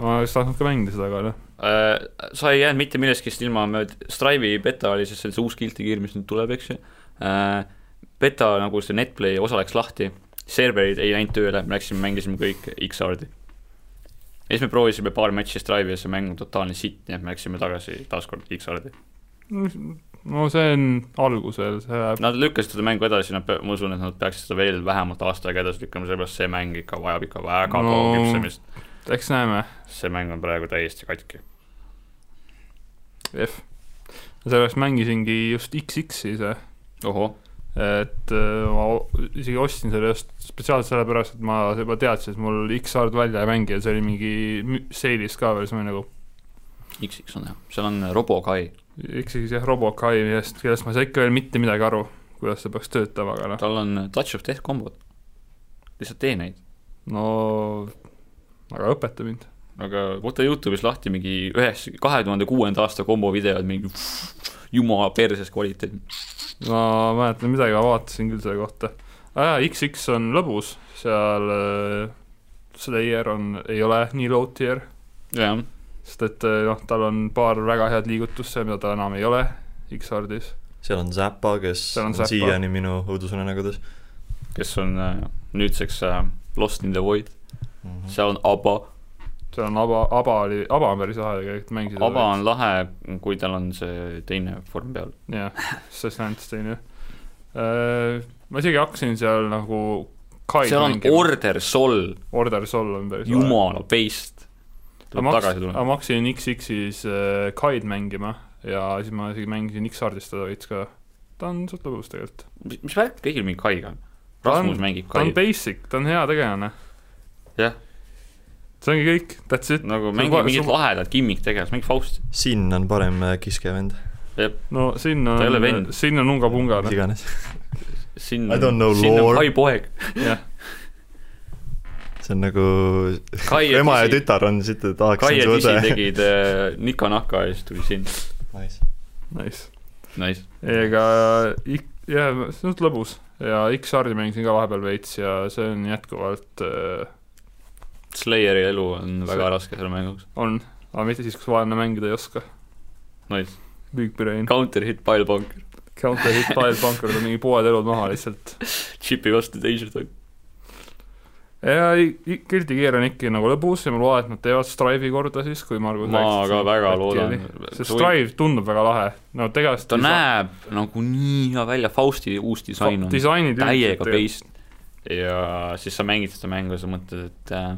ma oleks tahtnud ka mängida seda, aga noh, Äh, sa ei jäänud mitte millestki ilma, me, Strive'i beta oli siis see uus Guilty Gear, mis nüüd tuleb, eks ju. Beta nagu see Netplay osa läks lahti, serverid ei läinud tööle, me läksime, mängisime kõik X-Hardi. ja siis me proovisime paar matši Strive'i ja see mäng on totaalne sitt, nii et me läksime tagasi taaskord X-Hardi. No see on algusel, see läheb, Nad lükkasid seda mängu edasi, nad, ma usun, et nad peaksid seda veel vähemalt aasta aega edasi lükkama, sellepärast see mäng ikka vajab ikka väga No. kaua küpsemist. eks näeme, see mäng on praegu täiesti katki. F. sellepärast mängisingi just XX-i see, ohoh, et äh, ma isegi ostsin selle just spetsiaalselt sellepärast, et ma juba teadsin, et mul X-Hard välja ei mängi ja see oli mingi seilis ka veel, siis ma nagu X-X on hea, seal on Robokai, XX jah, Robokai, millest, kellest ma ei saa ikka veel mitte midagi aru, kuidas see peaks töötama, aga noh, tal on Touch of Death kombod. lihtsalt tee neid. no aga õpeta mind. aga võta Youtube'is lahti mingi ühes, kahe tuhande kuuenda aasta kombo videod, mingi jumala perses kvaliteet. ma mäletan midagi, ma vaatasin küll selle kohta. jaa, XX on lõbus, seal äh, Slayer on, ei ole nii low tier, jah, sest et äh, noh, tal on paar väga head liigutust seal, mida tal enam ei ole X-Hardis. seal on Zappa, kes Seal on on siiani minu õudusunenägudes kes on äh, nüüdseks äh, Lost in the Void, mm. -hmm. seal on Abba, seal on Aba, Aba oli, Aba on päris lahe tegelikult, mängisid Aba on lahe, kui tal on see teine vorm peal. jah, see Slants teine. ma isegi hakkasin seal nagu seal on mängima, Order Sol, Order Sol on päris jumala beist. aga tuleb ma tagasi tulema. ma hakkasin XX-is äh, Kaid mängima ja siis ma isegi mängisin X-Hardis teda veits ka. ta on suht lõbus tegelikult. mis mis värk kõigil mingi Kaiga on? On- Rasmus mängib ta on basic, ta on hea tegelane. jah, see ongi kõik, that's it. nagu va- mingit sul- lahedat gimmick-tegelast, mängib Fausti. Sin on parem äh, kiskevend, no siin Ta ei ole on vend., siin on unga-punga, mis iganes. siin I don't know siin on lore. Kai poeg. jah. See on nagu Kai ema ja tütar on siit, et tahaks Kai ja Disi õde. tegid äh, Nika Naka ja siis tuli siin. Nice. Nice. Nice. ega ik-, jah, see suht lõbus ja X-Hardi mängisin ka vahepeal veits ja see on jätkuvalt äh, Slayeri elu on väga raske selle mänguks. on, aga mitte siis, kui vaene mängida ei oska. Nice. Big brain, Counter hit pile bunker. counter hit file bunker, mingi pooled elud maha lihtsalt. Chipi vastu teised on. Ja Guilty Gear on ikka nagu lõbus ja ma loodan, et nad teevad Strive'i korda siis, kui Margus ma ka väga loodan. see Strive tundub väga lahe, no tegelikult ta näeb nagu nii hea välja, Fausti uus disain on täiega based. ja siis sa mängid seda mängu ja sa mõtled, et äh,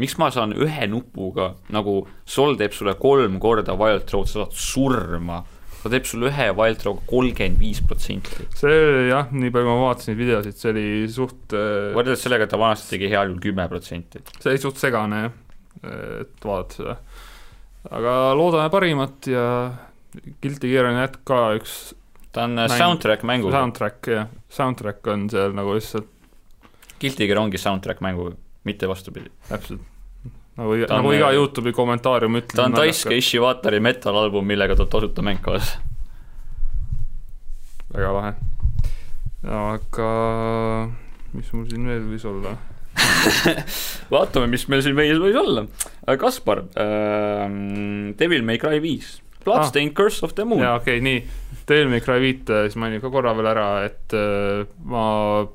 miks ma saan ühe nupuga, nagu Sol teeb sulle kolm korda Wild Throw'd, sa saad surma. Ta teeb sulle ühe Wild Throw'ga kolmkümmend viis protsenti. see jah, nii palju ma vaatasin neid videosid, see oli suht äh, võrreldes sellega, et ta vanasti tegi heal juhul kümme protsenti. see oli suht segane jah, et vaadata seda. aga loodame parimat ja Guilty Gear on jätk ka üks ta on Mäng- Mäng. soundtrack mänguga. soundtrack ja soundtrack on seal nagu lihtsalt Guilty Gear ongi soundtrack mänguga, mitte vastupidi. täpselt nagu nagu iga Youtube'i kommentaarium ütleb. ta on Daisuke Ishiwatari metal-album, millega tuleb tasuta mäng kaasa. väga lahe. aga mis mul siin veel võis olla? vaatame, mis meil siin vees võis olla. Kaspar ähm,, Devil May Cry viis, Bloodstained ah. Curse of the Moon. jaa, okei okay,, nii. Devil May Cry viite siis mainin ka korra veel ära, et äh, ma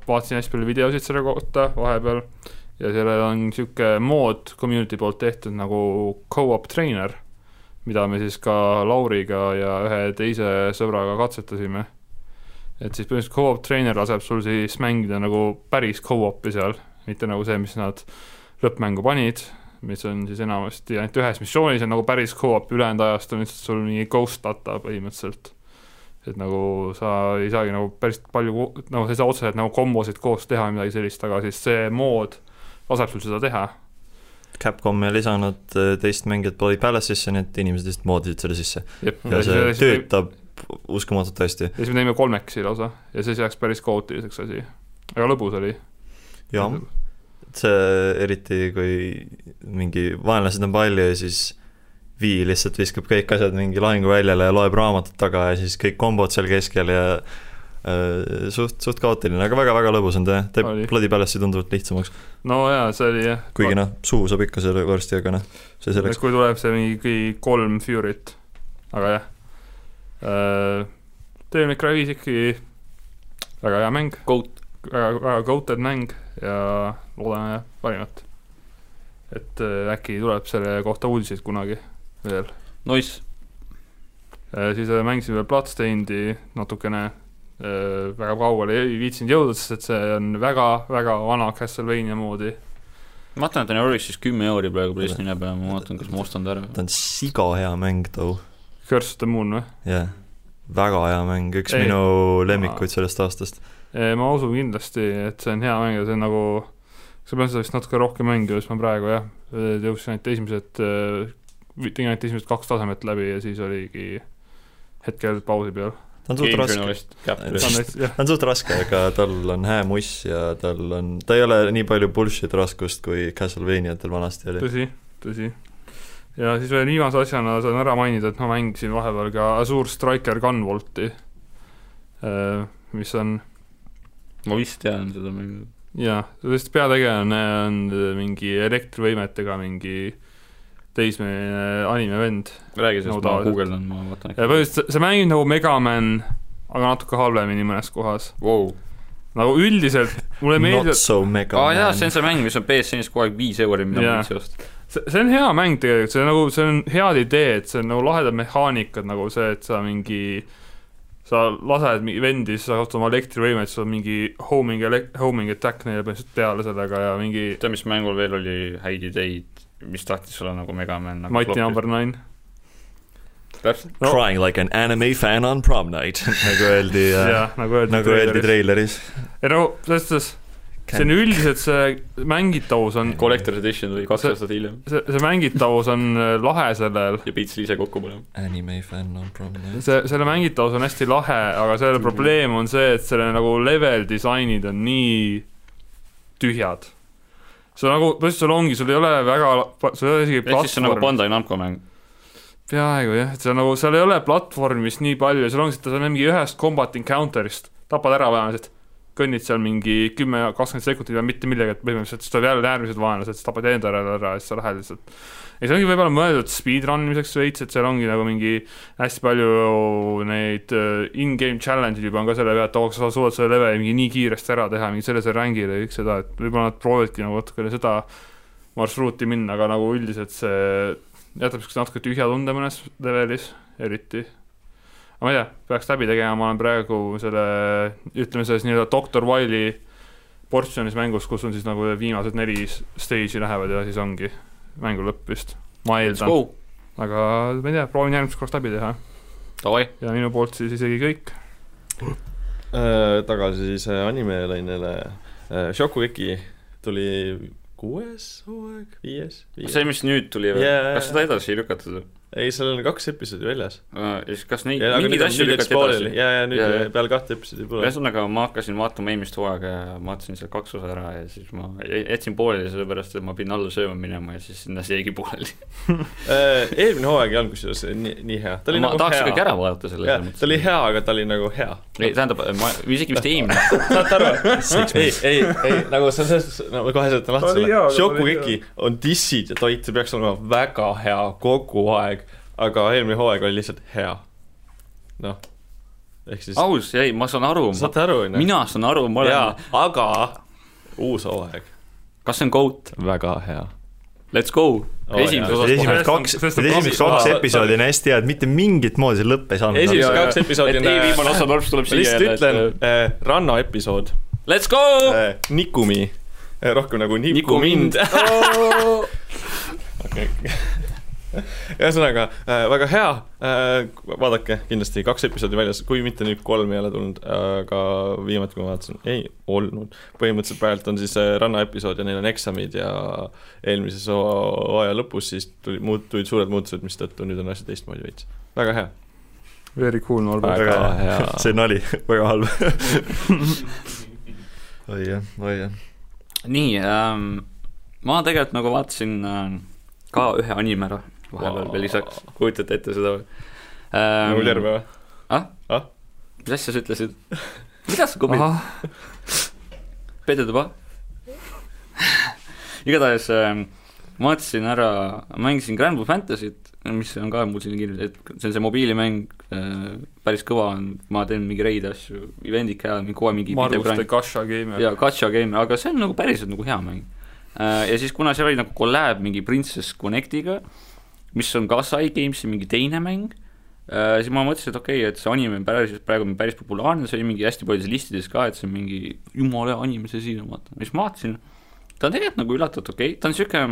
vaatasin hästi palju videosid selle kohta vahepeal ja sellel on niisugune mood community poolt tehtud nagu co-op trainer, mida me siis ka Lauriga ja ühe teise sõbraga katsetasime. et siis põhimõtteliselt co-op trainer laseb sul siis mängida nagu päris co-op'i seal, mitte nagu see, mis nad lõppmängu panid, mis on siis enamasti ainult ühes missioonis on nagu päris co-op, ülejäänud ajast on lihtsalt sul mingi ghost data põhimõtteliselt. et nagu sa ei saagi nagu päris palju, nagu sa ei saa otseselt nagu kombosid koos teha või midagi sellist, aga siis see mood laseb sul seda teha. Capcom ei lisanud äh, teist mängijat Bloody Palace'isse, nii et inimesed lihtsalt moodisid selle sisse ja ja see siis, töötab uskumatult hästi. ja siis me teeme kolmekesi lausa ja siis läks päris kaootiliseks asi. aga lõbus oli. jah, see eriti, kui mingi vaenlased on palju ja siis Vii lihtsalt viskab kõik asjad mingi lahinguväljale ja loeb raamatut taga ja siis kõik kombod seal keskel ja suht, suht kaootiline, aga väga-väga lõbus on ta, teeb Oli. Bloody Palace'i tunduvalt lihtsamaks. no jaa, see oli jah. kuigi noh, suu saab ikka selle varsti, aga noh, see selleks. kui tuleb see mingi kolm Fury't, aga jah äh,. Devil May Cry viis ikkagi väga hea mäng, Goat, väga, väga goated mäng ja loodame parimat. et äh, äkki tuleb selle kohta uudiseid kunagi veel. Nois, siis äh, mängisin veel Bloodstainedi natukene äh,, väga kaugele ei viitsinud jõuda, sest et see on väga-väga vana Castlevania moodi. ma vaatan, et ta on Euris'is kümme euri praegu PlayStationi peal, ma vaatan, kas ma ostan ta ära. ta on siga hea mäng too, Curse of the Moon või? jah. väga hea mäng, üks Ei. minu lemmikuid sellest aastast. ma usun kindlasti, et see on hea mäng ja see on nagu, sa pead seda vist natuke rohkem mängima, sest ma praegu jah, jõudsin ainult esimesed, tegin ainult esimesed kaks tasemet läbi ja siis oligi hetkel pausi peal. Ta on suht raske, ta on suht raske, aga tal on hää muss ja tal on, ta ei ole nii palju bullshit raskust, kui Castlevaniatel vanasti oli. tõsi, tõsi. ja siis veel viimase asjana saan ära mainida, et ma mängisin vahepeal ka Azure Striker Gunvolti, mis on ma vist tean seda mängu. jaa, sest peategelane on mingi elektrivõimetega mingi teismeline animevend räägi sellest No no,, ma guugeldan, ma vaatan ja põhimõtteliselt see mängib nagu Megaman, aga natuke halvemini mõnes kohas. wow.. nagu üldiselt mulle Not meeldib, so mega aa jaa, see on see mäng, mis on BSN-is kogu aeg viis euri, mida Jaa. ma ei osta. see, see on hea mäng tegelikult, see on nagu, see on head ideed, see on nagu lahedad mehaanikad nagu see, et sa mingi sa lased mingi vendi, siis sa kasutad oma elektrivõimet, siis on mingi homing, homing attack neile põhimõtteliselt peale sellega ja mingi tead, mis mängul veel oli häid ideid, mis tahtis olla nagu Megaman nagu Mighty Number Nine. täpselt, No. Crying like an anime fan on prom night, nagu öeldi äh, jah, nagu öeldi nagu öeldi treileris. ei no selles suhtes, see on üldiselt see mängitavus on, Collector's Edition tuli kaks See- aastat hiljem see, see mängitavus on äh, lahe sellel, ja selle ise kokku panema. Anime fan on prom night. see, selle mängitavus on hästi lahe, aga selle probleem on see, et selle nagu level disainid on nii tühjad. Sul nagu, põhimõtteliselt sul ongi, sul ei ole väga, sul ei ole isegi ehk siis see on nagu platvormi, Bandai Namco mäng. peaaegu jah, et see on nagu, seal ei ole platvormist nii palju, sul ongi, sa saad mingi ühest combat encounter'ist, tapad ära vaenlased, kõnnid seal mingi kümme, kakskümmend sekundit ja mitte millegagi, et põhimõtteliselt siis tuleb jälle äärmised vaenlased, siis tapad enda ära ära ja siis sa lähed lihtsalt. Ja see ongi võib-olla mõeldud speedrun imiseks veits, et seal ongi nagu mingi hästi palju neid uh, in-game challenge'id juba on ka selle peale, et oo, sa suudad selle leveli mingi nii kiiresti ära teha, mingi sellise rängile ja kõik seda, et võib-olla nad proovivadki nagu natukene seda marsruuti minna, aga nagu üldiselt see jätab siukse natuke tühja tunde mõnes levelis eriti. ma ei tea, peaks läbi tegema, ma olen praegu selle, ütleme selles nii-öelda Doctor Wile'i portsjonis mängus, kus on siis nagu viimased neli stage'i lähevad ja siis ongi mängu lõpp vist, ma eeldan, aga ma ei tea, proovin järgmiseks korraks läbi teha ja minu poolt siis isegi kõik. Äh, tagasi siis äh, animelainele. Shokugeki tuli kuues hooaeg, viies, viies.? see, mis nüüd tuli või Jaa. kas seda edasi ei lükatud või? ei, seal on kaks episoodi väljas. ja siis kas neid, mingeid asju lükati edasi? ja, ja nüüd Ja, ja, peale kahte episoodi pole. ühesõnaga, ma hakkasin vaatama eelmist hooaega ja ma vaatasin seal kaks osa ära ja siis ma jä- jätsin pooleli, sellepärast et ma pidin alla sööma minema ja siis sinna see jäigi pooleli. Äh, eelmine hooaeg ei olnud kusjuures nii, nii hea. ma nagu tahaks kõik ära vaadata selle ta oli hea, aga ta oli nagu hea. ei, tähendab, ma isegi vist eelmine, saate aru? ei, ei, ei nagu see on selles suhtes, no ma kohe seletan lahti oli Shokugeki on dissid ja toit, see peaks olema väga hea kogu aeg, aga eelmine hooaeg oli lihtsalt hea. noh, ehk siis aus, ei, ma saan aru, saate aru, onju? mina saan aru, ma olen,, aga uus hooaeg, kas see on GOAT? väga hea. Let's go oh,, esimeses osas esimesed kaks, esimesed kaks episoodi on hästi head, mitte mingit moodi see lõpp ei saanud. esimesed kaks episoodi et ei, viimane osa tuleb, tuleb siia lihtsalt ütlen et, äh, ranna episood Let's go äh,, Nikumi, rohkem nagu Niku Niku mind mind. okei, ühesõnaga äh, väga hea äh,, vaadake kindlasti kaks episoodi väljas, kui mitte nüüd kolm ei ole tulnud, aga viimati, kui ma vaatasin, ei olnud. põhimõtteliselt praegu on siis äh, ranna episood ja neil on eksamid ja eelmises hooaja lõpus siis tuli, muut-, tulid suured muutused, mistõttu nüüd on asjad teistmoodi veits. väga hea. Very cool, Norbert. Väga väga hea. hea, see nali, väga halb. oi jah, oi jah. nii ähm,, ma tegelikult nagu vaatasin ähm, ka ühe anime ära vahepeal veel lisaks, kujutate ette seda või ähm, nagu terve või? ah? Ah?? mis asja sa ütlesid? mida sa kubid? Peeter Tuba? igatahes ähm, ma vaatasin ära, mängisin Grand Blue Fantasy't, mis on ka mul siin kirjas, et see on see mobiilimäng äh,, päris kõva on, ma teen mingi reide asju, event'id käivad, mingi kogu aeg mingi Marguste Kasha game. ja gacha game, aga see on nagu päriselt nagu hea mäng. ja siis, kuna seal oli nagu kolläb mingi Princess Connectiga, mis on ka Sai Gamesi mingi teine mäng, siis ma mõtlesin, et okei okay,, et see anime on päris, praegu on päris populaarne, see oli mingi hästi paljudes listides ka, et see on mingi jumala hea anime, see siin on, vaata, siis ma vaatasin, ta on tegelikult nagu üllatavalt okei okay., ta on sihuke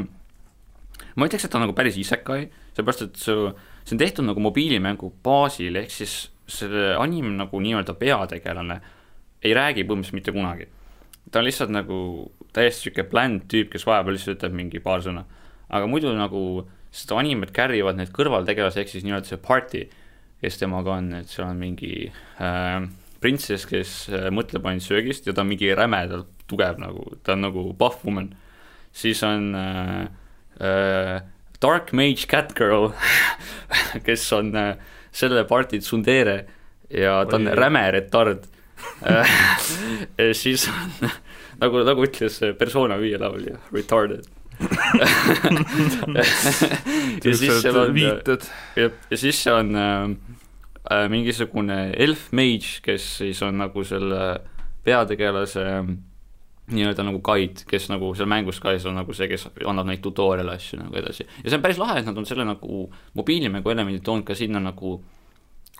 ma ütleks, et ta on nagu päris isekai, sellepärast et see, see on tehtud nagu mobiilimängu baasil, ehk siis selle anime nagu nii-öelda peategelane ei räägi põhimõtteliselt mitte kunagi ta on lihtsalt nagu täiesti sihuke bland tüüp, kes vahepeal lihtsalt ütleb mingi paar sõna. aga muidu nagu seda animet carry ivad need kõrvaltegelased, ehk siis nii-öelda see party, kes temaga on, et seal on mingi äh, printsess, kes äh, mõtleb ainult söögist ja ta on mingi rämedalt tugev nagu, ta on nagu buff woman. siis on äh, äh, Dark Mage Catgirl, kes on äh, selle party tsundere ja ta on Oi. räme retard siis on nagu, nagu ütles Persona viie laulja, retarded. Ja siis seal on, viited. ja, siis see on äh, äh, mingisugune elf mage, kes siis on nagu selle peategelase nii-öelda nagu guide, kes nagu seal mängus ka siis on nagu see, kes annab neid tutorial'e asju nagu edasi. ja see on päris lahe, et nad on selle nagu mobiilimängu elemendid toonud ka sinna nagu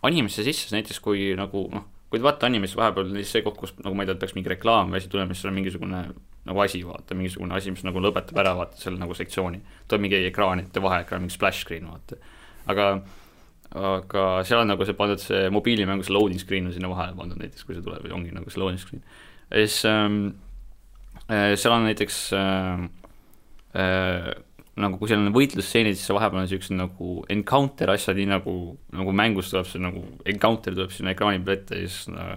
animesse sisse, näiteks kui nagu noh, kui te vaatate animes vahepeal see koht, kus nagu ma ei tea, peaks mingi reklaam või asi tulema, siis seal on mingisugune nagu asi, vaata, mingisugune asi, mis nagu lõpetab ära, vaata, selle nagu sektsiooni. tuleb mingi ekraanide vaheekraan, mingi splash screen, vaata. aga, aga seal on nagu see pandud see mobiilimängus loading screen on sinna vahele pandud näiteks, kui see tuleb, ongi nagu see loading screen. ja siis ähm, äh, seal on näiteks äh, äh, nagu kui seal on võitlusstseenid, siis vahepeal on niisugused nagu encounter asjad, nii nagu, nagu mängus tuleb see nagu encounter tuleb sinna ekraani peale ette ja siis no,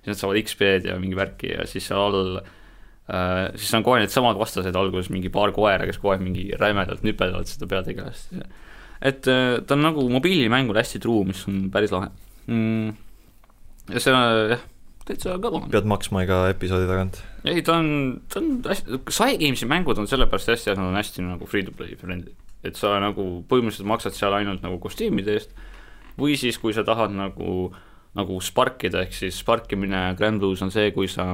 siis nad saavad XP-d ja mingi värki ja siis seal all äh, siis on kohe needsamad vastased alguses, mingi paar koera, kes kogu aeg mingi rämedalt nüpeldavad seda peategelast. et äh, ta on nagu mobiilimängule hästi truu, mis on päris lahe mm.. ja see on jah, täitsa kõva. pead maksma iga episoodi tagant? ei, ta on, ta on hästi, Cygamesi mängud on sellepärast hästi, et nad on hästi nagu free to play friendly. et sa nagu põhimõtteliselt maksad seal ainult nagu kostüümide eest või siis, kui sa tahad nagu, nagu sparkida, ehk siis sparkimine Grand Blues on see, kui sa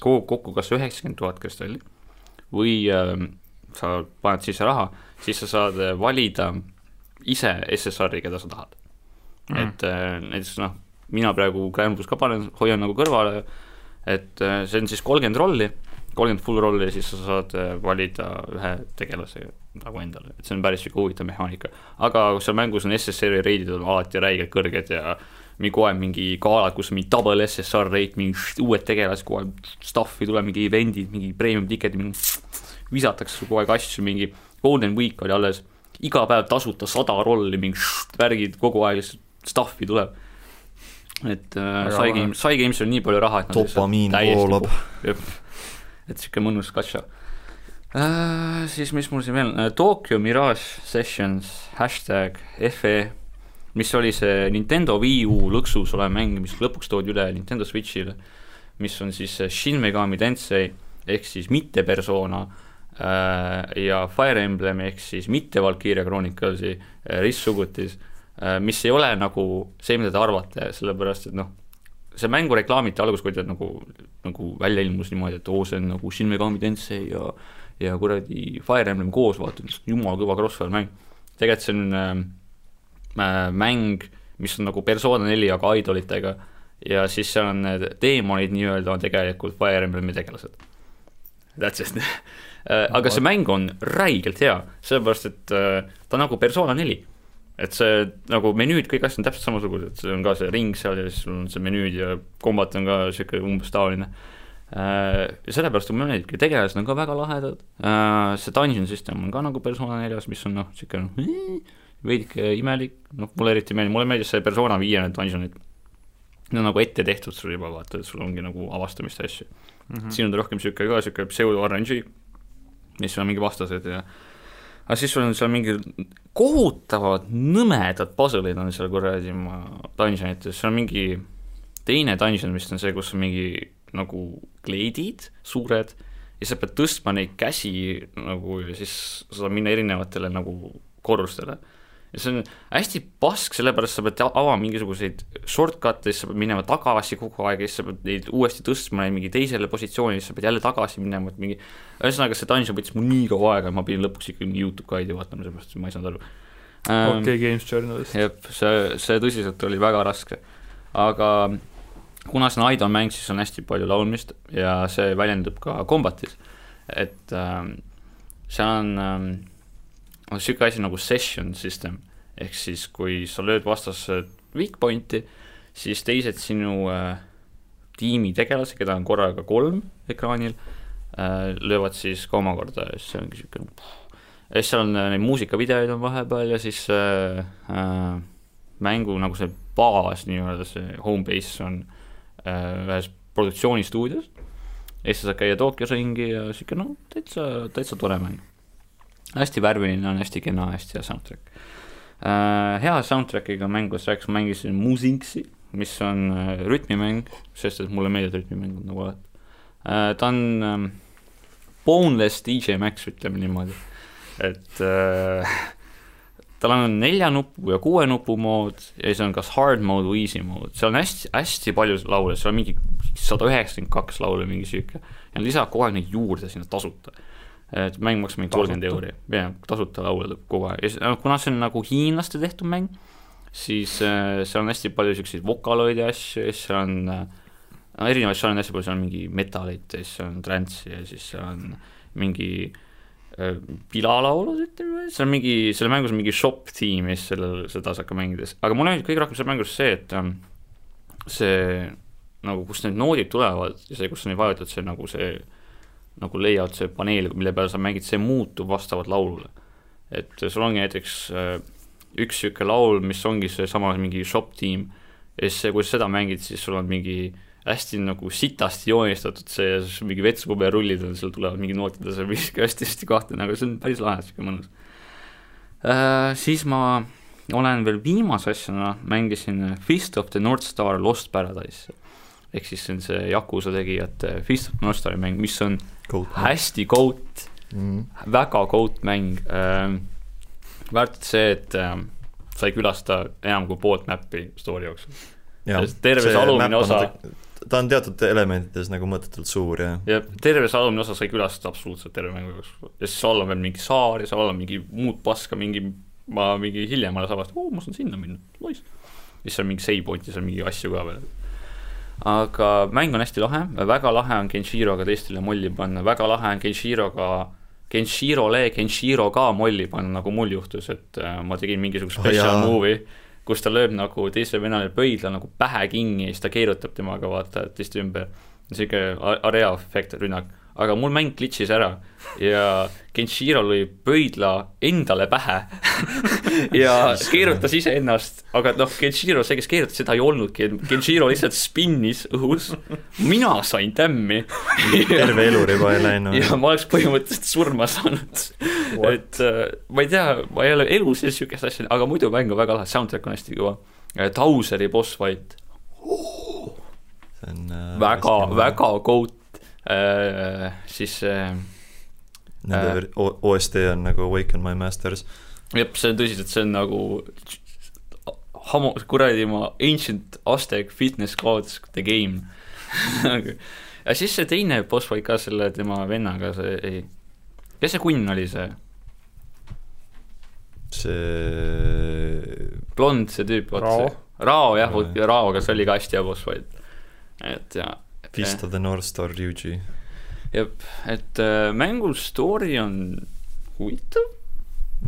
kogud kokku kas üheksakümmend tuhat kristalli või äh, sa paned sisse raha, siis sa saad valida ise SSR-i, keda sa tahad. Mm.. et äh, näiteks noh, mina praegu Grand Blues ka panen, hoian nagu kõrvale et äh, see on siis kolmkümmend rolli, kolmkümmend full rolli ja siis sa saad äh, valida ühe tegelase nagu endale, et see on päris sihuke huvitav mehaanika. aga seal mängus on SSR-i reidid on alati räigelt kõrged ja mingi kohe mingi galad, kus mingi double SSR rate, mingi uued tegelased, kogu aeg stuff'i tuleb, mingi event'id, mingi premium ticket'id, mingi visatakse kogu aeg asju, mingi Golden Week oli alles, iga päev tasuta sada rolli, mingi värgid, kogu aeg stuff'i tuleb. Et äh, sai game, sai game'is on nii palju raha, et dopamiin voolab. et sihuke mõnus katša äh,. siis mis mul siin veel äh,, Tokyo Mirage Sessions, hashtag FE, mis oli see Nintendo Wii U lõksus olev mäng, mis lõpuks toodi üle Nintendo Switch'ile, mis on siis Shin Megami Tensei ehk siis mitte persona äh, ja Fire Emblem ehk siis mitte Valkyria Chronicles'i äh, ristsugutis Äh, mis ei ole nagu see, mida te arvate, sellepärast et noh, see mängu reklaamiti alguses, kui ta nagu, nagu välja ilmus niimoodi, et oo, see on nagu Shin Megami Tensei ja ja kuradi Fire Emblem koos, vaata, jumala kõva crossfire mäng. tegelikult see on äh, mäng, mis on nagu Persona neli, aga idolitega. Ja siis seal on need teemonid nii-öelda on tegelikult Fire Emblemi tegelased. That's it. Äh, aga see mäng on räigelt hea, sellepärast et äh, ta on nagu Persona neli. Et see nagu menüüd, kõik asjad on täpselt samasugused, see on ka see ring seal ja siis sul on see menüüd ja kombat on ka niisugune umbes taoline. Äh, ja sellepärast mulle meeldibki, tegelased on ka väga lahedad, äh, see dungeon system on ka nagu Persona neljas, mis on noh, niisugune noh, veidike imelik, noh, mulle eriti meeldib, mulle meeldis see Persona viie need dungeonid. Need on nagu ette tehtud sul juba, vaata, et sul ongi nagu avastamist asju mm. -hmm. siin on ta rohkem niisugune ka niisugune pseudo RNG, mis on mingi vastased ja aga siis sul on seal mingi kohutavad nõmedad puzzle'id on seal kuradi ma dungeonites, seal on mingi teine dungeon vist on see, kus on mingi nagu kleidid suured ja sa pead tõstma neid käsi nagu ja siis sa saad minna erinevatele nagu korrustele ja see on hästi pask, sellepärast sa pead avama mingisuguseid shortcut'e, siis sa pead minema tagasi kogu aeg ja siis sa pead neid uuesti tõstma neid mingi teisele positsioonile, siis sa pead jälle tagasi minema, et mingi ühesõnaga, see dungeon võttis mul nii kaua aega, ma pidin lõpuks ikkagi mingi Youtube guide'i vaatama, sellepärast et ma ei saanud aru. Okei okay, Games Journalist. jah, see, see tõsiselt oli väga raske, aga kuna see on idol mäng, siis on hästi palju laulmist ja see väljendub ka kombatis, et ähm, seal on ähm, niisugune asi nagu session system, ehk siis kui sa lööd vastase weak point'i, siis teised sinu äh, tiimi tegelasi, keda on korraga kolm ekraanil äh,, löövad siis ka omakorda ja siis see ongi niisugune ja siis seal on äh, neid muusikavideoid on vahepeal ja siis äh, äh, mängu nagu see baas nii-öelda, see home base on äh, ühes produktsioonistuudios. Ja siis sa saad käia Tokyos ringi ja niisugune noh, täitsa, täitsa tore mäng hästi värviline on, hästi kena, hästi hea soundtrack äh,. hea soundtrack'iga mängus rääkis, mängisin Musinksi, mis on äh, rütmimäng, sest et mulle meeldivad rütmimängud nagu alati äh,. ta on äh, boneless DJ Max, ütleme niimoodi, et äh, tal on nelja nupu ja kuue nupu mood ja siis on kas hard mode või easy mode, seal on hästi, hästi palju laule, seal on mingi sada üheksakümmend kaks laulu mingi sihuke ja lisavad kogu aeg neid juurde sinna tasuta et mäng maksab mingi kolmkümmend euri, jah, tasuta laule tuleb kogu aeg. Ja siis, kuna see on nagu hiinlaste tehtud mäng, siis äh, seal on hästi palju siukseid vokaloide asju ja siis seal on äh, no erinevaid žanre on hästi palju, seal on mingi metalit ja siis seal on trance'i ja siis seal on mingi äh, pilalaulud, ütleme, seal on mingi, seal mängus on mingi shop tiim ja siis sellel, seda saab ka mängides, aga mulle meeldib kõige rohkem seal mängus see, et ähm, see nagu, kust need noodid tulevad ja see, kus sa neid vajutad, see nagu see nagu layout, see paneel, mille peal sa mängid, see muutub vastavalt laulule. et sul ongi näiteks äh, üks niisugune laul, mis ongi seesama mingi shop tiim ja siis, kui sa seda mängid, siis sul on mingi hästi nagu sitasti joonistatud see, mingi vetsupaberullid on, seal tulevad mingi nootid ja see on hästi-hästi kahtlane, aga see on päris lahe, niisugune mõnus uh,. Siis ma olen veel viimase asjana, mängisin Fist of the North Star Lost Paradise. ehk siis see on see Yakuusa tegijate Fist of the North Stari mäng, mis on Goat. Hästi goat mm., väga goat mäng ähm,. väärt see, et ähm, sai külastada enam kui poolt mäppi story jooksul. Terve see alumine osa- ta on teatud elementides nagu mõttetult suur ja ja terve see alumine osa sai külastada absoluutselt terve mängu jooksul. ja siis all on veel mingi saar ja seal all on mingi muud paska, mingi, ma mingi hiljem alles avastasin, oo, ma saan sinna minna, nice. siis seal mingi save point ja seal mingi asju ka veel. Aga mäng on hästi lahe, väga lahe on Genshiroga teistele molli panna, väga lahe on Genshiroga Genshirole Genshiro ka molli panna, nagu mul juhtus, et äh, ma tegin mingisuguse Oh, special oh, movie, kus ta lööb nagu teisele venelale pöidla nagu pähe kinni ja siis ta keerutab temaga vaata teiste ümber. a- area efekt rünnak, aga mul mäng glitch'is ära. Ja Genshiro lõi pöidla endale pähe. Ja keerutas iseennast, aga noh, Genshiro, see, kes keerutas, seda ei olnudki, Genshiro lihtsalt spinnis õhus, mina sain tämmi. terve eluriba ei läinud. Ja. ma oleks põhimõtteliselt surma saanud. et äh, ma ei tea, ma ei ole elu sees sihukest asja, aga muidu mäng on väga lahe, soundtrack on hästi kõva. Tauseri boss fight, see on äh, väga, väga äh,, siis äh, Nende O- OST on nagu Awaken my masters. jep, see on tõsiselt, see on nagu hamo-, kuradi ma ancient Aztec fitness gods the game ja siis see teine boss fight ka selle tema vennaga, see ei, kes see kunn oli see? see blond see tüüp, vot see. Rao jah, vot ja Raoga see oli ka hästi hea boss fight. et ja, Fist of the North Star Ryuji. jep, et äh, mängu story on huvitav.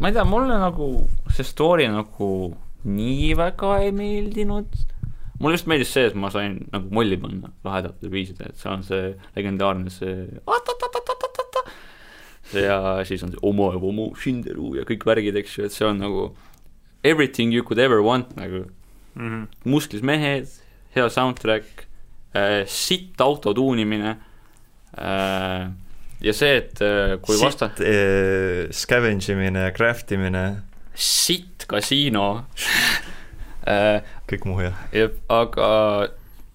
ma ei tea, mulle nagu see story nagu nii väga ei meeldinud. mulle just meeldis see, et ma sain nagu molli panna lahedatel viisidel, et seal on see legendaarne see ja siis on see Omo ja Omo Shinderu ja kõik värgid, eks ju, et see on nagu everything you could ever want nagu mm. -hmm. musklis mehed, hea soundtrack sitt auto tuunimine. Äh, ja see, et äh, kui vasta-, sitt äh, scavenge imine craft imine, sitt kasiino. Äh,, kõik muu jep, aga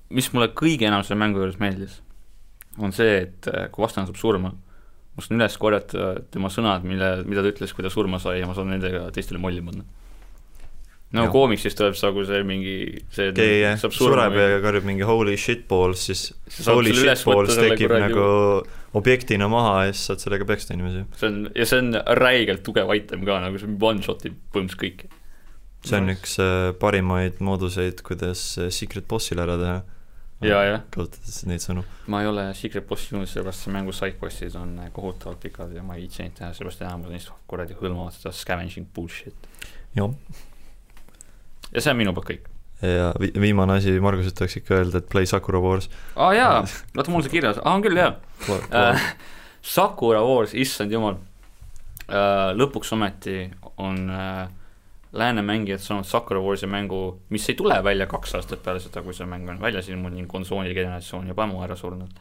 mis mulle kõige enam selle mängu juures meeldis, on see, et äh, kui vastane saab surma, ma saan üles korjata tema sõnad, mille, mida ta ütles, kui ta surma sai ja ma saan nendega teistele molli panna. No Jah. koomiksis tuleb see nagu see mingi see keegi jah, sureb ja karjub mingi holy shit balls, siis holy selle üles shit balls võtta selle tekib nagu objektina maha ja siis saad sellega peksta inimesi. see on, ja see on räigelt tugev item ka, nagu see one-shot'ib põhimõtteliselt kõiki. see on üks äh, parimaid mooduseid, kuidas äh, secret boss'ile ära teha. Jaa, jah. kasutades neid sõnu. ma ei ole Secret Bossi jõudnud, sellepärast see mängu sidebossid on äh, kohutavalt pikad ja ma ei viitsi neid teha, sellepärast enamus neist kuradi hõlmavad seda scavenging bullshit. jah. Ja see on minu poolt kõik. ja vi- viimane asi, Marguselt tahaks ikka öelda, et play Sakura Wars. aa ah, jaa, oota mul see kirjas, aa on küll jaa äh,. Sakura Wars, issand jumal äh,. lõpuks ometi on äh, lääne mängijad saanud Sakura Warsi mängu, mis ei tule välja kaks aastat peale seda, kui see mäng on väljas ilmunud, konsooli generatsioon juba ammu ära surnud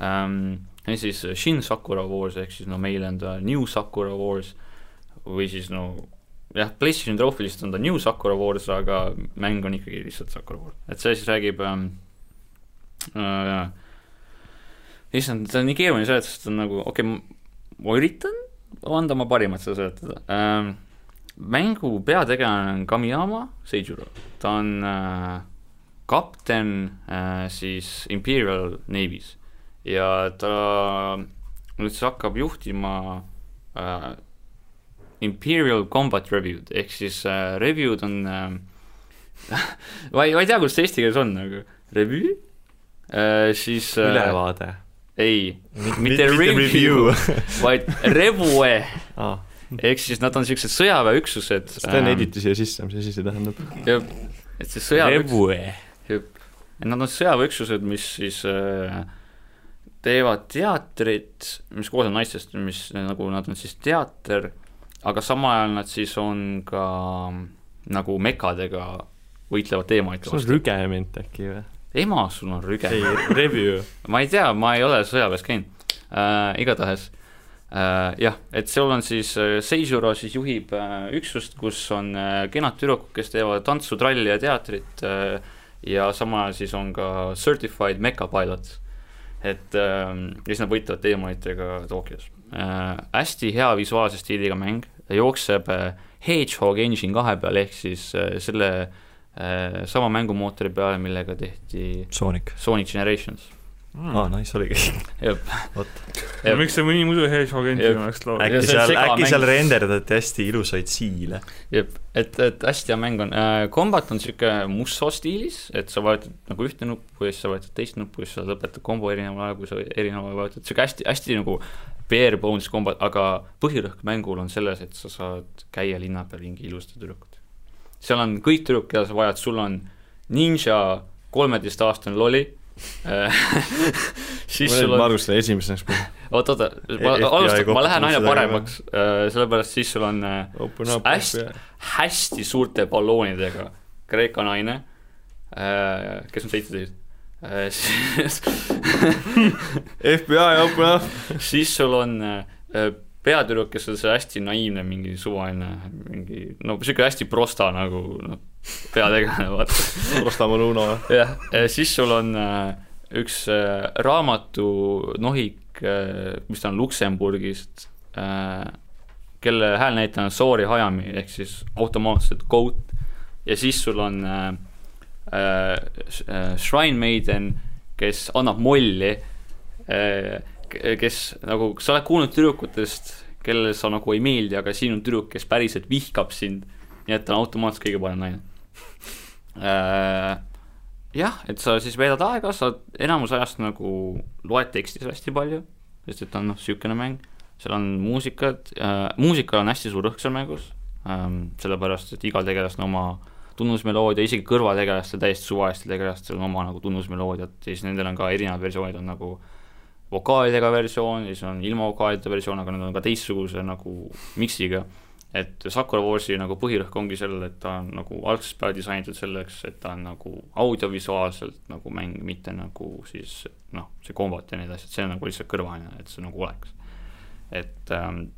ähm,. ja siis Shin Sakura Wars ehk siis no meil on ta New Sakura Wars või siis no jah, PlayStation Trophy lihtsalt on ta New Sakura Wars, aga mäng on ikkagi lihtsalt Sakura Wars, et see siis räägib ähm, äh, issand, see on nii keeruline seletada, sest on nagu, okei okay,, ma üritan anda oma parimat seda seletada. Ähm,. mängu peategelane on Kamiyama Seijuro, ta on äh, kapten äh, siis Imperial Navy's. Ja ta nüüd siis hakkab juhtima äh, Imperial Combat Review'd ehk siis äh, review'd on äh, ma ei, ma ei tea, kuidas see eesti keeles on, aga revüü äh,, siis äh, ülevaade ei, mitte review, vaid revue ah.. ehk siis nad on siuksed sõjaväeüksused. Sten editi siia sisse, mis asi see tähendab? et see Revue. et nad on sõjaväeüksused, mis siis äh, teevad teatrit, mis koosneb naistest, mis nagu nad on siis teater, aga samal ajal nad siis on ka nagu mekadega võitlevad teemaid see on rügement äkki või? ema, sul on rüge ei, review. ma ei tea, ma ei ole sõjaväes käinud äh,, igatahes äh, jah, et seal on siis äh, Seisuro siis juhib äh, üksust, kus on äh, kenad tüdrukud, kes teevad tantsu, tralli ja teatrit äh, ja samal ajal siis on ka certified mecha pilot. et äh, ja siis nad võitlevad teemaitega Tokyos. Hästi hea visuaalse stiiliga mäng, jookseb äh, Hedgehog Engine kahe peal ehk siis äh, selle äh, sama mängumootori peale, millega tehti Sonic. Sonic Generations. aa, nice oligi. jah, no miks see mõni muidu Hedgehog. Engine oleks laul? äkki seal, äkki seal renderdati hästi ilusaid siile. jep, et, et hästi hea mäng on äh,, Combat on sihuke Musso stiilis, et sa vajutad nagu ühte nuppu ja siis sa vajutad teist nuppu ja siis sa lõpetad kombo erineval ajal, kui sa erineval ajal vajutad, sihuke hästi, hästi nagu bare bones combat, aga põhirõhk mängul on selles, et sa saad käia linna peal ringi ilusate tüdrukutega. seal on kõik tüdrukud, keda sa vajad, sul on ninja kolmeteistaastane loli siis sul on arvan, seda esimeseks oot, oota, ma FBI alustan, ma lähen aina paremaks, sellepärast siis sul on äh. Hästi- hästi suurte balloonidega Kreeka naine, kes on seitseteist, FBI open up. siis sul on äh, peatüdruk, kes on see hästi naiivne, mingi suvaline, mingi no sihuke hästi prosta nagu noh, peategelane, vaata. Rostamaa Luno. jah, siis sul on äh, üks äh, raamatunohik mis ta on Luksemburgist kelle häälnäitleja on Soori Hayami ehk siis automaatselt Goat ja siis sul on Shrine Maiden, kes annab molli kes nagu, sa oled kuulnud tüdrukutest, kellele sa nagu ei meeldi, aga siin on tüdruk, kes päriselt vihkab sind, nii et ta on automaatselt kõige parem naine jah, et sa siis veedad aega, sa enamus ajast nagu loed tekstis hästi palju, sest et ta on noh, niisugune mäng, seal on muusikat äh,, muusikal on hästi suur rõhk seal mängus ähm,, sellepärast et igal tegelasel on oma tunnusmeloodia, isegi kõrvategelastel, täiesti suvalistel tegelastel on oma nagu tunnusmeloodiat ja siis nendel on ka erinevad versioonid, on nagu vokaalidega versioon ja siis on ilma vokaalideta versioon, aga need on ka teistsuguse nagu miksiga et Sakura Warsi nagu põhirõhk ongi sellel, et ta on nagu algusest peale disainitud selleks, et ta on nagu audiovisuaalselt nagu mäng, mitte nagu siis noh, see kombat ja need asjad, see on nagu lihtsalt kõrvaline, et see nagu oleks. et ähm,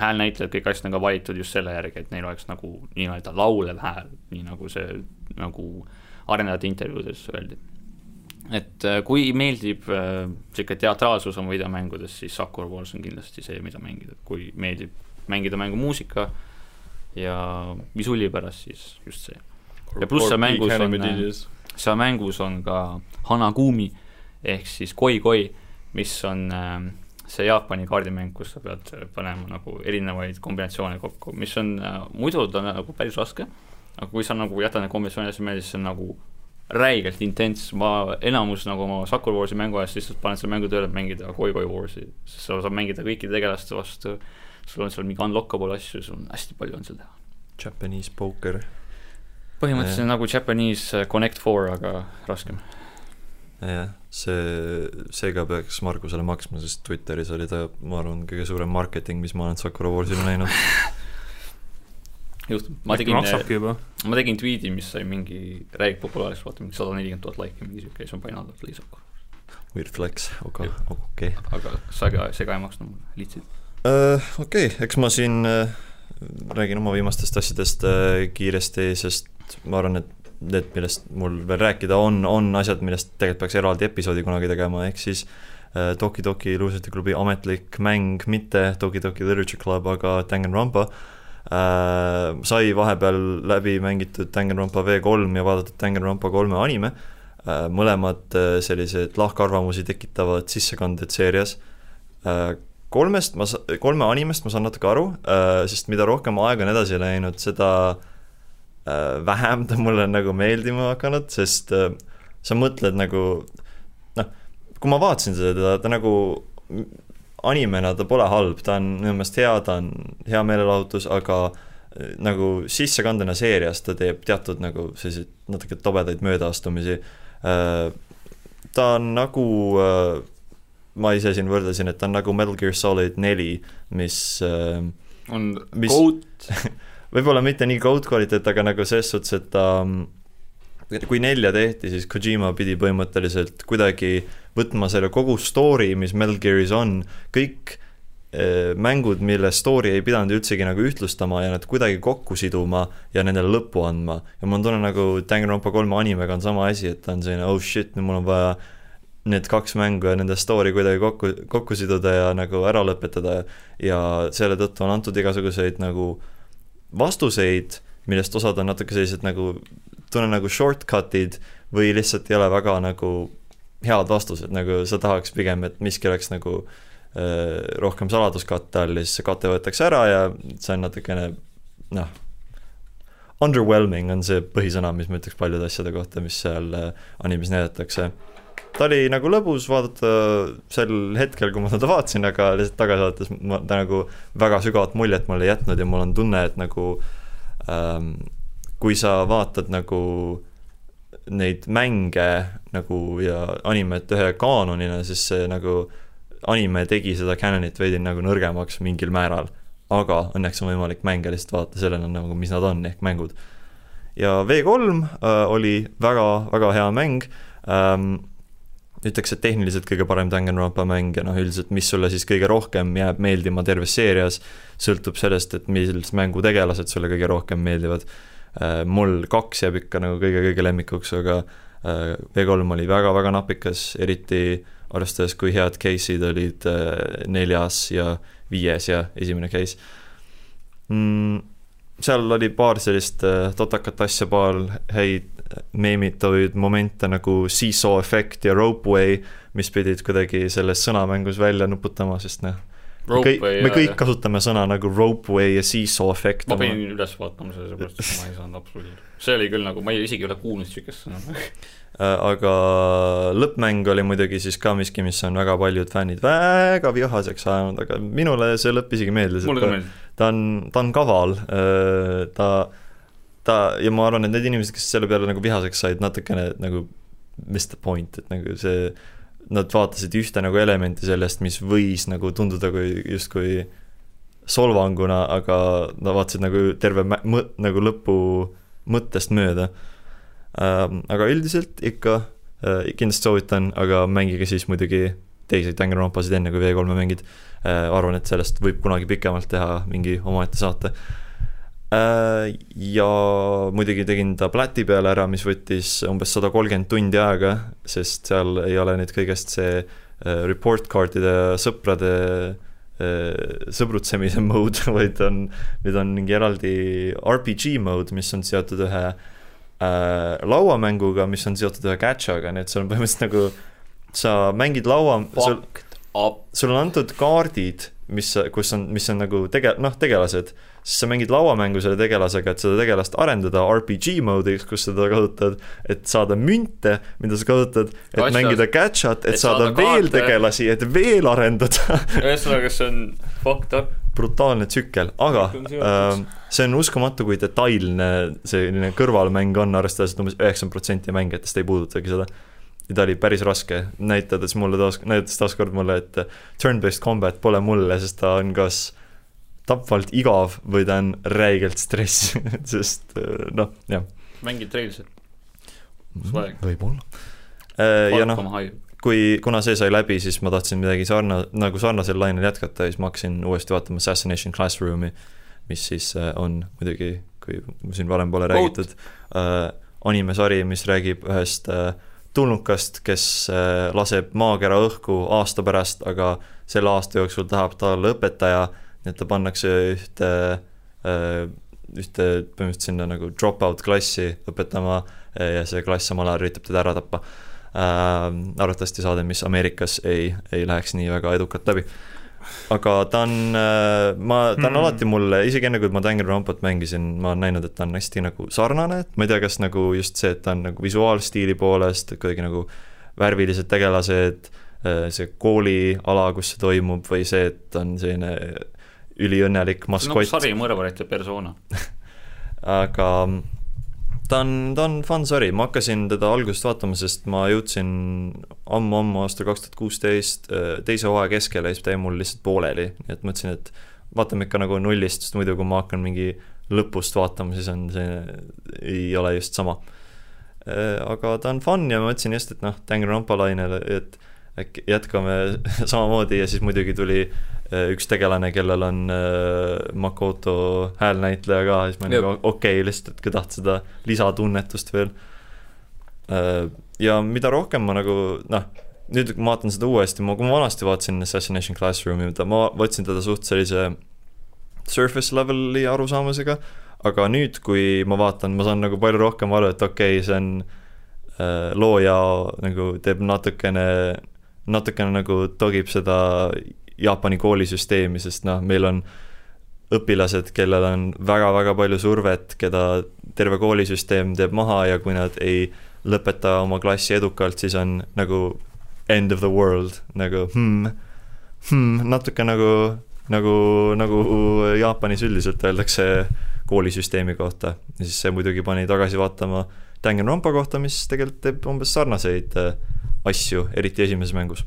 häälnäitlejad, kõik asjad on ka valitud just selle järgi, et neil oleks nagu nii-öelda laulev hääl, nii nagu see nagu arendajate intervjuudes öeldi. et äh, kui meeldib niisugune äh, teatraalsus oma videomängudes, siis Sakura Wars on kindlasti see, mida mängida, kui meeldib mängida mängu muusika ja visuuli pärast, siis just see. Ja pluss seal mängus on- seal mängus on ka Hanagumi ehk siis koi-koi, mis on äh, see Jaapani kaardimäng, kus sa pead panema nagu erinevaid kombinatsioone kokku, mis on äh, muidu ta on nagu päris raske, aga kui sa nagu jätad need kombinatsioonid asja meelde, siis see on nagu räigelt intens, ma enamus nagu oma Sakura Warsi mängu ajast lihtsalt panen selle mängu tööle, et mängida Koi-Koi Warsi, sest sa saad mängida kõikide tegelaste vastu, sul on seal mingi unlockable asju, sul on hästi palju on seal teha. Japanese poker. põhimõtteliselt nagu Japanese Connect Four, aga raskem. jah, see, seega peaks Margusele maksma, sest Twitteris oli ta, ma arvan, kõige suurem marketing, mis ma olen Sakura Warsile näinud. just, ma tegin, juba? ma tegin tweet'i, mis sai mingi räig populaarseks, vaata mingi sada nelikümmend tuhat laiki, mingi siuke, siis ma panin alla lihtsalt. Weird flex, aga okei. aga see ka, see ka ei maksnud mulle, lihtsalt. Okei, eks ma siin äh, räägin oma viimastest asjadest äh, kiiresti, sest ma arvan, et need, millest mul veel rääkida on, on asjad, millest tegelikult peaks eraldi episoodi kunagi tegema, ehk siis äh, Toki Toki luusutiklubi ametlik mäng, mitte Toki Toki Literature Club, aga Danganronpa äh,. sai vahepeal läbi mängitud Danganronpa V3 ja vaadatud Danganronpa kolme anime mõlemad äh, sellised lahkarvamusi tekitavad sissekanded seerias. Äh, kolmest ma, kolme animest ma saan natuke aru, sest mida rohkem aega on edasi läinud, seda vähem ta mulle nagu meeldima hakanud, sest sa mõtled nagu noh, kui ma vaatasin seda, ta nagu animena ta pole halb, ta on minu meelest hea, ta on hea meelelahutus, aga nagu sissekandena seerias ta teeb teatud nagu selliseid natuke tobedaid möödaastumisi Äh, ta on nagu, äh, ma ise siin võrdlesin, et ta on nagu Metal Gear Solid neli, mis äh, on mis, goat võib-olla mitte nii goat kvaliteet, aga nagu selles suhtes, et ta kui nelja tehti, siis Kojima pidi põhimõtteliselt kuidagi võtma selle kogu story, mis Metal Gearis on, kõik Eh, mängud, mille story ei pidanud üldsegi nagu ühtlustama ja nad kuidagi kokku siduma ja nendele lõppu andma. ja mul on tunne nagu Danganronpa kolme animega on sama asi, et ta on selline oh shit, nüüd mul on vaja need kaks mängu ja nende story kuidagi kokku, kokku siduda ja nagu ära lõpetada ja selle tõttu on antud igasuguseid nagu vastuseid, millest osad on natuke sellised nagu, tunnen nagu shortcut'id või lihtsalt ei ole väga nagu head vastused, nagu sa tahaks pigem, et miski oleks nagu äh, Äh, rohkem saladuskatte all ja siis see kate võetakse ära ja see on natukene noh, underwhelming on see põhisõna, mis ma ütleks paljude asjade kohta, mis seal äh, animes näidatakse. Ta oli nagu lõbus vaadata sel hetkel, kui ma teda vaatasin, aga lihtsalt tagasi vaadates ma, ta nagu väga sügavat muljet mulle ei jätnud ja mul on tunne, et nagu ähm, kui sa vaatad nagu neid mänge nagu ja animet ühe kaanonina, siis see nagu anime tegi seda canon'it veidi nagu nõrgemaks mingil määral, aga õnneks on võimalik mänge lihtsalt vaadata sellena nagu, mis nad on, ehk mängud. ja V3 äh, oli väga, väga hea mäng ähm,, ütleks, et tehniliselt kõige parem Danganronpa mäng ja noh, üldiselt mis sulle siis kõige rohkem jääb meeldima terves seerias, sõltub sellest, et mis mängutegelased sulle kõige rohkem meeldivad äh,. mul kaks jääb ikka nagu kõige-kõige lemmikuks, aga äh, V3 oli väga-väga napikas, eriti arvestades, kui head case'id olid äh, neljas ja viies ja esimene case mm,. Seal oli paar sellist äh, totakat asja, paar häid meemituid momente nagu seesaw efekt ja ropeway, mis pidid kuidagi selles sõnamängus välja nuputama, sest noh, me kõik, me kõik kasutame sõna nagu ropeway ja seesaw efekt. ma pidin üles vaatama selle, sellepärast et ma ei saanud absoluutselt, see oli küll nagu, ma ei, isegi ei ole kuulnud niisugust sõna Äh, aga lõppmäng oli muidugi siis ka miski, mis on väga paljud fännid väga vihaseks ajanud, aga minule see lõpp isegi meeldis. mulle ka meeldis. Ta on, ta on kaval, ta, ta ja ma arvan, et need inimesed, kes selle peale nagu vihaseks said, natukene nagu missed the point, et nagu see, nad vaatasid ühte nagu elementi sellest, mis võis nagu tunduda kui justkui solvanguna, aga nad vaatasid nagu terve mõ-, nagu lõpu mõttest mööda Ähm, aga üldiselt ikka äh, kindlasti soovitan, aga mängige siis muidugi teisi Danganronpasid enne, kui V3-e mängid. Äh, arvan, et sellest võib kunagi pikemalt teha mingi omaette saate. Äh, ja muidugi tegin ta pläti peale ära, mis võttis umbes sada kolmkümmend tundi aega, sest seal ei ole nüüd kõigest see report card'ide sõprade sõbrutsemise mode, vaid on, nüüd on mingi eraldi RPG mode, mis on seotud ühe äh, äh, lauamänguga, mis on seotud ühe catch'aga, nii et sul on põhimõtteliselt nagu sa mängid laua, sul, sul on antud kaardid, mis, kus on, mis on nagu tege-, noh, tegelased, siis sa mängid lauamängu selle tegelasega, et seda tegelast arendada RPG mode'iks, kus seda kasutad, et saada münte, mida sa kasutad, et Asja, mängida catch'at, et, et saada, saada veel kaarte. tegelasi, et veel arendada. Ühesõnaga, see on fucked up. Brutaalne tsükkel, aga äh, see on uskumatu, kui detailne selline kõrvalmäng on, arvestades, et umbes üheksakümmend protsenti mängijatest ei puudutagi seda. Ja ta oli päris raske, näitades mulle taas, näidates taaskord mulle, et turn-based combat pole mulle, sest ta on kas tapvalt igav või ta on räigelt stress sest äh, noh, jah. mängid Trailsit? võib-olla. Äh, ja noh, kui, kuna see sai läbi, siis ma tahtsin midagi sarna-, nagu sarnasel lainel jätkata ja siis ma hakkasin uuesti vaatama Assassination Classroom'i, mis siis äh, on muidugi, kui siin varem pole räägitud animesari, mis räägib ühest äh, tulnukast, kes äh, laseb maakera õhku aasta pärast, aga selle aasta jooksul tahab ta olla õpetaja, nii et ta pannakse ühte äh,, ühte põhimõtteliselt sinna nagu drop-out klassi õpetama ja see klass samal ajal üritab teda ära tappa äh,. arvatavasti saade, mis Ameerikas ei, ei läheks nii väga edukalt läbi. Aga ta on, ma, ta on mm. alati mulle, isegi enne kui ma Danganronpat mängisin, ma olen näinud, et ta on hästi nagu sarnane, et ma ei tea, kas nagu just see, et ta on nagu visuaalstiili poolest kuidagi nagu värvilised tegelased, see kooliala, kus see toimub, või see, et on selline üliõnnelik maskott. nagu sari mõrvarite persona aga ta on, ta on fun sari, ma hakkasin teda algusest vaatama, sest ma jõudsin ammu-ammu aastal kaks tuhat kuusteist äh, teise hooaja keskele ja siis ta jäi mul lihtsalt pooleli, nii et mõtlesin, et vaatame ikka nagu nullist, sest muidu kui ma hakkan mingi lõpust vaatama, siis on see, ei ole just sama. Äh, aga ta on fun ja ma mõtlesin just, et noh, Danganronpa lainele, et äkki jätkame samamoodi ja siis muidugi tuli üks tegelane, kellel on äh, Makoto häälnäitleja ka, siis ma nagu okei okay,, lihtsalt, et kui tahad seda lisatunnetust veel äh,. ja mida rohkem ma nagu noh, nüüd kui ma vaatan seda uuesti, ma, kui ma vanasti vaatasin Assassination Classroomi, ma võtsin teda suht sellise surface level'i arusaamisega, aga nüüd, kui ma vaatan, ma saan nagu palju rohkem aru, et okei okay,, see on äh, looja nagu teeb natukene natukene nagu togib seda Jaapani koolisüsteemi, sest noh, meil on õpilased, kellel on väga-väga palju survet, keda terve koolisüsteem teeb maha ja kui nad ei lõpeta oma klassi edukalt, siis on nagu end of the world, nagu hmm, hmm, natuke nagu, nagu, nagu Jaapanis üldiselt öeldakse koolisüsteemi kohta. ja siis see muidugi pani tagasi vaatama Danganronpa kohta, mis tegelikult teeb umbes sarnaseid äh, asju, eriti esimeses mängus.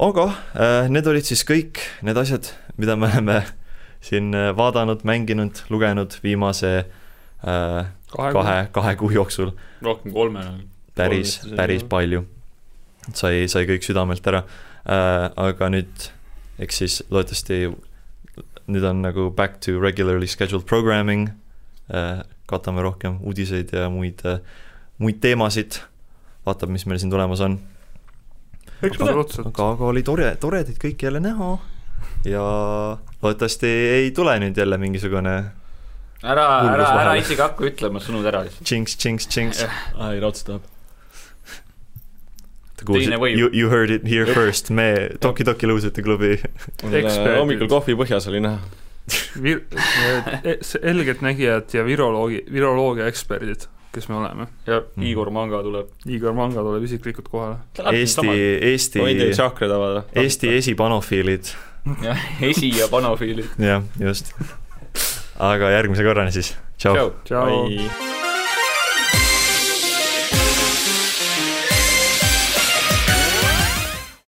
Aga äh, need olid siis kõik need asjad, mida me oleme siin äh, vaadanud, mänginud, lugenud viimase äh, kahe, kahe, kahe kuu jooksul. rohkem kolme. päris, päris palju. sai, sai kõik südamelt ära äh,. aga nüüd, eks siis loodetavasti nüüd on nagu back to regularly scheduled programming äh,, katame rohkem uudiseid ja muid äh,, muid teemasid vaatab, mis meil siin tulemas on. Aga, aga, aga oli tore, tore teid kõiki jälle näha ja loodetavasti ei tule nüüd jälle mingisugune ära, ära, ära isegi hakka ütlema sõnud ära lihtsalt. Jinx, jinx, jinx. ai, raudselt tahab. You, you heard it here first, me Toki Toki luusite klubi. hommikul kohvi põhjas oli näha Vir-, selgeltnägijad ja viroloogi, viroloogia eksperdid kes me oleme. ja mm. Igor Manga tuleb. Igor Manga tuleb isiklikult kohale. Eesti, Eesti, Eesti esipanofiilid. jah, esi- ja panofiilid. jah, just. aga järgmise korrani siis, tšau. tšau.